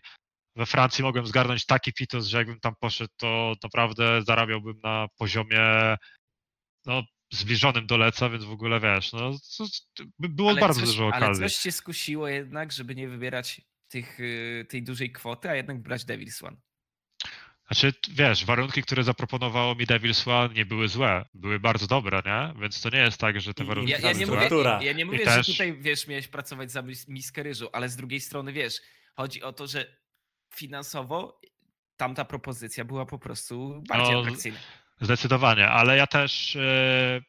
We Francji mogłem zgarnąć taki pitos, że jakbym tam poszedł, to naprawdę zarabiałbym na poziomie no, zbliżonym do Leca, więc w ogóle wiesz, no było Ale bardzo coś, dużo Ale okazji. coś cię skusiło jednak, żeby nie wybierać tych, y, tej dużej kwoty, a jednak brać Devil's One. Znaczy, wiesz, warunki, które zaproponowało mi Devil's One nie były złe, były bardzo dobre, nie? Więc to nie jest tak, że te I- warunki... Ja, ja, nie mówię, Infrastruktura. ja nie mówię, też- że tutaj wiesz, miałeś pracować za mis- miskę ryżu, ale z drugiej strony wiesz, chodzi o to, że finansowo tamta propozycja była po prostu bardziej No, atrakcyjna. Zdecydowanie, ale ja też e,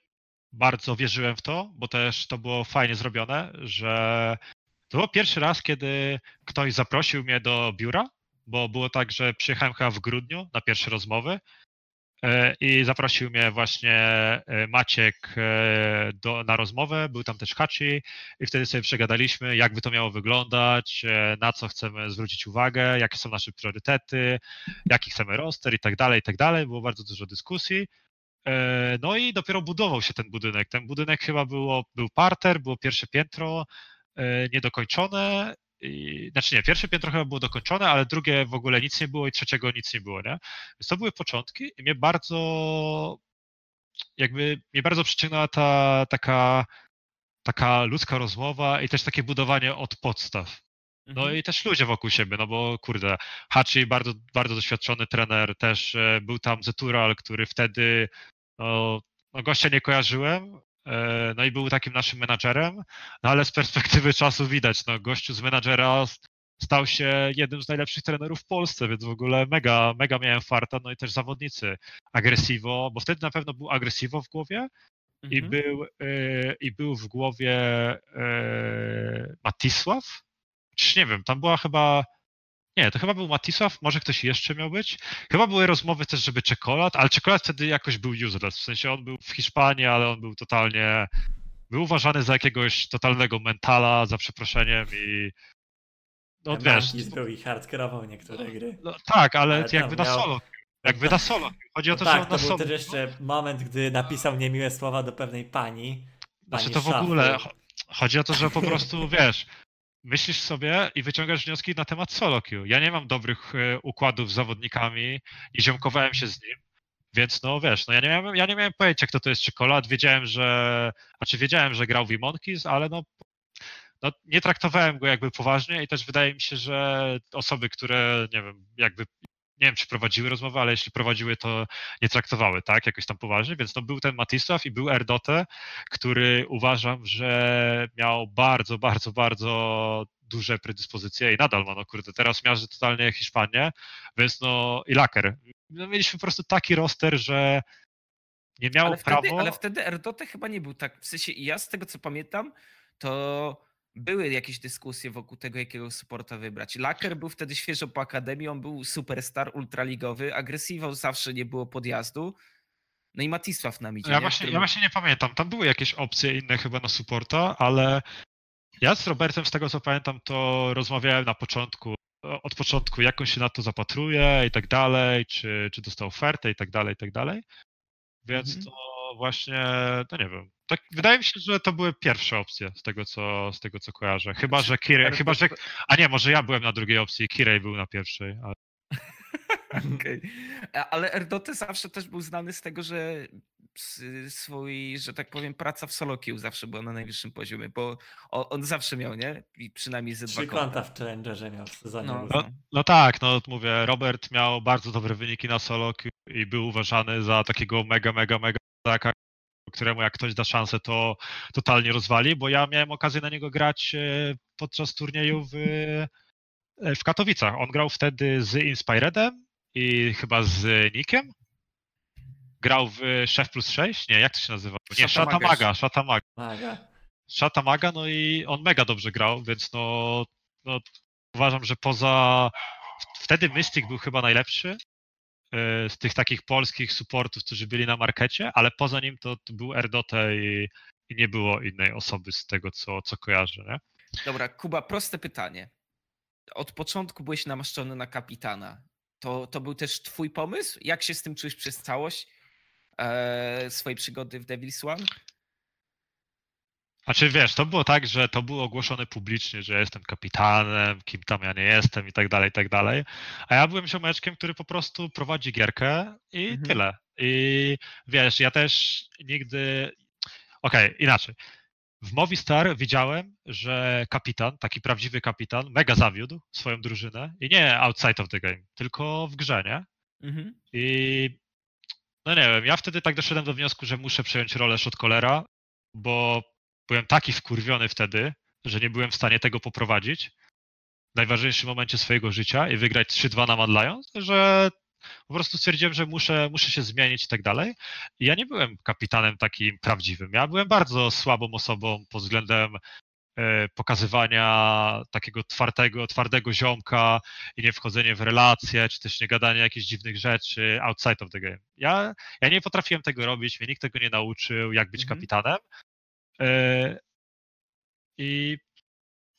bardzo wierzyłem w to, bo też to było fajnie zrobione, że to był pierwszy raz, kiedy ktoś zaprosił mnie do biura, bo było tak, że przyjechałem chyba w grudniu na pierwsze rozmowy e, i zaprosił mnie właśnie e, Maciek e, do, na rozmowę, był tam też Hachi i wtedy sobie przegadaliśmy, jak by to miało wyglądać, na co chcemy zwrócić uwagę, jakie są nasze priorytety, jaki chcemy roster i tak dalej, i tak dalej. Było bardzo dużo dyskusji. No i dopiero budował się ten budynek. Ten budynek chyba było, był parter, było pierwsze piętro niedokończone. I, znaczy nie, pierwsze piętro chyba było dokończone, ale drugie w ogóle nic nie było i trzeciego nic nie było, nie? Więc to były początki i mnie bardzo jakby mnie bardzo przyciągnęła ta taka taka ludzka rozmowa i też takie budowanie od podstaw. No Mhm. i też ludzie wokół siebie, no bo kurde, Hachi, bardzo, bardzo doświadczony trener, też e, był tam Zetural, który wtedy, no, no gościa nie kojarzyłem, no i był takim naszym menadżerem, no ale z perspektywy czasu widać, no gościu z menadżera stał się jednym z najlepszych trenerów w Polsce, więc w ogóle mega, mega miałem farta, no i też zawodnicy agresivo, bo wtedy na pewno był agresivo w głowie, i Mhm. był, e, i był w głowie e, Matisław? Czy nie wiem, tam była chyba. Nie, to chyba był Matisław, może ktoś jeszcze miał być. Chyba były rozmowy też, żeby czekolad, ale czekolad wtedy jakoś był useless. W sensie on był w Hiszpanii, ale on był totalnie. Był uważany za jakiegoś totalnego mentala, za przeproszeniem i. No wiesz. Mankis był i hardkorował niektóre gry. No, tak, ale, Ale jakby na miał- solo. Jakby na solo. Chodzi o No to, że tak, on to na był solo. też jeszcze moment, gdy napisał niemiłe słowa do pewnej pani. Znaczy pani to w ogóle cho- chodzi o to, że po prostu wiesz, myślisz sobie i wyciągasz wnioski na temat solo queue. Ja nie mam dobrych e, układów z zawodnikami i ziomkowałem się z nim, więc no wiesz, no ja nie miałem, ja nie miałem pojęcia kto to jest czekolad, wiedziałem, że, znaczy wiedziałem, że grał w Monkeys, ale no, no nie traktowałem go jakby poważnie i też wydaje mi się, że osoby, które nie wiem, jakby nie wiem, czy prowadziły rozmowę, ale jeśli prowadziły, to nie traktowały, tak, jakoś tam poważnie, więc no był ten Matisław i był Erdote, który uważam, że miał bardzo, bardzo, bardzo duże predyspozycje i nadal ma, no kurde, teraz miarzy totalnie Hiszpanię, więc no i Laker. No, mieliśmy po prostu taki roster, że nie miał Ale wtedy, prawo... ale wtedy Erdote chyba nie był tak. W sensie ja z tego co pamiętam, to były jakieś dyskusje wokół tego, jakiego supporta wybrać. Laker był wtedy świeżo po akademii, on był superstar ultraligowy, agresywą zawsze nie było podjazdu. No i Matisław nam idzie. Ja nie? właśnie, Który- ja właśnie nie pamiętam. Tam były jakieś opcje inne chyba na supporta, ale ja z Robertem, z tego co pamiętam, to rozmawiałem na początku, od początku, jak on się na to zapatruje i tak dalej, czy, czy dostał ofertę i tak dalej, i tak dalej. Więc Mhm. to właśnie, no nie wiem. Tak, wydaje mi się, że to były pierwsze opcje z tego, co, z tego, co kojarzę. Chyba, Znaczy, że Kirej, chyba, że. A nie, może ja byłem na drugiej opcji, Kirej był na pierwszej. Ale... <laughs> A- Ale Erdote zawsze też był znany z tego, że swój, że tak powiem, praca w solo queue zawsze była na najwyższym poziomie, bo on, zawsze miał, nie? I przynajmniej ze dwa konta w Challengerze miał sezonie. No, No, No, no tak, no mówię, Robert miał bardzo dobre wyniki na solo queue i był uważany za takiego mega, mega, mega taka, któremu jak ktoś da szansę, to totalnie rozwali, bo ja miałem okazję na niego grać e, podczas turnieju w, e, w Katowicach. On grał wtedy z Inspiredem i chyba z Nikiem. grał w Chef plus 6? Nie, jak to się nazywa? Nie, Szata Szata Maga. Maga, Szata Maga. Maga. Szata Maga, no i on mega dobrze grał, więc no, no uważam, że poza... Wtedy Mystic był chyba najlepszy z tych takich polskich supportów, którzy byli na markecie, ale poza nim to, to był Erdote i, i nie było innej osoby z tego, co, co kojarzę, nie? Dobra, Kuba, proste pytanie. Od początku byłeś namaszczony na kapitana. To, to był też twój pomysł? Jak się z tym czujesz przez całość e, swojej przygody w Devil's One? Znaczy wiesz, to było tak, że to było ogłoszone publicznie, że ja jestem kapitanem, kim tam ja nie jestem i tak dalej, i tak dalej. A ja byłem ziomeczkiem, który po prostu prowadzi gierkę i Mhm. tyle. I wiesz, ja też nigdy... Okej, inaczej. W Movistar widziałem, że kapitan, taki prawdziwy kapitan, mega zawiódł swoją drużynę i nie outside of the game, tylko w grze, nie? Mhm. I no nie wiem, ja wtedy tak doszedłem do wniosku, że muszę przejąć rolę shotcallera, bo byłem taki wkurwiony wtedy, że nie byłem w stanie tego poprowadzić w najważniejszym momencie swojego życia i wygrać 3-2 na Mad Lions, że po prostu stwierdziłem, że muszę, muszę się zmienić i tak dalej. I ja nie byłem kapitanem takim prawdziwym. Ja byłem bardzo słabą osobą pod względem e, pokazywania takiego twardego, twardego ziomka i nie wchodzenie w relacje, czy też nie gadanie jakichś dziwnych rzeczy outside of the game. Ja, ja nie potrafiłem tego robić, mnie nikt tego nie nauczył, jak być Mhm. kapitanem. E, I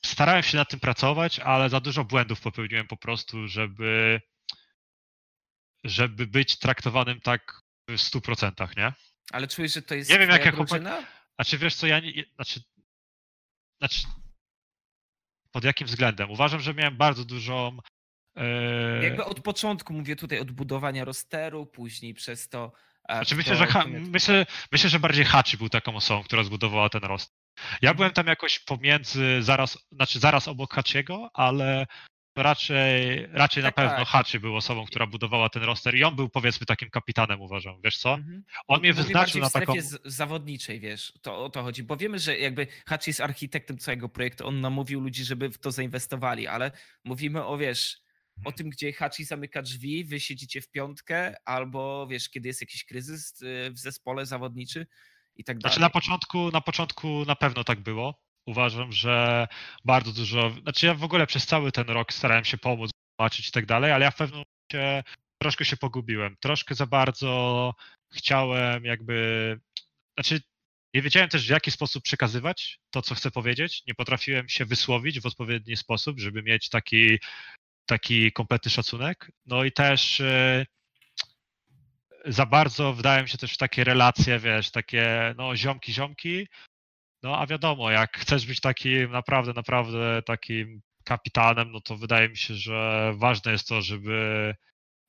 starałem się nad tym pracować, ale za dużo błędów popełniłem po prostu, żeby, żeby być traktowanym tak w 100%, nie? Ale czujesz, że to jest Nie wiem, twoja jakie chłopak- drużyna? Znaczy wiesz co, ja nie, znaczy, znaczy pod jakim względem? Uważam, że miałem bardzo dużą e, Jakby od początku mówię tutaj od budowania rosteru, później przez to. Znaczy myślę, że ha, myślę, myślę, że bardziej Hachi był taką osobą, która zbudowała ten roster. Ja byłem tam jakoś pomiędzy, zaraz, znaczy zaraz obok Hachiego, ale raczej, raczej na Tak, pewno tak. Hachi był osobą, która budowała ten roster i on był powiedzmy takim kapitanem, uważam. Wiesz co? Mhm. On mnie Mówię wyznaczył na w strefie taką... z- zawodniczej, wiesz, to o to chodzi. Bo wiemy, że jakby Hachi jest architektem całego projektu, on namówił ludzi, żeby w to zainwestowali, ale mówimy o, wiesz, o tym, gdzie Hachi zamyka drzwi, wy siedzicie w piątkę, albo wiesz, kiedy jest jakiś kryzys y, w zespole zawodniczy i tak dalej. Znaczy na początku, na początku na pewno tak było. Uważam, że bardzo dużo. Znaczy ja w ogóle przez cały ten rok starałem się pomóc, zobaczyć i tak dalej, ale ja w pewnym momencie troszkę się pogubiłem. Troszkę za bardzo chciałem jakby. Znaczy, nie wiedziałem też w jaki sposób przekazywać to, co chcę powiedzieć. Nie potrafiłem się wysłowić w odpowiedni sposób, żeby mieć taki, taki kompletny szacunek. No i też e, za bardzo wdałem się też w takie relacje, wiesz, takie no ziomki, ziomki. No a wiadomo, jak chcesz być takim naprawdę, naprawdę takim kapitanem, no to wydaje mi się, że ważne jest to, żeby,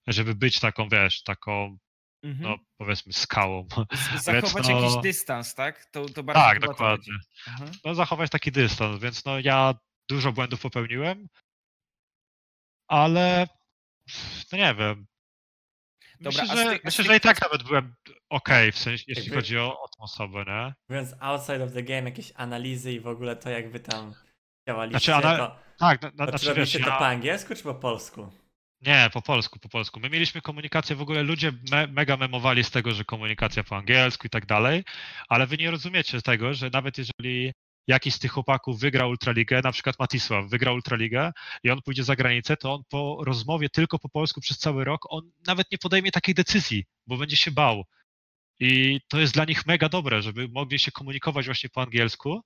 żeby być taką, wiesz, taką, Mhm. no powiedzmy skałą. <laughs> Zachować no- jakiś dystans, tak? To, to bardzo Tak, dokładnie. Aha. No zachować taki dystans, więc no ja dużo błędów popełniłem, ale no nie wiem. Dobra, myślę, że, myślę, że i tak nawet byłem okej, w sensie, jeśli Jakby- chodzi o, o tą osobę, nie? Mówiąc outside of the game, jakieś analizy i w ogóle to, jak wy tam działaliście, Znaczy, ana- to, Tak, na, na, to czy znaczy wiesz, to ja... po angielsku czy po polsku? Nie, po polsku, po polsku. My mieliśmy komunikację, w ogóle ludzie me, mega memowali z tego, że komunikacja po angielsku i tak dalej, ale wy nie rozumiecie tego, że nawet jeżeli jakiś z tych chłopaków wygra Ultraligę, na przykład Matisław wygra Ultraligę i on pójdzie za granicę, to on po rozmowie tylko po polsku przez cały rok, on nawet nie podejmie takiej decyzji, bo będzie się bał. I to jest dla nich mega dobre, żeby mogli się komunikować właśnie po angielsku,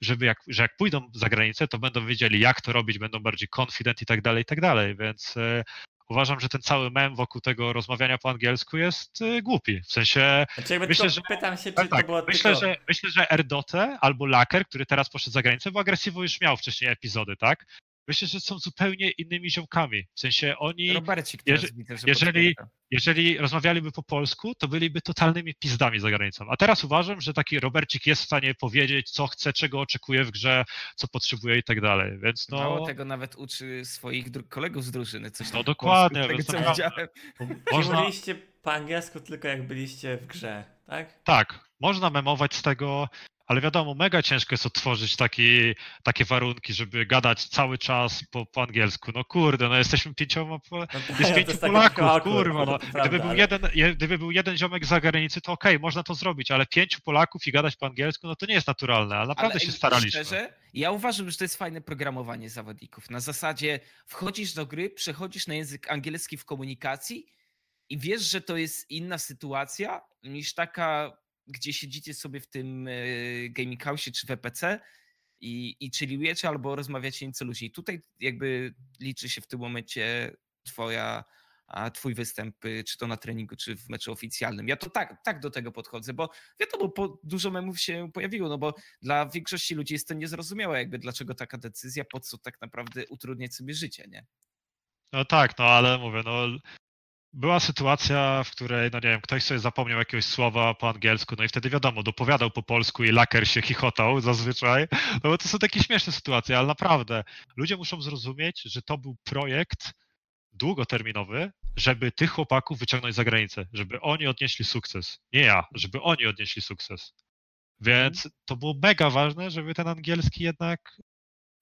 żeby jak, że jak pójdą za granicę, to będą wiedzieli, jak to robić, będą bardziej confident i tak dalej, i tak dalej. Więc e, uważam, że ten cały mem wokół tego rozmawiania po angielsku jest e, głupi. W sensie, Znaczy Myślę, że- pytam się, czy tak, to tak, było myślę, tylko... że, myślę, że Erdote albo Laker, który teraz poszedł za granicę, bo Agresywo już miał wcześniej epizody, tak? Myślę, że są zupełnie innymi ziomkami. W sensie oni, Robercik jeżeli- potwierdza. jeżeli rozmawialiby po polsku, to byliby totalnymi pizdami za granicą. A teraz uważam, że taki Robercik jest w stanie powiedzieć, co chce, czego oczekuje w grze, co potrzebuje i tak dalej. Więc no, Mało tego nawet uczy swoich dru- kolegów z drużyny. Coś No dokładnie, polsku, tego, co widziałem. Można- mówiliście po angielsku tylko jak byliście w grze, tak? tak, można memować z tego, ale wiadomo, mega ciężko jest otworzyć taki, takie warunki, żeby gadać cały czas po, po angielsku. No kurde, no jesteśmy pięcioma, po- No to- jest pięciu jest Polaków, awkward, kurwa, no. Gdyby był, ale- jeden, je- gdyby był jeden ziomek z zagranicy, to okej, można to zrobić, ale pięciu Polaków i gadać po angielsku, no to nie jest naturalne, ale naprawdę Ale się staraliśmy. Szczerze, ja uważam, że to jest fajne programowanie zawodników. Na zasadzie wchodzisz do gry, przechodzisz na język angielski w komunikacji i wiesz, że to jest inna sytuacja niż taka, gdzie siedzicie sobie w tym e, gaming house czy w EPC i, i chillujecie albo rozmawiacie nieco luźniej. Tutaj jakby liczy się w tym momencie twoja twój występ, y, czy to na treningu, czy w meczu oficjalnym. Ja to tak, tak do tego podchodzę, bo wiadomo, po, dużo memów się pojawiło, no bo dla większości ludzi jest to niezrozumiałe, jakby dlaczego taka decyzja, po co tak naprawdę utrudniać sobie życie, nie? No tak, no ale mówię, no była sytuacja, w której, no nie wiem, ktoś sobie zapomniał jakiegoś słowa po angielsku, no i wtedy wiadomo, dopowiadał po polsku i laker się chichotał zazwyczaj, no bo to są takie śmieszne sytuacje, ale naprawdę ludzie muszą zrozumieć, że to był projekt długoterminowy, żeby tych chłopaków wyciągnąć za granicę, żeby oni odnieśli sukces. Nie ja, żeby oni odnieśli sukces. Więc to było mega ważne, żeby ten angielski jednak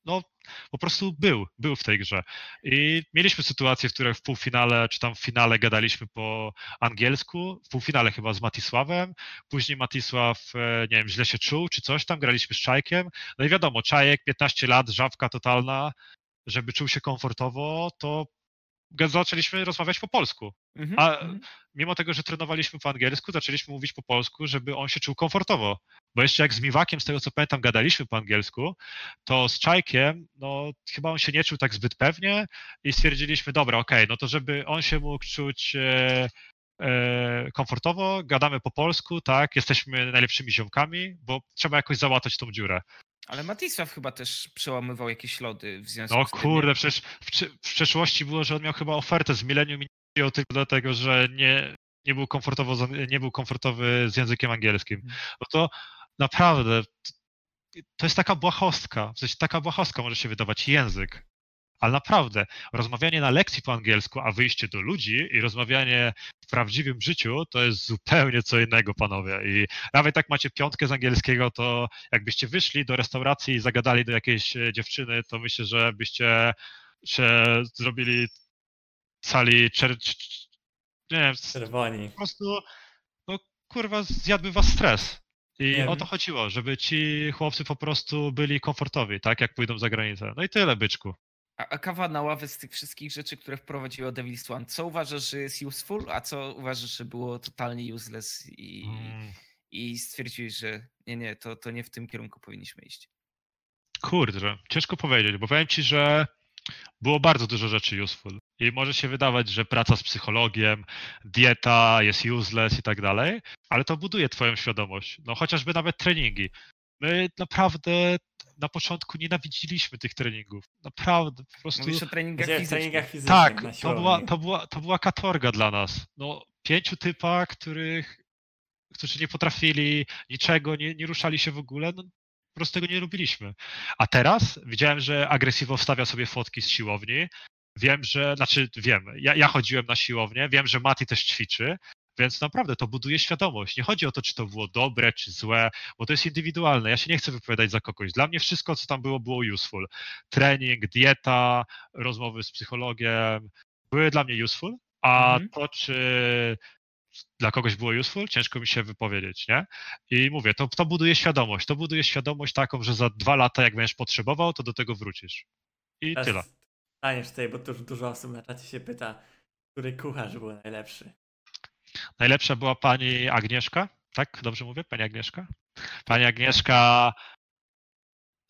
no, po prostu był, był w tej grze. I mieliśmy sytuacje, w których w półfinale, czy tam w finale gadaliśmy po angielsku, w półfinale chyba z Matisławem, później Matisław, e, nie wiem, źle się czuł, czy coś tam, graliśmy z Czajkiem, no i wiadomo, Czajek, 15 lat, żabka totalna, żeby czuł się komfortowo, to zaczęliśmy rozmawiać po polsku. Mhm, A- mhm. Mimo tego, że trenowaliśmy po angielsku, zaczęliśmy mówić po polsku, żeby on się czuł komfortowo. Bo jeszcze jak z Miwakiem, z tego co pamiętam, gadaliśmy po angielsku, to z Czajkiem, no chyba on się nie czuł tak zbyt pewnie i stwierdziliśmy, dobra, okej, no to żeby on się mógł czuć e, e, komfortowo, gadamy po polsku, tak, jesteśmy najlepszymi ziomkami, bo trzeba jakoś załatać tą dziurę. Ale Matisław chyba też przełamywał jakieś lody w związku No z tym. nie? kurde, przecież w, w przeszłości było, że on miał chyba ofertę z Millennium i nie tylko dlatego, że nie, nie, był komfortowo, nie był komfortowy z językiem angielskim. No to naprawdę to jest taka błahostka, w sensie taka błahostka może się wydawać język. Ale naprawdę, rozmawianie na lekcji po angielsku, a wyjście do ludzi i rozmawianie w prawdziwym życiu, to jest zupełnie co innego, panowie. I nawet jak macie piątkę z angielskiego, to jakbyście wyszli do restauracji i zagadali do jakiejś e, dziewczyny, to myślę, że byście się zrobili cali czer... cz- nie Czerwoni. po prostu, no kurwa, zjadłby was stres. I o to chodziło, żeby ci chłopcy po prostu byli komfortowi, tak, jak pójdą za granicę. No i tyle, byczku. A, a kawa na ławę z tych wszystkich rzeczy, które wprowadziło Devil's One, co uważasz, że jest useful, a co uważasz, że było totalnie useless i, Mm. i stwierdziłeś, że nie, nie, to, to nie w tym kierunku powinniśmy iść. Kurde, ciężko powiedzieć, bo powiem ci, że było bardzo dużo rzeczy useful. I może się wydawać, że praca z psychologiem, dieta jest useless i tak dalej, ale to buduje twoją świadomość. No chociażby nawet treningi. My naprawdę na początku nienawidziliśmy tych treningów. Naprawdę, po prostu... Mówisz o treningach Gdzie fizycznych. treningach fizycznych Tak, to była, to, była, to była katorga dla nas. No, pięciu typa, których, którzy nie potrafili niczego, nie, nie ruszali się w ogóle, no, po prostu tego nie lubiliśmy. A teraz widziałem, że Agresywo wstawia sobie fotki z siłowni. Wiem, że, znaczy wiem, ja, ja chodziłem na siłownię, wiem, że Mati też ćwiczy, więc naprawdę to buduje świadomość. Nie chodzi o to, czy to było dobre, czy złe, bo to jest indywidualne. Ja się nie chcę wypowiadać za kogoś. Dla mnie wszystko, co tam było, było useful. Trening, dieta, rozmowy z psychologiem były dla mnie useful, a Mhm. to, czy dla kogoś było useful, ciężko mi się wypowiedzieć, nie? I mówię, to, to buduje świadomość. To buduje świadomość taką, że za dwa lata, jak będziesz potrzebował, to do tego wrócisz. I Teraz tyle. Staniesz tutaj, bo tu dużo osób na czacie się pyta, który kucharz był najlepszy. Najlepsza była pani Agnieszka, tak? Dobrze mówię? Pani Agnieszka? Pani Agnieszka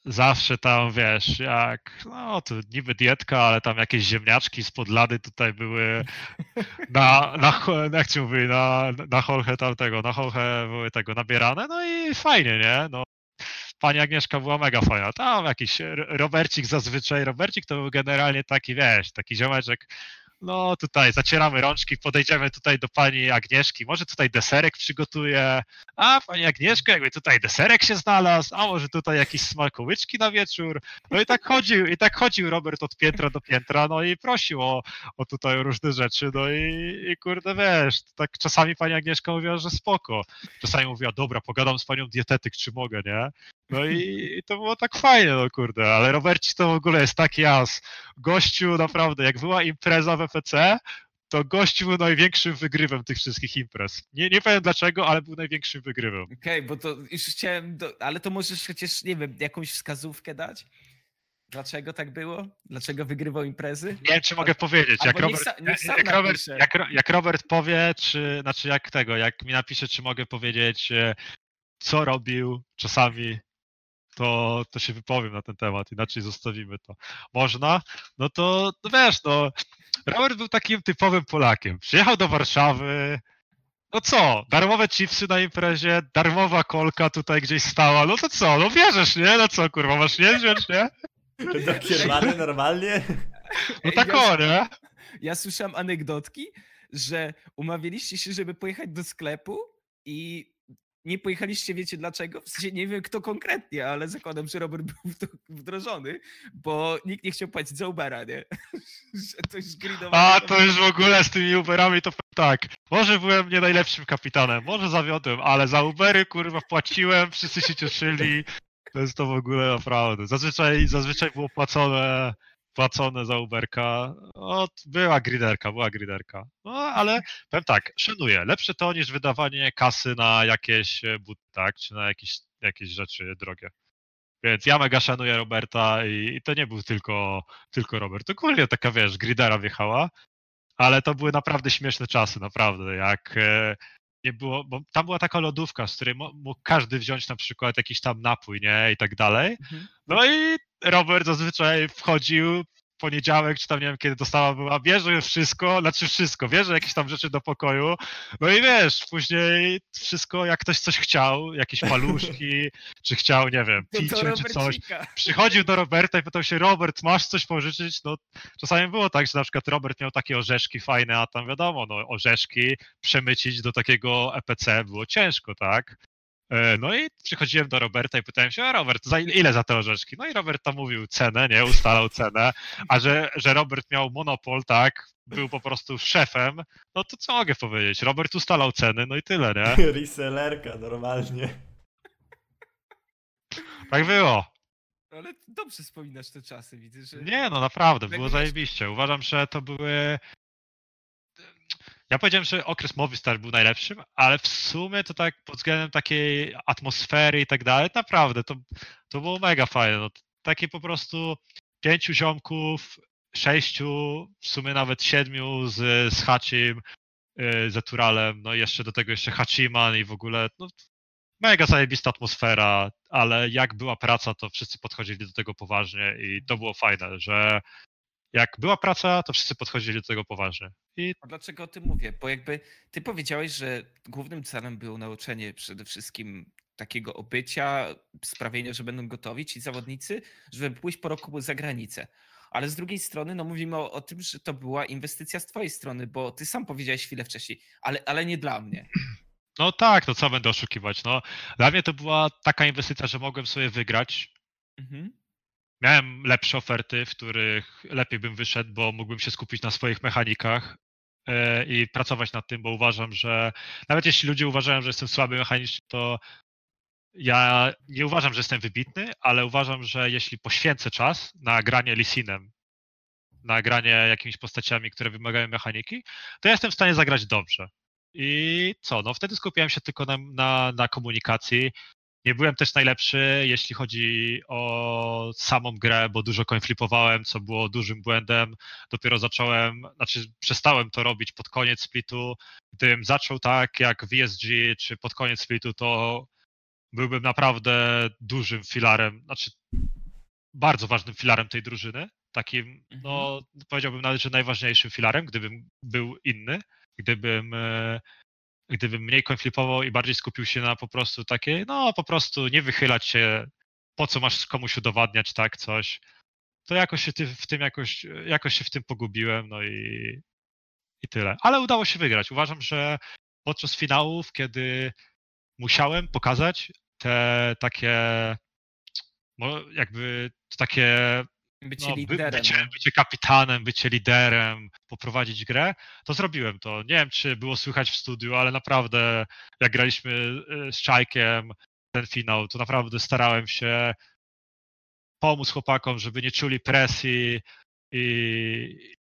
zawsze tam, wiesz, jak, no to niby dietka, ale tam jakieś ziemniaczki spod lady tutaj były na, na cho- jak ci mówi, na, na holchę tamtego, na holchę były tego nabierane, no i fajnie, nie? No, pani Agnieszka była mega fajna. Tam jakiś Robercik zazwyczaj, Robercik to był generalnie taki, wiesz, taki ziomeczek, no tutaj zacieramy rączki, podejdziemy tutaj do pani Agnieszki, może tutaj deserek przygotuje, a pani Agnieszka, jakby tutaj deserek się znalazł, a może tutaj jakieś smakołyczki na wieczór. No i tak chodził, i tak chodził Robert od piętra do piętra, no i prosił o, o tutaj różne rzeczy, no i, i kurde wiesz, tak czasami pani Agnieszka mówiła, że spoko, czasami mówiła, dobra, pogadam z panią dietetyk, czy mogę, nie? No i, i to było tak fajnie, no kurde, ale Roberci to w ogóle jest taki jas. Gościu naprawdę, jak była impreza w EPC, to gościu był największym wygrywem tych wszystkich imprez. Nie, nie powiem dlaczego, ale był największym wygrywem. Okej, bo to już chciałem, do, ale to możesz chociaż, nie wiem, jakąś wskazówkę dać? Dlaczego tak było? Dlaczego wygrywał imprezy? Nie wiem, czy mogę powiedzieć. Jak Robert, sa- jak, Robert, jak, jak Robert powie, czy znaczy jak tego, jak mi napisze, czy mogę powiedzieć, e, co robił czasami, to, to się wypowiem na ten temat, inaczej zostawimy to. Można? No to no wiesz, no. Robert był takim typowym Polakiem. Przyjechał do Warszawy. No co, darmowe chipsy na imprezie, darmowa kolka tutaj gdzieś stała, no to co, no bierzesz, nie? No co, kurwa, masz nie wziąć, nie? Dokierowany normalnie? No tak ja- o, nie? Ja słyszałem anegdotki, że umawialiście się, żeby pojechać do sklepu i nie pojechaliście, wiecie dlaczego? W sensie nie wiem kto konkretnie, ale zakładam, że Robert był w to wdrożony, bo nikt nie chciał płacić za Ubera, nie? <laughs> że to już. A, to już w ogóle z tymi Uberami to tak. Może byłem nie najlepszym kapitanem, może zawiodłem, ale za Ubery kurwa płaciłem, wszyscy się cieszyli. To jest to w ogóle naprawdę. Zazwyczaj, zazwyczaj było płacone, płacone za Uberka. O, była griderka, była griderka. No, ale powiem tak, szanuję. Lepsze to niż wydawanie kasy na jakieś e, buty, tak? Czy na jakieś, jakieś rzeczy drogie. Więc ja mega szanuję Roberta i, i to nie był tylko, tylko Robert. Ogólnie taka, wiesz, gridera wjechała, ale to były naprawdę śmieszne czasy, naprawdę. Jak e, nie było, bo tam była taka lodówka, z której mógł każdy wziąć na przykład jakiś tam napój, nie, i tak dalej. Mhm. No i Robert zazwyczaj wchodził w poniedziałek, czy tam nie wiem kiedy dostawa była, bierze wszystko, znaczy wszystko, bierze jakieś tam rzeczy do pokoju, no i wiesz, później wszystko, jak ktoś coś chciał, jakieś <laughs> paluszki, czy chciał, nie wiem, picie, czy coś, przychodził do Roberta i pytał się, Robert, masz coś pożyczyć? No, czasami było tak, że na przykład Robert miał takie orzeszki fajne, a tam wiadomo, no, orzeszki przemycić do takiego EPC było ciężko, tak? E, No i przychodziłem do Roberta i pytałem się, a Robert, za ile, za te orzeszki? No i Robert tam mówił cenę, nie, ustalał cenę, a że, że Robert miał monopol, tak, był po prostu szefem, no to co mogę powiedzieć? Robert ustalał ceny, no i tyle, nie? <laughs> Resellerka, normalnie. Tak było. Ale dobrze wspominasz te czasy, widzę, że... Nie, no naprawdę, Tak było zajebiście. Uważam, że to były. Ja powiedziałem, że okres Movistar był najlepszym, ale w sumie to tak pod względem takiej atmosfery i tak dalej, naprawdę to, to było mega fajne. No, takie po prostu pięciu ziomków, sześciu, w sumie nawet siedmiu z, z Hachim, yy, z Eturalem, no i jeszcze do tego jeszcze Hachiman i w ogóle no, mega zajebista atmosfera, ale jak była praca, to wszyscy podchodzili do tego poważnie i to było fajne, że jak była praca, to wszyscy podchodzili do tego poważnie. I A dlaczego o tym mówię? Bo jakby ty powiedziałeś, że głównym celem było nauczenie przede wszystkim takiego obycia, sprawienia, że będą gotowi ci zawodnicy, żeby pójść po roku za granicę. Ale z drugiej strony, no mówimy o, o tym, że to była inwestycja z twojej strony, bo ty sam powiedziałeś chwilę wcześniej, ale, ale nie dla mnie. no tak, no co będę oszukiwać. No, dla mnie to była taka inwestycja, że mogłem sobie wygrać. Mhm. Miałem lepsze oferty, w których lepiej bym wyszedł, bo mógłbym się skupić na swoich mechanikach e, i pracować nad tym, bo uważam, że nawet jeśli ludzie uważają, że jestem słaby mechanicznie, to ja nie uważam, że jestem wybitny, ale uważam, że jeśli poświęcę czas na granie Lisinem, na granie jakimiś postaciami, które wymagają mechaniki, to ja jestem w stanie zagrać dobrze. I co? No wtedy skupiałem się tylko na, na, na komunikacji. Nie byłem też najlepszy, jeśli chodzi o samą grę, bo dużo coin flipowałem, co było dużym błędem. Dopiero zacząłem, znaczy przestałem to robić pod koniec splitu. Gdybym zaczął tak jak w ESG, czy pod koniec splitu, to byłbym naprawdę dużym filarem, znaczy bardzo ważnym filarem tej drużyny. Takim, no powiedziałbym nawet, że najważniejszym filarem, gdybym był inny, gdybym e, gdybym mniej konflipował i bardziej skupił się na po prostu takiej, no po prostu nie wychylać się, po co masz komuś udowadniać, tak, coś. to jakoś się w tym jakoś, jakoś się w tym pogubiłem, no i, i tyle. Ale udało się wygrać. Uważam, że podczas finałów, kiedy musiałem pokazać te takie, jakby takie Bycie no, by, liderem. bycie, no. bycie kapitanem, bycie liderem, poprowadzić grę, to zrobiłem to. Nie wiem, czy było słychać w studiu, ale naprawdę jak graliśmy y, z Czajkiem ten finał, to naprawdę starałem się pomóc chłopakom, żeby nie czuli presji i,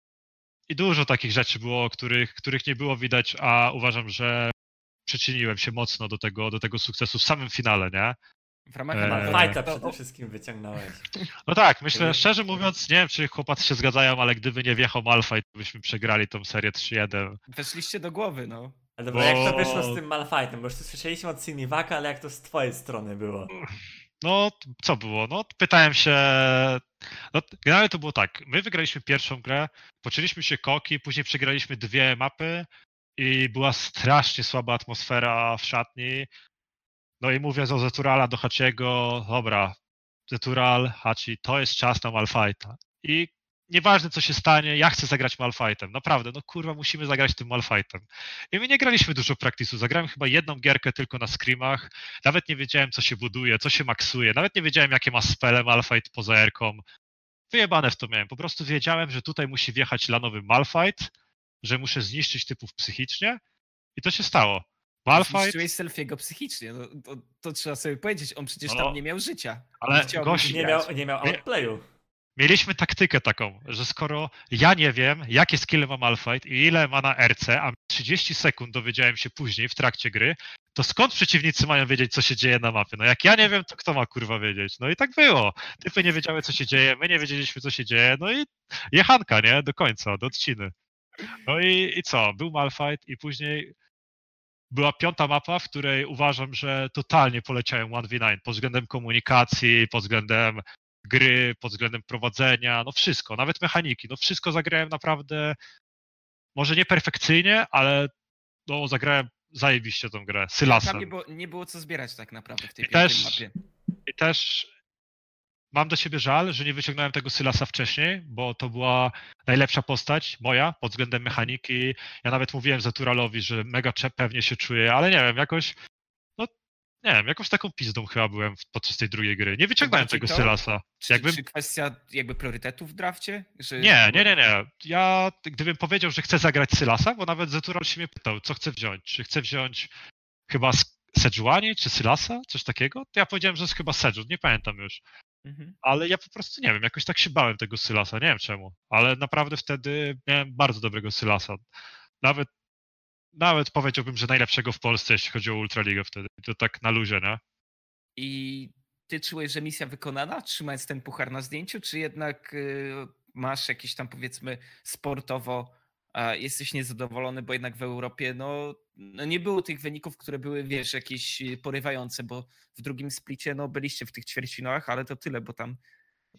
i dużo takich rzeczy było, których, których nie było widać, a uważam, że przyczyniłem się mocno do tego, do tego sukcesu w samym finale, nie? W ramach Eee, Malfighta Malfighta to- przede wszystkim wyciągnąłeś. No tak, myślę, szczerze mówiąc, nie wiem, czy chłopacy się zgadzają, ale gdyby nie wjechał Malfight, to byśmy przegrali tą serię 3-1. Weszliście do głowy, no. Ale dobra, jak to Bo- wyszło z tym Malfightem? Bo już tu słyszeliśmy od Siniwaka, ale jak to z twojej strony było? No, co było? No, pytałem się. No, generalnie to było tak. My wygraliśmy pierwszą grę, poczuliśmy się koki, później przegraliśmy dwie mapy i była strasznie słaba atmosfera w szatni. No i mówię do Zeturala, do Haciego, dobra, Zetural, Haci, to jest czas na Malfighta. I nieważne co się stanie, ja chcę zagrać Malfightem. Naprawdę, no kurwa, musimy zagrać tym Malfightem. I my nie graliśmy dużo praktisu, zagrałem chyba jedną gierkę tylko na scrimach, nawet nie wiedziałem, co się buduje, co się maksuje, nawet nie wiedziałem, jakie ma spele Malfight poza erką. Wyjebane w to miałem. Po prostu wiedziałem, że tutaj musi wjechać lanowy Malfight, że muszę zniszczyć typów psychicznie i to się stało. Malfight, Zniszczyłeś selfiego psychicznie, no, to, to trzeba sobie powiedzieć, on przecież No, tam nie miał życia. ale Nie chciałby gość- Nie miał, nie miał outplayu. mieliśmy taktykę taką, że skoro ja nie wiem, jakie skille ma Malfight i ile ma na RC, a 30 sekund dowiedziałem się później w trakcie gry, to skąd przeciwnicy mają wiedzieć, co się dzieje na mapie? No jak ja nie wiem, to kto ma kurwa wiedzieć? No i tak było. Typy nie wiedziały, co się dzieje, my nie wiedzieliśmy, co się dzieje, no i jechanka, nie? Do końca, do odciny. No i, i co? Był Malfight i później była piąta mapa, w której uważam, że totalnie poleciałem 1v9 pod względem komunikacji, pod względem gry, pod względem prowadzenia, no wszystko, nawet mechaniki, no wszystko zagrałem naprawdę, może nie perfekcyjnie, ale no zagrałem zajebiście tą grę, Tam Sylasem. nie było, nie było co zbierać tak naprawdę w tej I też- mapie. I też mam do siebie żal, że nie wyciągnąłem tego Sylasa wcześniej, bo to była najlepsza postać moja pod względem mechaniki. Ja nawet mówiłem Zaturalowi, że mega pewnie się czuję, ale nie wiem, jakoś, no nie wiem, jakąś taką pizdą chyba byłem podczas tej drugiej gry. Nie wyciągnąłem tego to? Sylasa. Czy, jakbym- czy kwestia jakby priorytetów w drafcie? Że Nie, nie, nie, nie. Ja gdybym powiedział, że chcę zagrać Sylasa, bo nawet Zetural się mnie pytał, co chcę wziąć. Czy chcę wziąć chyba Sejuani czy Sylasa, coś takiego? To ja powiedziałem, że jest chyba Sejun, nie pamiętam już. Mhm. Ale ja po prostu nie wiem, jakoś tak się bałem tego Sylasa, nie wiem czemu. Ale naprawdę wtedy miałem bardzo dobrego Sylasa. Nawet, nawet powiedziałbym, że najlepszego w Polsce, jeśli chodzi o Ultraligę wtedy. To tak na luzie, nie? I ty czułeś, że misja wykonana, trzymając ten puchar na zdjęciu, czy jednak y, masz jakieś tam powiedzmy sportowo, a jesteś niezadowolony, bo jednak w Europie no, no nie było tych wyników, które były, wiesz, jakieś y, porywające, bo w drugim splicie no byliście w tych ćwierćfinałach, ale to tyle, bo tam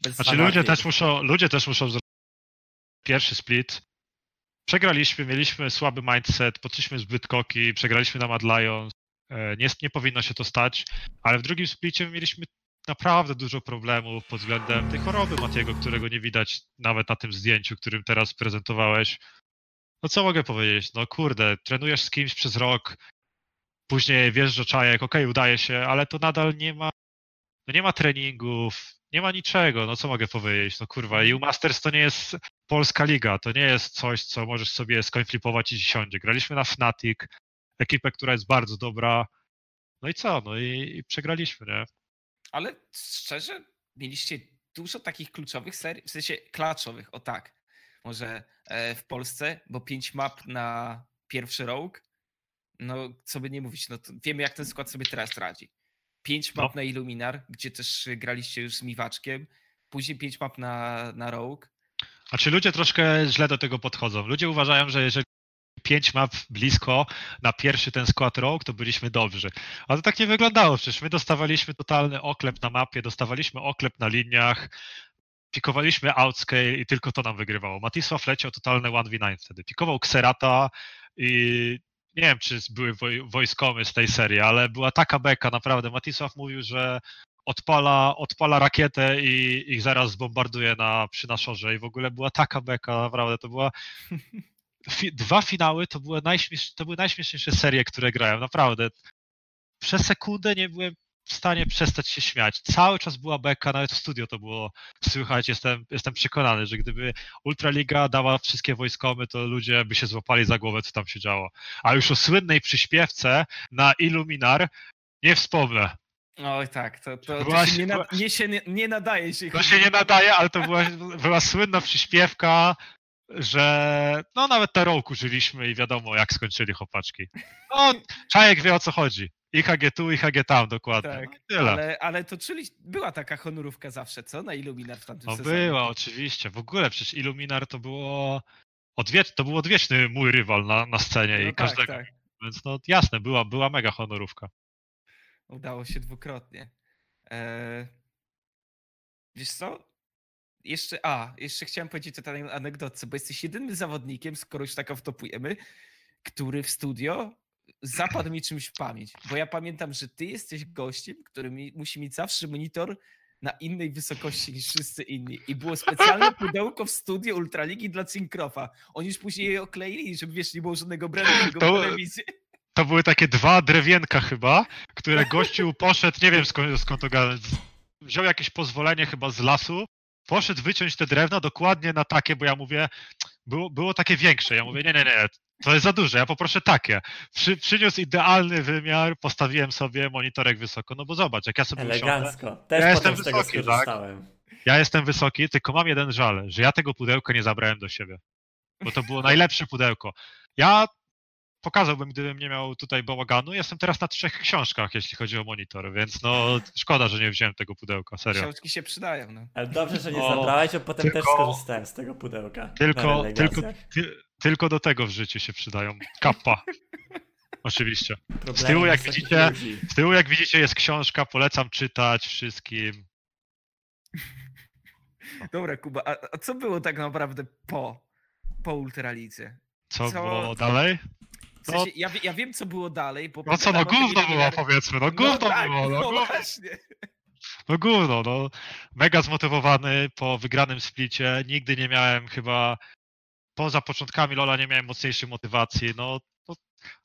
bez Znaczy ludzie też muszą, ludzie też muszą zrobić pierwszy split. Przegraliśmy, mieliśmy słaby mindset, poszliśmy zbyt koki, przegraliśmy na Mad Lions. E, Nie, nie powinno się to stać, ale w drugim splicie mieliśmy naprawdę dużo problemów pod względem tej choroby Matiego, którego nie widać nawet na tym zdjęciu, którym teraz prezentowałeś. No co mogę powiedzieć? No kurde, trenujesz z kimś przez rok, później wiesz, że czajek, okej, udaje się, ale to nadal nie ma no nie ma treningów, nie ma niczego, no co mogę powiedzieć, no kurwa, EU Masters to nie jest polska liga, to nie jest coś, co możesz sobie skońflipować i siądzie. Graliśmy na Fnatic, ekipę, która jest bardzo dobra, no i co, no i, i przegraliśmy, nie? Ale szczerze, mieliście dużo takich kluczowych serii, w sensie klaczowych, o tak. Może e, w Polsce, bo pięć map na pierwszy rogue, no co by nie mówić, no to wiemy jak ten skład sobie teraz radzi. Pięć map No. na Illuminar, gdzie też graliście już z Miwaczkiem, później pięć map na, na rogue. A czy ludzie troszkę źle do tego podchodzą? Ludzie uważają, że jeżeli pięć map blisko na pierwszy ten skład rogue, to byliśmy dobrzy. A to tak nie wyglądało, przecież my dostawaliśmy totalny oklep na mapie, dostawaliśmy oklep na liniach, pikowaliśmy outscale i tylko to nam wygrywało. Matisław leciał totalne 1v9 wtedy. Pikował Xerata i nie wiem, czy były woj- wojskomy z tej serii, ale była taka beka, naprawdę. Matisław mówił, że odpala, odpala rakietę i ich zaraz zbombarduje na, przy naszorze i w ogóle była taka beka, naprawdę, to była <laughs> fi, dwa finały to były, najśmiesz, to były najśmieszniejsze serie, które grałem, naprawdę. Przez sekundę nie byłem w stanie przestać się śmiać. Cały czas była beka, nawet w studio to było słychać. Jestem, jestem przekonany, że gdyby Ultraliga dała wszystkie wojskomy, to ludzie by się złapali za głowę, co tam się działo. A już o słynnej przyśpiewce na Illuminar nie wspomnę. Oj tak, to, to, to Właśnie- się, nie, na, nie, się nie, nie nadaje się. To się nie nadaje, ale to była, była słynna przyśpiewka, że no nawet Tarołku żyliśmy i wiadomo jak skończyli chłopaczki. No, Czajek wie o co chodzi. IHG tu, IHG tam, dokładnie. Tak, No, tyle. Ale, ale to czyli była taka honorówka zawsze, co? Na Illuminar w tamtym No sezonie. była, oczywiście. W ogóle przecież Illuminar to było odwiecz, to był odwieczny mój rywal na, na scenie No i tak, każdego. tak. Więc no jasne, była, była mega honorówka. Udało się dwukrotnie. Eee, wiesz co? Jeszcze, a, jeszcze chciałem powiedzieć o tej anegdotce, bo jesteś jedynym zawodnikiem, skoro już tak wtopujemy, który w studio zapadł mi czymś w pamięć. Bo ja pamiętam, że ty jesteś gościem, który mi, musi mieć zawsze monitor na innej wysokości niż wszyscy inni. I było specjalne <laughs> pudełko w studio Ultraligi dla Cinkrofa. Oni już później je okleili, żeby wiesz, nie było żadnego brandingu To-. To były takie dwa drewienka chyba, które gościu poszedł, nie wiem skąd, skąd to gadać, wziął jakieś pozwolenie chyba z lasu, poszedł wyciąć te drewna dokładnie na takie, bo ja mówię, było, było takie większe, ja mówię, nie, nie, nie, to jest za duże, ja poproszę takie. Przy, przyniósł idealny wymiar, postawiłem sobie monitorek wysoko, no bo zobacz, jak ja sobie usiądę, Elegancko. Też Ja jestem wysoki, tak? ja jestem wysoki, tylko mam jeden żal, że ja tego pudełka nie zabrałem do siebie, bo to było najlepsze pudełko. Ja pokazałbym, gdybym nie miał tutaj bałaganu. Jestem teraz na trzech książkach, jeśli chodzi o monitor, więc no szkoda, że nie wziąłem tego pudełka, serio. Książki się przydają, no. Ale dobrze, że nie zabrałeś, bo potem też tylko- skorzystałem z tego pudełka. Tylko, tylko, ty, tylko do tego w życiu się przydają. Kappa. <laughs> Oczywiście. Z tyłu, jak widzicie. Z tyłu, jak widzicie, jest książka, polecam czytać wszystkim. <laughs> Dobra, Kuba, a, a co było tak naprawdę po, po Ultralidze? Co, Co- było dalej? W sensie, ja, wie- ja wiem, co było dalej, bo... No co, no gówno było, powiedzmy, no gówno tak, było, no, no właśnie. no gówno, no. Mega zmotywowany po wygranym splicie, nigdy nie miałem chyba, poza początkami Lola nie miałem mocniejszej motywacji, no, no,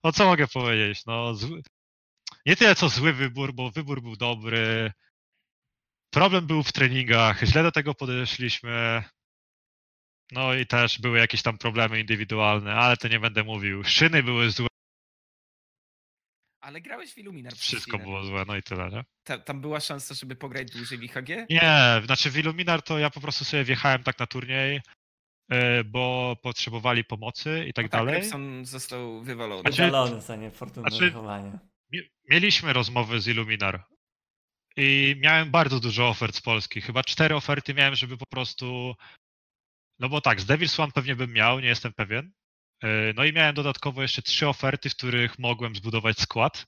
no co mogę powiedzieć, no, zły, nie tyle co zły wybór, bo wybór był dobry, problem był w treningach, źle do tego podeszliśmy, no i też były jakieś tam problemy indywidualne, ale to nie będę mówił, szyny były złe, Ale grałeś w Illuminar. wszystko chwilę. było złe, no i tyle, nie? Ta, tam była szansa, żeby pograć dłużej w IHG? Nie, znaczy w Illuminar to ja po prostu sobie wjechałem tak na turniej, e, bo potrzebowali pomocy i tak No tak, dalej. Repson został wywalony. Znaczy- Wydalony za niefortunne znaczy- zachowanie. Mie- Mieliśmy rozmowy z Illuminar i miałem bardzo dużo ofert z Polski. Chyba cztery oferty miałem, żeby po prostu. No bo tak, z Devil's One pewnie bym miał, nie jestem pewien. E, No i miałem dodatkowo jeszcze trzy oferty, w których mogłem zbudować skład.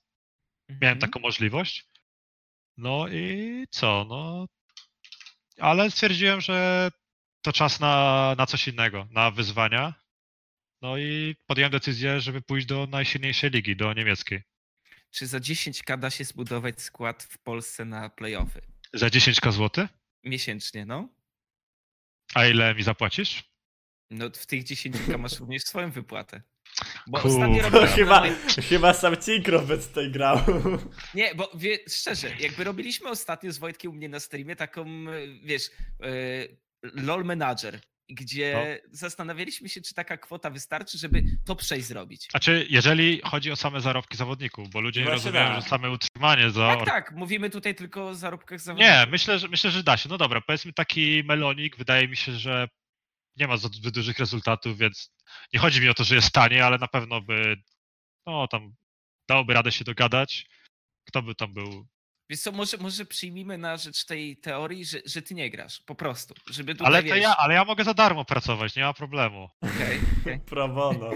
Miałem Mhm. taką możliwość. No i co? No. Ale stwierdziłem, że to czas na, na coś innego, na wyzwania. No i podjąłem decyzję, żeby pójść do najsilniejszej ligi, do niemieckiej. Czy za 10k da się zbudować skład w Polsce na playoffy? Za 10k zł? Miesięcznie, no? A ile mi zapłacisz? No w tych 10k masz również swoją wypłatę. Bo ostatnio To robiliśmy... chyba, chyba sam Cinkrowiec tutaj grał. Nie, bo wie, szczerze, jakby robiliśmy ostatnio z Wojtkiem u mnie na streamie taką, e, wiesz, e, LOL Manager, gdzie No. zastanawialiśmy się, czy taka kwota wystarczy, żeby top 6 zrobić. Znaczy, jeżeli chodzi o same zarobki zawodników, bo ludzie nie Właśnie rozumieją, tak. że same utrzymanie za. Tak, tak, mówimy tutaj tylko o zarobkach zawodników. Nie, myślę, że myślę, że da się. No dobra, powiedzmy taki melonik, wydaje mi się, że nie ma zbyt dużych rezultatów, więc nie chodzi mi o to, że jest tanie, ale na pewno by no tam dałoby radę się dogadać. Kto by tam był? Wiesz co, może, może przyjmijmy na rzecz tej teorii, że, że ty nie grasz, po prostu, żeby tutaj, Ale to wiesz, ja, ale ja mogę za darmo pracować, nie ma problemu. Pro bono.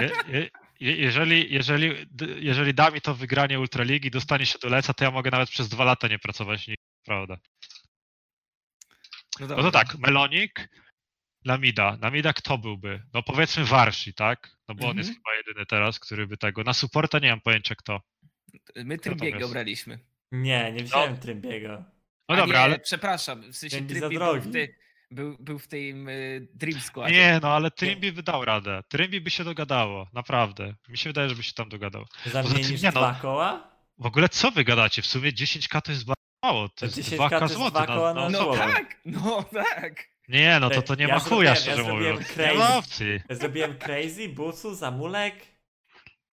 Je, je, je- jeżeli, jeżeli, jeżeli da mi to wygranie Ultraligi, dostanie się do Leca, to ja mogę nawet przez dwa lata nie pracować, nie, prawda. No, No to tak, Melonik, Lamida. Lamida kto byłby? No powiedzmy Warsi, tak? No bo on jest Mhm. chyba jedyny teraz, który by tego. Na supporta nie mam pojęcia kto. My Trymbiego jest? braliśmy. Nie, nie wziąłem Trymbiego. No A dobra, nie, ale przepraszam, w sensie Trimby był w, ty, był, był w tym y, Dream Squad. nie, no ale Trimby by dał radę. Trimby by się dogadało, naprawdę. Mi się wydaje, żeby się tam dogadał. Zamienisz nie no. dwa koła? W ogóle co wy gadacie? W sumie 10k to jest bardzo mało. To jest 10K 2k to jest złoty dwa koła na No słowo. tak, no tak. Nie, no to to nie Ja ma chuja, ja szczerze zrobiłem mówiąc. Nie crazy. ma opcji. Zrobiłem Crazy, Busu, Zamulek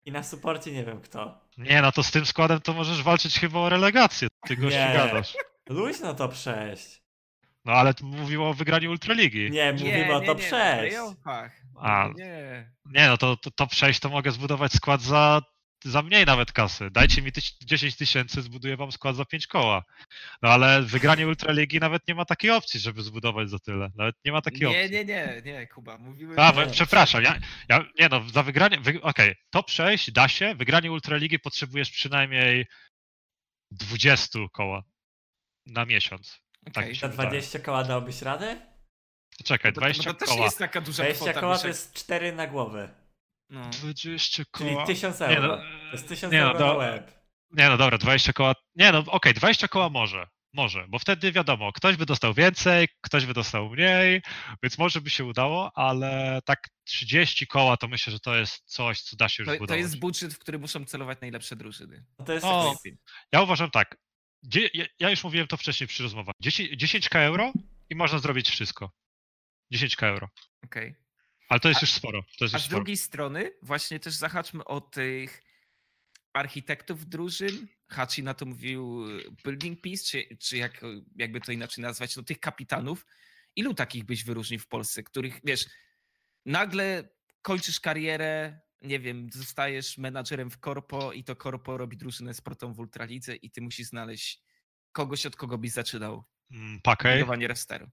i na suporcie nie wiem kto. Nie, no to z tym składem to możesz walczyć chyba o relegację. Ty gościu Nie. gadasz. Luźno to przejść. No ale tu mówiło o wygraniu Ultraligi. Nie, mówimy nie, o nie, top nie, w 6. playoffach. A. Nie. Nie, no to, to top 6 to mogę zbudować skład za, za mniej nawet kasy. Dajcie mi tyś, 10 tysięcy, zbuduję wam skład za 5 koła. No ale wygranie Ultraligi nawet nie ma takiej opcji, żeby zbudować za tyle. Nawet nie ma takiej Nie, opcji. nie, nie, nie, Kuba, mówimy... A, Nie. przepraszam, ja, ja, nie no, za wygranie, wy, okej, top 6 da się, wygranie Ultraligi potrzebujesz przynajmniej 20 koła na miesiąc. tak mi się Za wydaje. 20 koła dałbyś radę? Czekaj, No to, 20 no to też koła. nie jest taka duża 20 kwota. koła to jest 4 na głowę. No. 20 Czyli koła. 1000 Nie, euro. no, To jest 1000 nie, no, euro na do- łeb. Nie no dobra, 20 koła. Nie no, okej, 20 koła może. Może, bo wtedy wiadomo, ktoś by dostał więcej, ktoś by dostał mniej, więc może by się udało, ale tak 30 koła to myślę, że to jest coś, co da się już To, to zbudować. jest budżet, w który muszą celować najlepsze drużyny. No to jest O. taki- Ja uważam tak. Ja- już mówiłem to wcześniej przy rozmowach. 10, 10k euro i można zrobić wszystko. 10k euro. Okej. Ale to jest A- już sporo. To jest A z sporo. drugiej strony właśnie też zahaczmy o tych architektów drużyn. Hachi na to mówił y, building piece, czy, czy jak, jakby to inaczej nazwać, no tych kapitanów. Ilu takich byś wyróżnił w Polsce, których, wiesz, nagle kończysz karierę, nie wiem, zostajesz menadżerem w korpo i to korpo robi drużynę sportową w Ultralidze i ty musisz znaleźć kogoś, od kogo byś zaczynał Mm, Pakej, budowanie rosteru.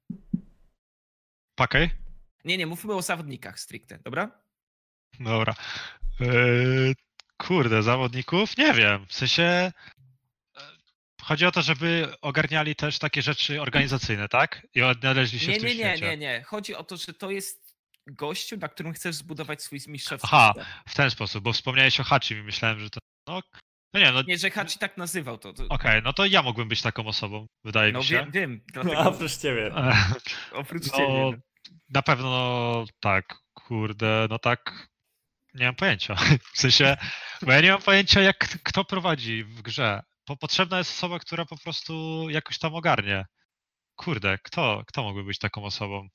pakej. Nie, nie, mówmy o zawodnikach stricte, dobra? Dobra. Yy, kurde, zawodników? Nie wiem. W sensie. e, Chodzi o to, żeby ogarniali też takie rzeczy organizacyjne, tak? I odnaleźli się Nie, w tym nie, nie, świecie. nie, nie. Chodzi o to, że to jest gościu, na którym chcesz zbudować swój mistrzowski Aha. W ten sposób, bo wspomniałeś o Hachi i myślałem, że to. No, no nie, no. Okej, Nie, że Hachi tak nazywał to. to no to ja mógłbym być taką osobą, wydaje no mi się. wiem, wiem. <laughs> Dlatego, No, oprócz ciebie. <laughs> oprócz no, ciebie. no. Na pewno tak, kurde, no tak. Nie mam pojęcia. <laughs> W sensie, bo ja nie mam pojęcia, jak kto prowadzi w grze. Po, potrzebna jest osoba, która po prostu jakoś tam ogarnie. Kurde, kto, kto mógłby być taką osobą?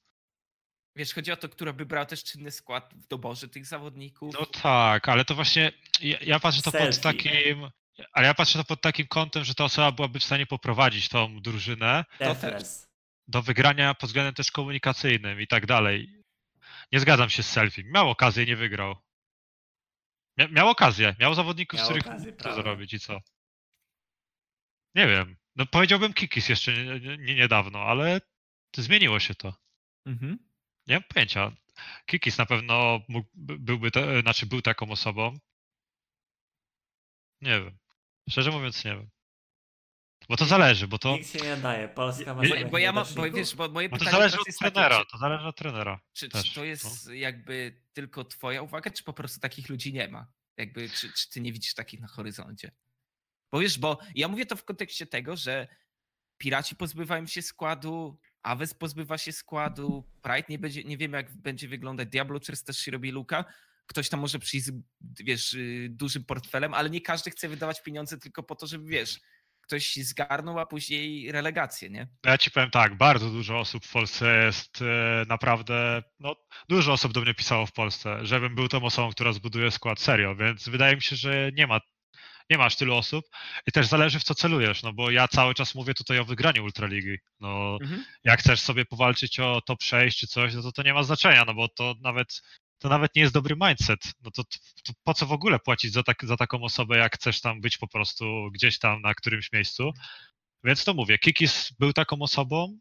Wiesz, chodzi o to, która by brała też czynny skład w doborze tych zawodników. No tak, ale to właśnie ja, ja patrzę to pod Selfie. takim. Ale ja patrzę to pod takim kątem, że ta osoba byłaby w stanie poprowadzić tą drużynę Defres. Do wygrania pod względem też komunikacyjnym i tak dalej. Nie zgadzam się z selfie. Miał okazję, nie wygrał. Mia, miał okazję, miał zawodników, z Miał których okazję, to prawda. zrobić i co? Nie wiem. No powiedziałbym Kikis jeszcze nie, nie, nie, niedawno, ale zmieniło się to. Mhm. Nie mam pojęcia. Kikis na pewno mógł, by- byłby, te, znaczy był taką osobą. Nie wiem. Szczerze mówiąc nie wiem. Bo to zależy, bo to, Nikt się nie daje. Polska ma Bo- Bo, ja mam, bo wiesz, bo moje bo to pytanie zależy teraz od jest takie, trenera. czy, To zależy od trenera. czy, też, czy to no. jest jakby tylko twoja uwaga, czy po prostu takich ludzi nie ma? Jakby, czy, czy ty nie widzisz takich na horyzoncie? Bo wiesz, bo ja mówię to w kontekście tego, że Piraci pozbywają się składu, Aves pozbywa się składu, Pride nie, będzie, nie wiemy jak będzie wyglądać, Diablo Cheers też się robi luka. Ktoś tam może przyjść z, wiesz, y, dużym portfelem, ale nie każdy chce wydawać pieniądze tylko po to, żeby, wiesz, ktoś zgarnął, a później relegację, nie? Ja ci powiem tak, bardzo dużo osób w Polsce jest e, naprawdę, no dużo osób do mnie pisało w Polsce, żebym był tą osobą, która zbuduje skład serio, więc wydaje mi się, że nie ma, nie masz tylu osób i też zależy w co celujesz, no bo ja cały czas mówię tutaj o wygraniu Ultraligi, no Mhm. jak chcesz sobie powalczyć o top 6 czy coś, no to to nie ma znaczenia, no bo to nawet to nawet nie jest dobry mindset. No to, to po co w ogóle płacić za, tak, za taką osobę, jak chcesz tam być po prostu gdzieś tam na którymś miejscu. Więc to mówię, Kikis był taką osobą.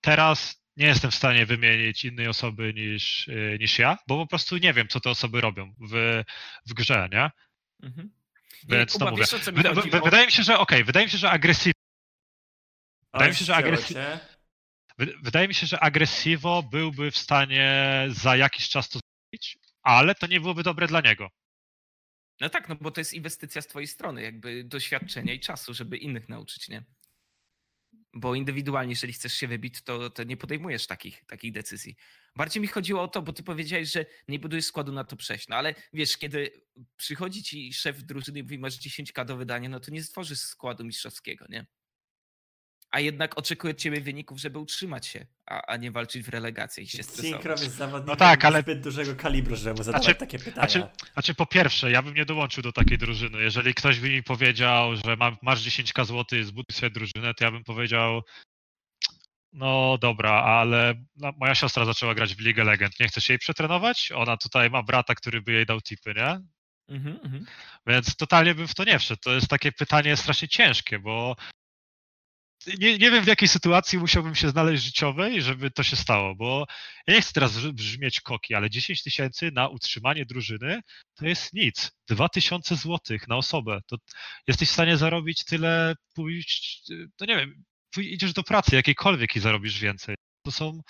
Teraz nie jestem w stanie wymienić innej osoby niż, yy, niż ja, bo po prostu nie wiem, co te osoby robią w, w grze, nie? Mhm. Więc Kuba, to mówię. wiesz, mi Wyda, chodzi, wy- bo- wydawie mi się, że okej, wydaje mi się, że agresywnie. Wydaje mi się, że Oj, agresy- cię. Wy- Wydaje mi się, że Agresivo byłby w stanie za jakiś czas to zrobić, ale to nie byłoby dobre dla niego. No tak, no bo to jest inwestycja z twojej strony, jakby doświadczenia i czasu, żeby innych nauczyć, nie? Bo indywidualnie, jeżeli chcesz się wybić, to, to nie podejmujesz takich, takich decyzji. Bardziej mi chodziło o to, bo ty powiedziałeś, że nie budujesz składu na to przejść. No ale wiesz, kiedy przychodzi ci szef drużyny i mówi, masz 10k do wydania, no to nie stworzysz składu mistrzowskiego, nie? A jednak oczekuje od ciebie wyników, żeby utrzymać się, a, a nie walczyć w relegację i się stresować. Jest zawodnikiem No tak, ale- zbyt dużego kalibru, żeby mu zadawać Znaczy- takie pytania. Znaczy, znaczy, po pierwsze, ja bym nie dołączył do takiej drużyny. Jeżeli ktoś by mi powiedział, że ma, masz 10k zł i zbuduj sobie drużynę, to ja bym powiedział, no dobra, ale no, moja siostra zaczęła grać w Ligę Legend. Nie chcesz jej przetrenować? Ona tutaj ma brata, który by jej dał tipy, nie? Mhm, mhm. Więc totalnie bym w to nie wszedł. To jest takie pytanie strasznie ciężkie, bo nie, nie wiem w jakiej sytuacji musiałbym się znaleźć życiowej, żeby to się stało, bo ja nie chcę teraz brzmieć koki, ale 10 tysięcy na utrzymanie drużyny to jest nic. 2000 złotych na osobę. To jesteś w stanie zarobić tyle, pójść, no nie wiem, idziesz do pracy jakiejkolwiek i zarobisz więcej. To są,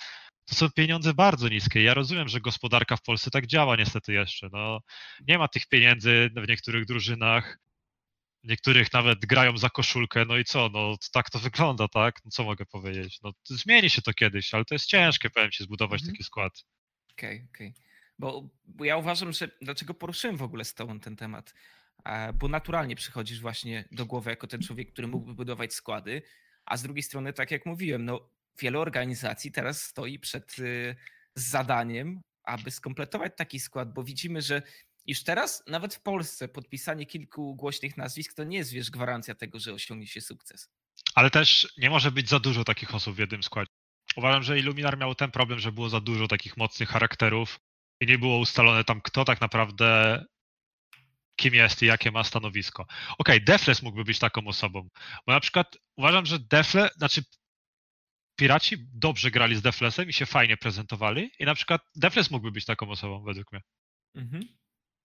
to są pieniądze bardzo niskie. Ja rozumiem, że gospodarka w Polsce tak działa niestety jeszcze. No, nie ma tych pieniędzy w niektórych drużynach. Niektórych nawet grają za koszulkę, no i co, no tak to wygląda, tak? No co mogę powiedzieć? No zmieni się to kiedyś, ale to jest ciężkie, powiem ci, zbudować Mhm. taki skład. Okej, okej. Bo, bo ja uważam, że dlaczego poruszyłem w ogóle z tobą ten temat? Bo naturalnie przychodzisz właśnie do głowy jako ten człowiek, który mógłby budować składy, a z drugiej strony, tak jak mówiłem, no wiele organizacji teraz stoi przed y, zadaniem, aby skompletować taki skład, bo widzimy, że już teraz, nawet w Polsce, podpisanie kilku głośnych nazwisk to nie jest, wiesz, gwarancja tego, że osiągnie się sukces. Ale też nie może być za dużo takich osób w jednym składzie. Uważam, że Illuminar miał ten problem, że było za dużo takich mocnych charakterów i nie było ustalone tam, kto tak naprawdę kim jest i jakie ma stanowisko. Okej, Defles mógłby być taką osobą, bo na przykład uważam, że Defle, znaczy Piraci dobrze grali z Deflesem i się fajnie prezentowali i na przykład Defles mógłby być taką osobą według mnie. Mhm.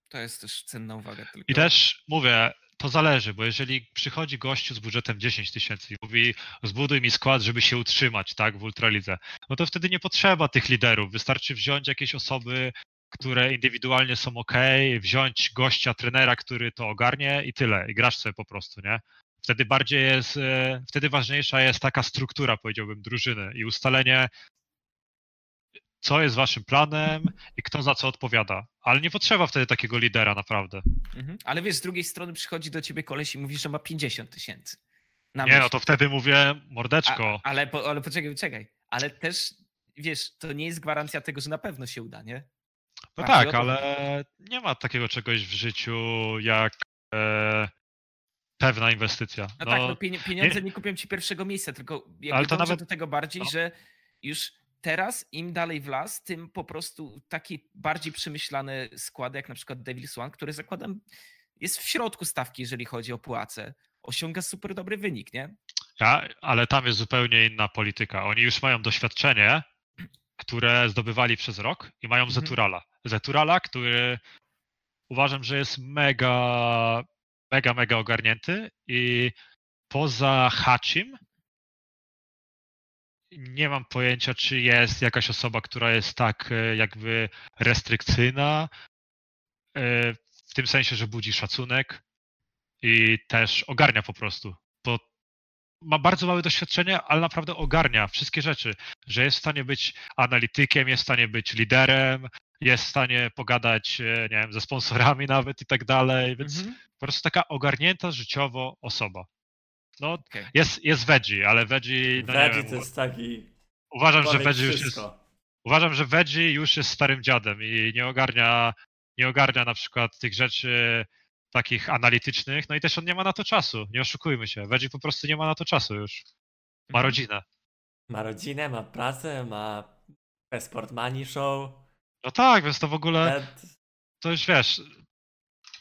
To jest też cenna uwaga. Tylko... I też mówię, to zależy, bo jeżeli przychodzi gościu z budżetem 10 tysięcy i mówi zbuduj mi skład, żeby się utrzymać, tak, w Ultralidze, no to wtedy nie potrzeba tych liderów. Wystarczy wziąć jakieś osoby, które indywidualnie są ok, wziąć gościa, trenera, który to ogarnie i tyle. I grasz sobie po prostu, nie? Wtedy bardziej jest, e, wtedy ważniejsza jest taka struktura, powiedziałbym, drużyny i ustalenie, co jest waszym planem i kto za co odpowiada. Ale nie potrzeba wtedy takiego lidera, naprawdę. Mhm. Ale wiesz, z drugiej strony przychodzi do ciebie koleś i mówi, że ma 50 tysięcy. Nie, no myśli. to wtedy mówię, A, mordeczko. ale, po, ale poczekaj, poczekaj. Ale też, wiesz, to nie jest gwarancja tego, że na pewno się uda, nie? No bardziej tak, ale nie ma takiego czegoś w życiu jak e, pewna inwestycja. No, tak, no pieniądze nie... kupią ci pierwszego miejsca, tylko Ale to nawet- do tego bardziej, no. że już teraz im dalej w las, tym po prostu taki bardziej przemyślane składy, jak na przykład Devil's One, który zakładam jest w środku stawki, jeżeli chodzi o płacę, osiąga super dobry wynik, nie? Ja, ale tam jest zupełnie inna polityka. Oni już mają doświadczenie, które zdobywali przez rok i mają Mhm. Zeturala. Zeturala, który uważam, że jest mega, mega, mega ogarnięty i poza Hachim nie mam pojęcia, czy jest jakaś osoba, która jest tak e, jakby restrykcyjna, e, w tym sensie, że budzi szacunek i też ogarnia po prostu. Bo ma bardzo małe doświadczenie, ale naprawdę ogarnia wszystkie rzeczy, że jest w stanie być analitykiem, jest w stanie być liderem, jest w stanie pogadać, e, nie wiem, ze sponsorami <laughs> nawet i tak dalej, więc Mhm. po prostu taka ogarnięta życiowo osoba. No, Okej. jest, jest Veggie, ale Veggie, no nie Veggie wiem, to jest taki uważam, że Veggie już jest, wszystko. uważam, że Veggie już jest starym dziadem i nie ogarnia, nie ogarnia na przykład tych rzeczy takich analitycznych, no i też on nie ma na to czasu, nie oszukujmy się, Veggie po prostu nie ma na to czasu już, ma Mhm. rodzinę. Ma rodzinę, ma pracę, ma Esport Money Show. No tak, więc to w ogóle, to już wiesz,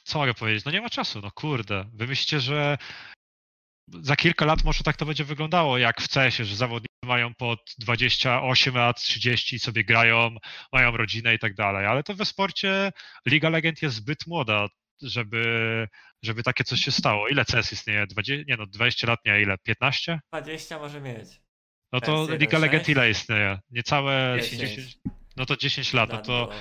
co mogę powiedzieć, no nie ma czasu, no kurde, wy myślicie, że za kilka lat może tak to będzie wyglądało, jak w CS-ie, że zawodnicy mają pod 28 lat, 30 i sobie grają, mają rodzinę i tak dalej, ale to we sporcie Liga Legend jest zbyt młoda, żeby, żeby takie coś się stało. Ile CS istnieje? 20, nie no, 20 lat, nie, ile? 15? 20 może mieć. No to Liga 1.6? Legend ile istnieje? Niecałe 10. 10, no to 10 lat, no to było.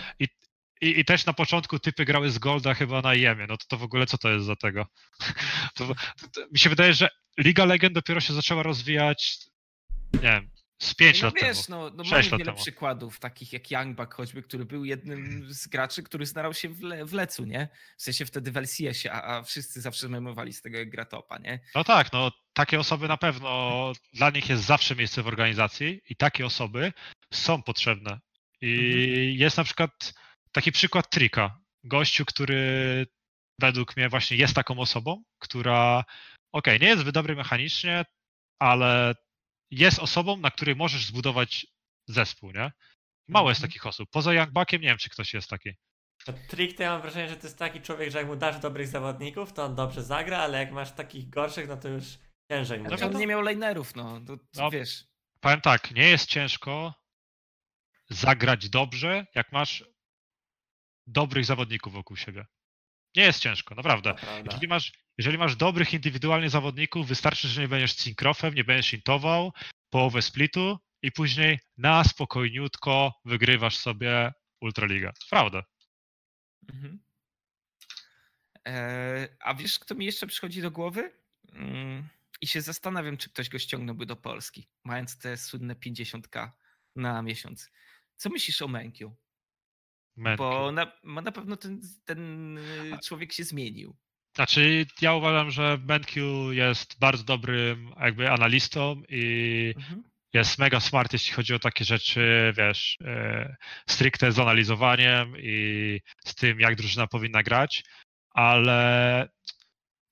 I, I też na początku typy grały z Golda chyba na Jemie, no to, to w ogóle co to jest za tego? <laughs> To, to, to, mi się wydaje, że Liga Legend dopiero się zaczęła rozwijać nie wiem, z 5 no lat wiesz, temu. no, no mamy wiele temu. przykładów, takich jak Youngbuck choćby, który był jednym z graczy, który znał się w, le, w lecu, nie? W sensie wtedy w LCS-ie, a, a wszyscy zawsze memowali z tego jak gra topa, nie? No tak, no takie osoby na pewno, dla nich jest zawsze miejsce w organizacji i takie osoby są potrzebne. I Mhm. jest na przykład taki przykład Trika. Gościu, który według mnie właśnie jest taką osobą, która okej, nie jest dobry mechanicznie, ale jest osobą, na której możesz zbudować zespół, nie? Mało jest Mhm. takich osób. Poza Youngbuckiem nie wiem, czy ktoś jest taki. To Trick to ja mam wrażenie, że to jest taki człowiek, że jak mu dasz dobrych zawodników, to on dobrze zagra, ale jak masz takich gorszych, no to już ciężej będzie. on nie miał lanerów, no, to, to No. wiesz. Powiem tak, nie jest ciężko zagrać dobrze, jak masz dobrych zawodników wokół siebie. Nie jest ciężko, naprawdę. To prawda. Jeżeli masz, jeżeli masz dobrych indywidualnie zawodników, wystarczy, że nie będziesz synkrofem, nie będziesz intował, połowę splitu i później na spokojniutko wygrywasz sobie Ultraligę. Prawda. Mhm. E, a wiesz, kto mi jeszcze przychodzi do głowy? Mm, I się zastanawiam, czy ktoś go ściągnąłby do Polski, mając te słynne 50k na miesiąc. Co myślisz o Menkiu? Bo na, na pewno ten, ten y, człowiek się zmienił. Znaczy, ja uważam, że BenQ jest bardzo dobrym jakby analistą i Mhm. jest mega smart, jeśli chodzi o takie rzeczy, wiesz, e, stricte z analizowaniem i z tym, jak drużyna powinna grać, ale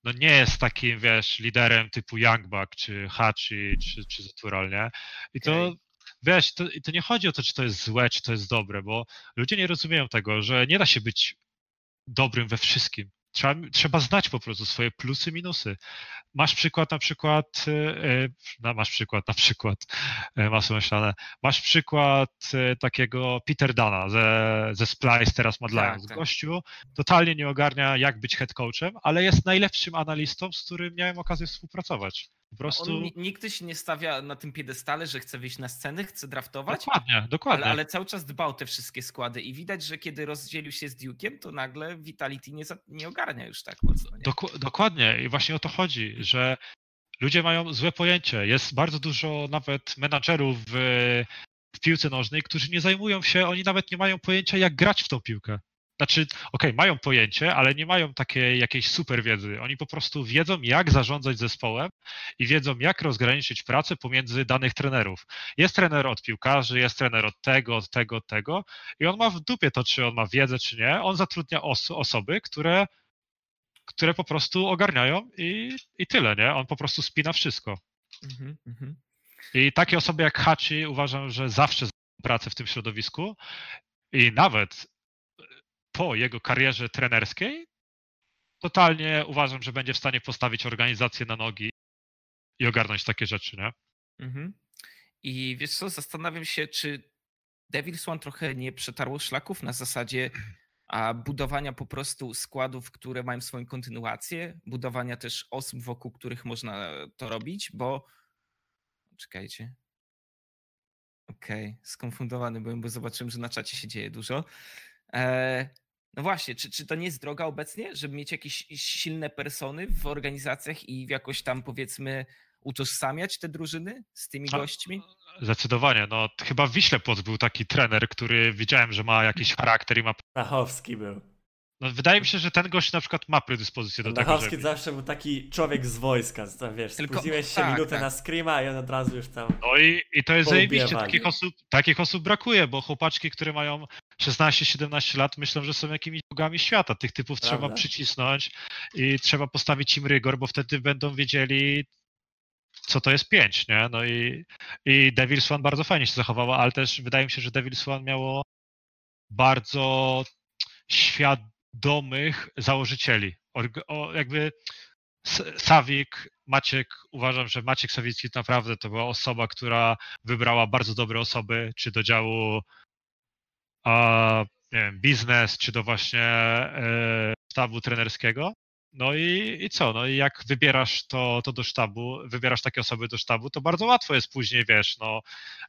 no nie jest takim, wiesz, liderem typu Youngbuck, czy Hachi, czy, czy Zatural, nie? I to. Wiesz, to, to nie chodzi o to, czy to jest złe, czy to jest dobre, bo ludzie nie rozumieją tego, że nie da się być dobrym we wszystkim. Trzeba, trzeba znać po prostu swoje plusy, minusy. Masz przykład na przykład, no, masz przykład na przykład, e, masło myślane, masz przykład takiego Peter Dana ze, ze Splice, teraz Mad Tak, Lions. tak. Gościu totalnie nie ogarnia, jak być head coachem, ale jest najlepszym analistą, z którym miałem okazję współpracować. Po prostu... On nigdy się nie stawia na tym piedestale, że chce wyjść na scenę, chce draftować, Dokładnie, dokładnie. ale, ale cały czas dbał te wszystkie składy i widać, że kiedy rozdzielił się z Duke'iem, to nagle Vitality nie, za, nie ogarnia już tak mocno. Doku- dokładnie i właśnie o to chodzi, że ludzie mają złe pojęcie. Jest bardzo dużo nawet menadżerów w, w piłce nożnej, którzy nie zajmują się, oni nawet nie mają pojęcia, jak grać w tą piłkę. Znaczy, okej, mają pojęcie, ale nie mają takiej jakiejś super wiedzy. Oni po prostu wiedzą, jak zarządzać zespołem i wiedzą, jak rozgraniczyć pracę pomiędzy danych trenerów. Jest trener od piłkarzy, jest trener od tego, od tego, od tego i on ma w dupie to, czy on ma wiedzę, czy nie. On zatrudnia os- osoby, które które po prostu ogarniają i, i tyle, nie? On po prostu spina wszystko. Mhm, mhm. I takie osoby jak Hachi uważam, że zawsze pracę w tym środowisku i nawet po jego karierze trenerskiej totalnie uważam, że będzie w stanie postawić organizację na nogi i ogarnąć takie rzeczy, nie? Mhm. I wiesz co, zastanawiam się, czy Devil's One trochę nie przetarło szlaków na zasadzie <clears throat> a budowania po prostu składów, które mają swoją kontynuację, budowania też osób, wokół których można to robić, bo czekajcie. Okej, skonfundowany byłem, bo zobaczyłem, że na czacie się dzieje dużo. E, no właśnie, czy, czy to nie jest droga obecnie, żeby mieć jakieś silne persony w organizacjach i jakoś tam powiedzmy utożsamiać te drużyny z tymi A- gośćmi? Zdecydowanie. No, chyba w Wiśle Płoc był taki trener, który widziałem, że ma jakiś charakter i ma. Dachowski był. No, wydaje mi się, że ten gość na przykład ma predyspozycję do tego, Dachowski żeby... zawsze był taki człowiek z wojska, co tam wiesz, Tylko- spóźniłeś się tak, minutę tak. na screama i on od razu już tam... No i, i to jest zajebiście. Takich osób, takich osób brakuje, bo chłopaczki, które mają 16-17 lat, myślą, że są jakimiś bogami świata. Tych typów trzeba Prawda. przycisnąć i trzeba postawić im rygor, bo wtedy będą wiedzieli, co to jest 5, nie? No i, i Devil's One bardzo fajnie się zachowała, ale też wydaje mi się, że Devil's One miało bardzo świadomych założycieli. O, jakby Sawik, Maciek, uważam, że Maciek Sawicki naprawdę to była osoba, która wybrała bardzo dobre osoby, czy do działu a, nie wiem, biznes, czy do właśnie e, sztabu trenerskiego. No i, i co? No i jak wybierasz to, to do sztabu, wybierasz takie osoby do sztabu, to bardzo łatwo jest później, wiesz, no,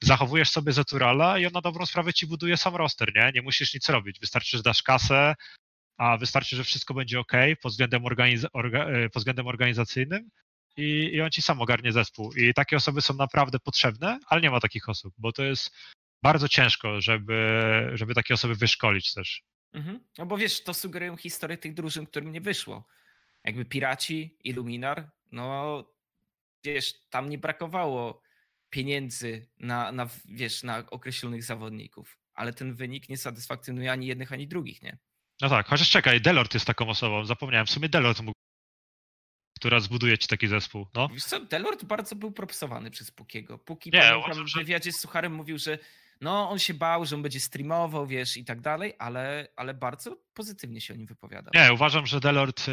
zachowujesz sobie Zaturala i on na dobrą sprawę ci buduje sam roster, nie? Nie musisz nic robić. Wystarczy, że dasz kasę, a wystarczy, że wszystko będzie ok pod względem, organiz- orga- e, pod względem organizacyjnym i, i on ci sam ogarnie zespół. I takie osoby są naprawdę potrzebne, ale nie ma takich osób, bo to jest bardzo ciężko, żeby, żeby takie osoby wyszkolić też. Mhm. No bo wiesz, to sugerują historię tych drużyn, którym nie wyszło. Jakby Piraci, Illuminar, no wiesz, tam nie brakowało pieniędzy na, na, wiesz, na określonych zawodników, ale ten wynik nie satysfakcjonuje ani jednych, ani drugich, nie? No tak, chociaż czekaj, Delort jest taką osobą, zapomniałem, w sumie Delort mógł, która zbuduje ci taki zespół, no. Wiesz co, Delort bardzo był propsowany przez Pukiego. Puki Nie, w wywiadzie z Sucharem mówił, że no on się bał, że on będzie streamował, wiesz, i tak dalej, ale, ale bardzo pozytywnie się o nim wypowiadał. Nie, uważam, że Delort e,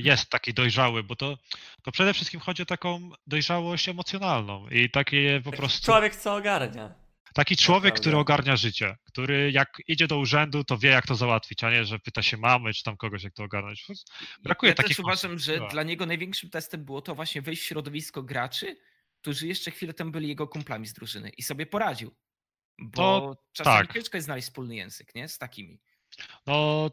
jest taki dojrzały, bo to, to przede wszystkim chodzi o taką dojrzałość emocjonalną i takie po Taki prostu... Człowiek co ogarnia. Taki człowiek, Naprawdę. który ogarnia życie, który jak idzie do urzędu, to wie, jak to załatwić, a nie, że pyta się mamy, czy tam kogoś, jak to ogarnąć. Brakuje ja też takich uważam, osób, że tak. dla niego największym testem było to właśnie wejść w środowisko graczy, którzy jeszcze chwilę temu byli jego kumplami z drużyny i sobie poradził. Bo czasami tak. ciężko jest znaleźć wspólny język, nie? Z takimi. No,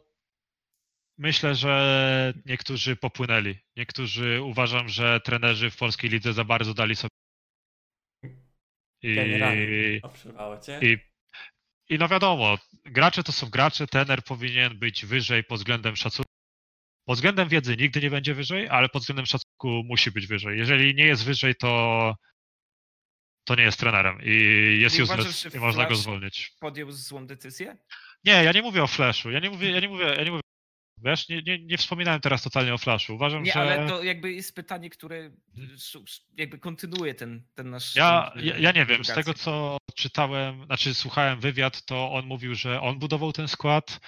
myślę, że niektórzy popłynęli. Niektórzy uważam, że trenerzy w polskiej lidze za bardzo dali sobie. I, Generalnie. Cię. i, I no wiadomo, gracze to są gracze, trener powinien być wyżej pod względem szacunku. Pod względem wiedzy nigdy nie będzie wyżej, ale pod względem szacunku musi być wyżej. Jeżeli nie jest wyżej, to, to nie jest trenerem i jest I uważasz, useless że i można go zwolnić. Podjął złą decyzję? Nie, ja nie mówię o Flashu. Ja nie mówię, ja nie mówię, ja nie mówię. Wiesz, nie, nie, nie wspominałem teraz totalnie o Flashu. Uważam, Nie, że. ale to jakby jest pytanie, które jakby kontynuuje ten, ten nasz. Ja, ja, ja nie wiem, z tego co czytałem, znaczy słuchałem wywiad, to on mówił, że on budował ten skład,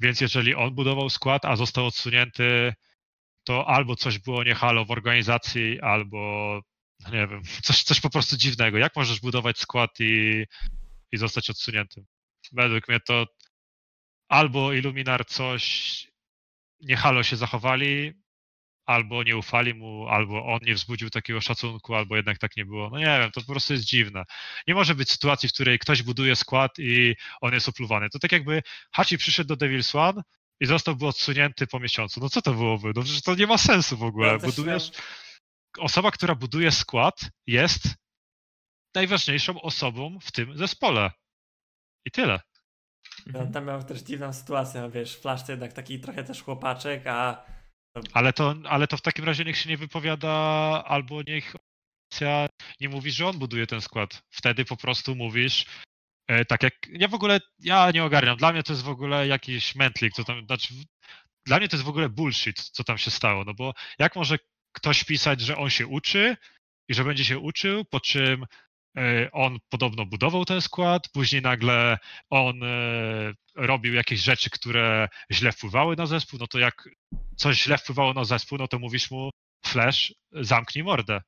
więc jeżeli on budował skład, a został odsunięty, to albo coś było nie halo w organizacji, albo nie wiem, <laughs> coś, coś po prostu dziwnego. Jak możesz budować skład i, i zostać odsuniętym? Według mnie to albo Illuminar coś nie halo się zachowali, albo nie ufali mu, albo on nie wzbudził takiego szacunku, albo jednak tak nie było. No nie wiem, to po prostu jest dziwne. Nie może być sytuacji, w której ktoś buduje skład i on jest opluwany. To tak jakby Hachi przyszedł do Devil's One i zostałby odsunięty po miesiącu. No co to byłoby? No przecież to nie ma sensu w ogóle. Ja Budujesz... Osoba, która buduje skład jest najważniejszą osobą w tym zespole. I tyle. No, tam miał też dziwną sytuację, no wiesz, Flash to jednak taki trochę też chłopaczek, a Ale to, ale to w takim razie niech się nie wypowiada, albo niech nie mówi, że on buduje ten skład. Wtedy po prostu mówisz, e, tak jak. Ja w ogóle ja nie ogarniam. Dla mnie to jest w ogóle jakiś mętlik, co tam. Znaczy, dla mnie to jest w ogóle bullshit, co tam się stało. No bo jak może ktoś pisać, że on się uczy i że będzie się uczył, po czym e, on podobno budował ten skład, później nagle on e, robił jakieś rzeczy, które źle wpływały na zespół, no to jak coś źle wpływało na zespół, no to mówisz mu Flash, zamknij mordę.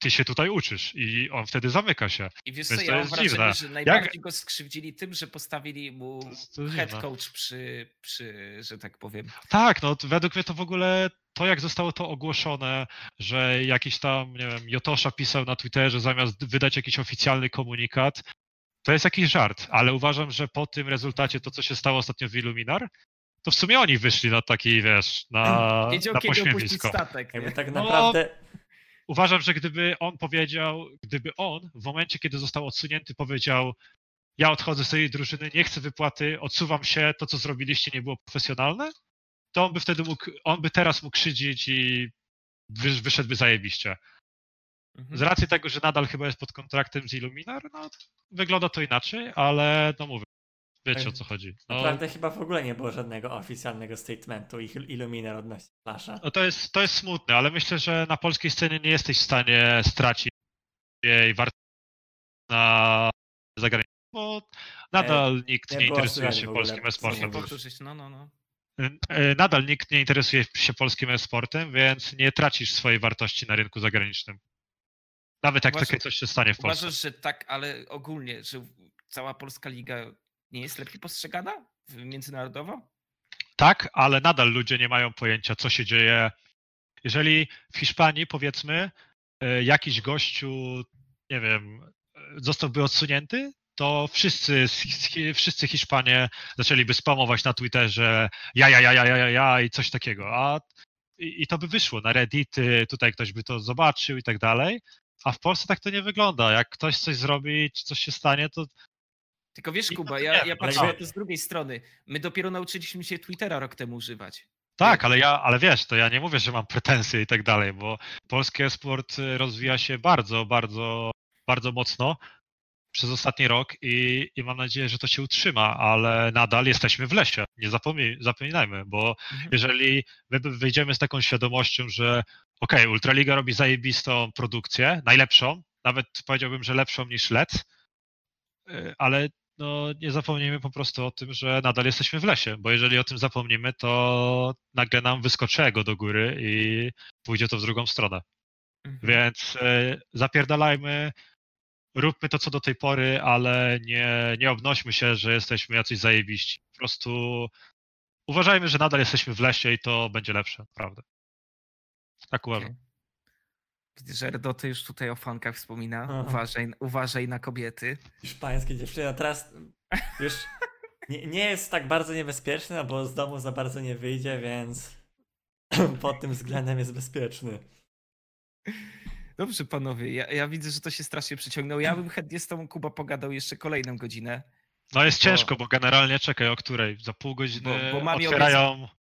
Ty się tutaj uczysz i on wtedy zamyka się. I wiesz Więc co, to ja mam jest wrażenie, dziwne. że najbardziej go skrzywdzili tym, że postawili mu To to head coach przy, przy, że tak powiem. Tak, no według mnie to w ogóle to, jak zostało to ogłoszone, że jakiś tam, nie wiem, Jotosza pisał na Twitterze zamiast wydać jakiś oficjalny komunikat, to jest jakiś żart, ale uważam, że po tym rezultacie, to co się stało ostatnio w Illuminar, to w sumie oni wyszli na taki, wiesz, na, Wiedział na pośmiewisko. statek. jakby tak No, naprawdę Uważam, że gdyby on powiedział, gdyby on w momencie, kiedy został odsunięty, powiedział ja odchodzę z tej drużyny, nie chcę wypłaty, odsuwam się, to co zrobiliście nie było profesjonalne, to on by wtedy mógł, on by teraz mógł szydzić i wy, wyszedłby zajebiście. Mhm. Z racji tego, że nadal chyba jest pod kontraktem z Illuminar, no wygląda to inaczej, ale no mówię, wiecie o co chodzi. No, naprawdę chyba w ogóle nie było żadnego oficjalnego statementu ich Illuminar odnośnie Flasha. no to, jest, to jest smutne, ale myślę, że na polskiej scenie nie jesteś w stanie stracić jej wartości na zagranicznym, bo nadal nikt nie nie interesuje się polskim e-sportem. no, no, no. E, Nadal nikt nie interesuje się polskim e-sportem, więc nie tracisz swojej wartości na rynku zagranicznym. Nawet jak Uważam- takie coś się stanie w Polsce. Uważasz, że tak, ale ogólnie, że cała polska liga nie jest lepiej postrzegana międzynarodowo? Tak, ale nadal ludzie nie mają pojęcia, co się dzieje. Jeżeli w Hiszpanii, powiedzmy, e, jakiś gościu, nie wiem, e, zostałby odsunięty, to wszyscy, wszyscy Hiszpanie zaczęliby spamować na Twitterze ja, ja, ja, ja, ja, ja, i coś takiego. A i, i to by wyszło na Reddity, tutaj ktoś by to zobaczył i tak dalej. A w Polsce tak to nie wygląda. Jak ktoś coś zrobi, czy coś się stanie, to Tylko wiesz, Kuba, ja, ja patrzę na to z drugiej strony. My dopiero nauczyliśmy się Twittera rok temu używać. Tak, ale ja, ale wiesz, to ja nie mówię, że mam pretensje i tak dalej, bo polski sport rozwija się bardzo, bardzo, bardzo mocno przez ostatni rok i, i mam nadzieję, że to się utrzyma, ale nadal jesteśmy w lesie. Nie zapomnij, zapominajmy, bo Mhm. jeżeli my wyjdziemy z taką świadomością, że okej, Ultraliga robi zajebistą produkcję, najlepszą, nawet powiedziałbym, że lepszą niż Lec, y, ale no, nie zapomnijmy po prostu o tym, że nadal jesteśmy w lesie, bo jeżeli o tym zapomnimy, to nagle nam wyskoczy ego do góry i pójdzie to w drugą stronę. Mhm. Więc y, zapierdalajmy, róbmy to co do tej pory, ale nie, nie obnośmy się, że jesteśmy jacyś zajebiści. Po prostu uważajmy, że nadal jesteśmy w lesie i to będzie lepsze, naprawdę. Tak uważam. Okej. Że Erdoty już tutaj o fankach wspomina. Aha. Uważaj, uważaj na kobiety. Hiszpańskie dziewczyny, a teraz już nie, nie jest tak bardzo niebezpieczne, bo z domu za bardzo nie wyjdzie, więc <clears throat> pod tym względem jest bezpieczny. Dobrze, panowie, ja, ja widzę, że to się strasznie przyciągnął. Ja bym chętnie z tobą, Kuba, pogadał jeszcze kolejną godzinę. No jest Bo- ciężko, bo generalnie czekaj o której. Za pół godziny Bo- bo mam ją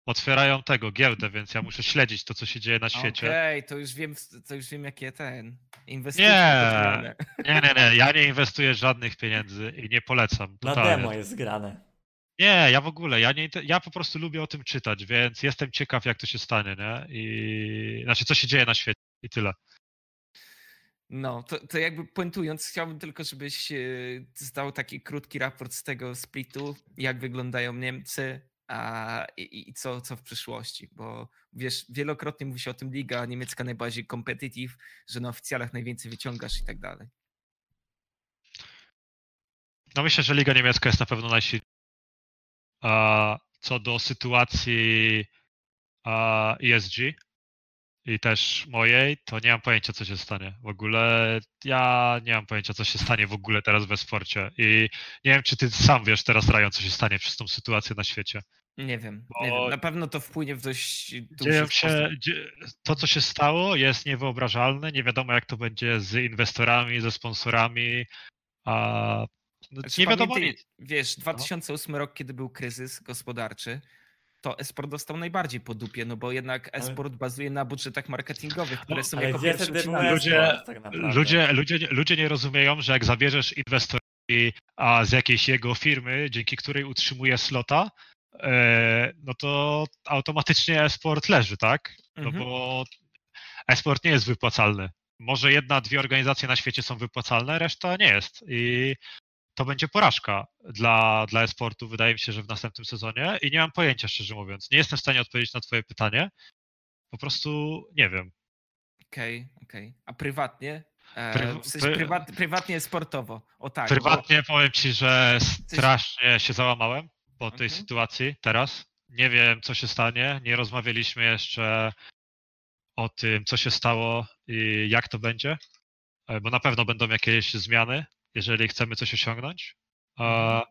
otwierają, tego giełdę, więc ja muszę śledzić to, co się dzieje na świecie. Okej, to już wiem, to już wiem, jakie ten. Inwestycje. Nie. <laughs> Nie, nie, nie, ja nie inwestuję żadnych pieniędzy i nie polecam. Na Totalnie. demo jest grane. Nie, ja w ogóle, ja, nie, ja po prostu lubię o tym czytać, więc jestem ciekaw, jak to się stanie, nie? I znaczy, co się dzieje na świecie i tyle. No, to, to jakby puentując, chciałbym tylko, żebyś e, zdał taki krótki raport z tego splitu, jak wyglądają Niemcy a, i, i co, co w przyszłości, bo wiesz, wielokrotnie mówi się o tym liga niemiecka najbardziej competitive, że na oficjalach najwięcej wyciągasz i tak dalej. No myślę, że Liga Niemiecka jest na pewno najsilniejsza. Co do sytuacji ESG i też mojej, to nie mam pojęcia, co się stanie. W ogóle ja nie mam pojęcia, co się stanie w ogóle teraz we sporcie. I nie wiem, czy ty sam wiesz teraz, Ryan, co się stanie przez tą sytuację na świecie. Nie wiem, nie wiem. Na pewno to wpłynie w dość Dzieją się, to, co się stało, jest niewyobrażalne. Nie wiadomo, jak to będzie z inwestorami, ze sponsorami. A no, Znaczy, nie wiadomo pamiętaj, nic. Wiesz, 2008 rok, kiedy był kryzys gospodarczy, to esport dostał najbardziej po dupie, no bo jednak esport bazuje na budżetach marketingowych, które są Ale jako pierwsze. Ludzie- tak? Ludzie, ludzie, ludzie nie rozumieją, że jak zabierzesz inwestorowi a z jakiejś jego firmy, dzięki której utrzymuje slota, no to automatycznie esport leży, tak? No Mhm. bo esport nie jest wypłacalny. Może jedna, dwie organizacje na świecie są wypłacalne, reszta nie jest. I to będzie porażka dla, dla esportu, wydaje mi się, że w następnym sezonie. I nie mam pojęcia, szczerze mówiąc. Nie jestem w stanie odpowiedzieć na Twoje pytanie. Po prostu nie wiem. Okej, okej. A prywatnie? E, Pryw- w sensie pry- prywat, prywatnie sportowo. O tak. bo- Prywatnie powiem ci, że strasznie się załamałem po tej Mhm. sytuacji teraz. Nie wiem, co się stanie. Nie rozmawialiśmy jeszcze o tym, co się stało i jak to będzie, e, bo na pewno będą jakieś zmiany, jeżeli chcemy coś osiągnąć. Mhm.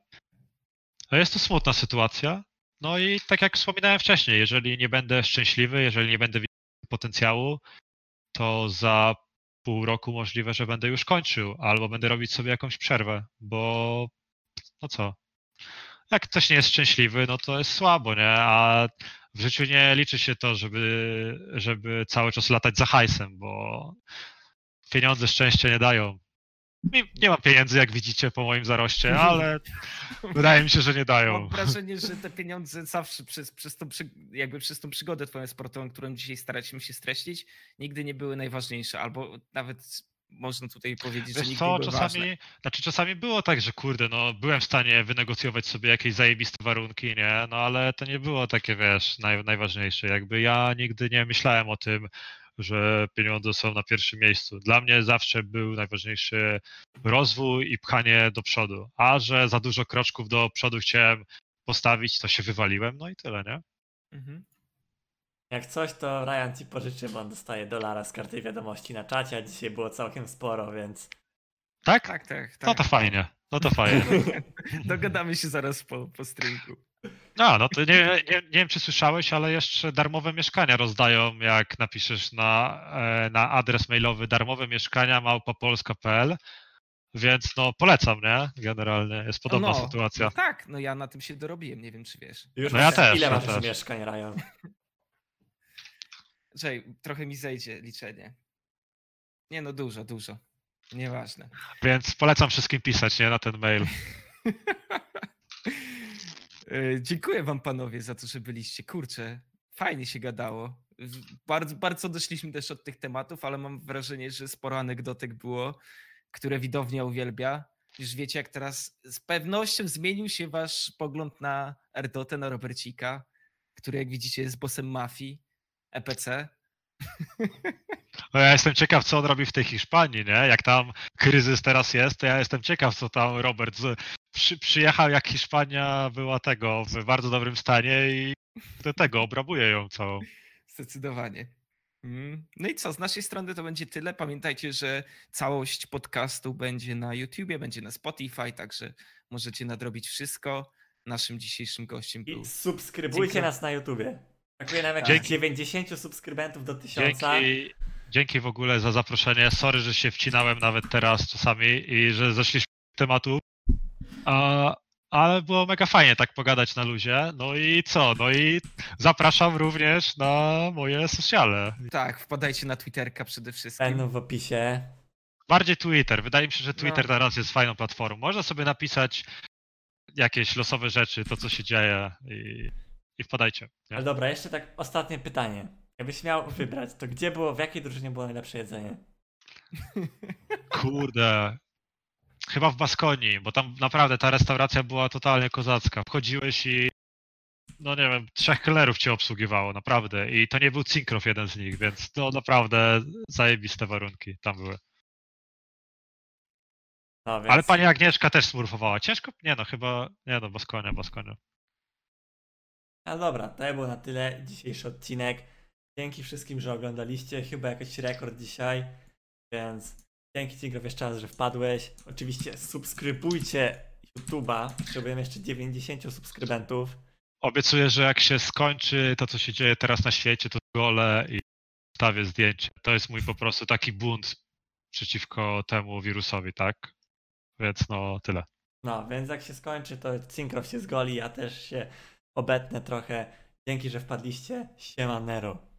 Jest to smutna sytuacja. No i tak jak wspominałem wcześniej, jeżeli nie będę szczęśliwy, jeżeli nie będę widział potencjału, to za pół roku możliwe, że będę już kończył, albo będę robić sobie jakąś przerwę, bo no co? Jak ktoś nie jest szczęśliwy, no to jest słabo, nie? A w życiu nie liczy się to, żeby, żeby cały czas latać za hajsem, bo pieniądze szczęścia nie dają. Nie, mam pieniędzy, jak widzicie po moim zaroście, ale <laughs> wydaje mi się, że nie dają. Mam wrażenie, że te pieniądze zawsze przez, przez, tą, jakby przez tą przygodę twoją sportową, którą dzisiaj staraliśmy się streścić, nigdy nie były najważniejsze, albo nawet można tutaj powiedzieć, że Wiesz nigdy co, nie były ważne. czasami, znaczy czasami było tak, że kurde, no byłem w stanie wynegocjować sobie jakieś zajebiste warunki, nie? No ale to nie było takie, wiesz, naj, najważniejsze. Jakby ja nigdy nie myślałem o tym, że pieniądze są na pierwszym miejscu. Dla mnie zawsze był najważniejszy rozwój i pchanie do przodu. A że za dużo kroczków do przodu chciałem postawić, to się wywaliłem, no i tyle, nie? Mhm. Jak coś, to Ryan ci pożyczy, bo on dostaje dolara z karty wiadomości na czacie, a dzisiaj było całkiem sporo, więc Tak? Tak, tak, tak. No to fajnie, no to fajnie. <laughs> Dogadamy się zaraz po, po streamku. No, no to nie, nie, nie wiem, czy słyszałeś, ale jeszcze darmowe mieszkania rozdają, jak napiszesz na, e, na adres mailowy darmowe mieszkania małpopolska.pl, więc no polecam, nie? Generalnie jest podobna no, sytuacja. No tak, no ja na tym się dorobiłem, nie wiem czy wiesz. Już No ja też, Ile ja masz też. mieszkań, Ryan? <laughs> Czekaj, trochę mi zejdzie liczenie. Nie no, dużo, dużo. Nieważne. Więc polecam wszystkim pisać, nie? Na ten mail. <laughs> E, Dziękuję wam panowie za to, że byliście. Kurczę, fajnie się gadało. Bardzo, bardzo doszliśmy też od tych tematów, ale mam wrażenie, że sporo anegdotek było, które widownia uwielbia. Już wiecie, jak teraz z pewnością zmienił się wasz pogląd na Erdotę, na Robercika, który jak widzicie jest bossem mafii, EPC. No ja jestem ciekaw, co on robi w tej Hiszpanii, nie? Jak tam kryzys teraz jest, to ja jestem ciekaw, co tam Robert z... przy, przyjechał, jak Hiszpania była tego w bardzo dobrym stanie i do tego obrabuje ją całą. Zdecydowanie. Mm. No i co, z naszej strony to będzie tyle. Pamiętajcie, że całość podcastu będzie na YouTubie, będzie na Spotify, także możecie nadrobić wszystko. Naszym dzisiejszym gościem był. I subskrybujcie Dziękuję. nas na YouTubie. Brakuje nam Dzięki. 90 subskrybentów do 1000. Dzięki, dzięki w ogóle za zaproszenie. Sorry, że się wcinałem nawet teraz czasami i że zeszliśmy z tematu. A, ale było mega fajnie tak pogadać na luzie. No i co? No i zapraszam również na moje sociale. Tak, wpadajcie na Twitterka przede wszystkim. Będą w opisie. Bardziej Twitter. Wydaje mi się, że Twitter No. teraz jest fajną platformą. Można sobie napisać jakieś losowe rzeczy, to co się dzieje i, i wpadajcie. Nie? Ale dobra, jeszcze tak ostatnie pytanie. Jakbyś miał wybrać, to gdzie było, w jakiej drużynie było najlepsze jedzenie? <laughs> Kurde. Chyba w Baskonii, bo tam naprawdę ta restauracja była totalnie kozacka. Wchodziłeś i no nie wiem, trzech kelnerów cię obsługiwało, naprawdę. I to nie był Cinkrow jeden z nich, więc to naprawdę zajebiste warunki tam były. No, więc... Ale pani Agnieszka też smurfowała. Ciężko? Nie no, chyba, nie no, Baskonia, Baskonia. No dobra, to było na tyle dzisiejszy odcinek. Dzięki wszystkim, że oglądaliście. Chyba jakiś rekord dzisiaj. Więc dzięki Ci Grof, jeszcze raz, że wpadłeś. Oczywiście subskrybujcie YouTube'a. Potrzebujemy jeszcze 90 subskrybentów. Obiecuję, że jak się skończy to, co się dzieje teraz na świecie, to gole i wstawię zdjęcie. To jest mój po prostu taki bunt przeciwko temu wirusowi, tak? Więc no, tyle. No, więc jak się skończy, to Cinkrow się zgoli, ja też się obetnę trochę. Dzięki, że wpadliście. Siema Nero.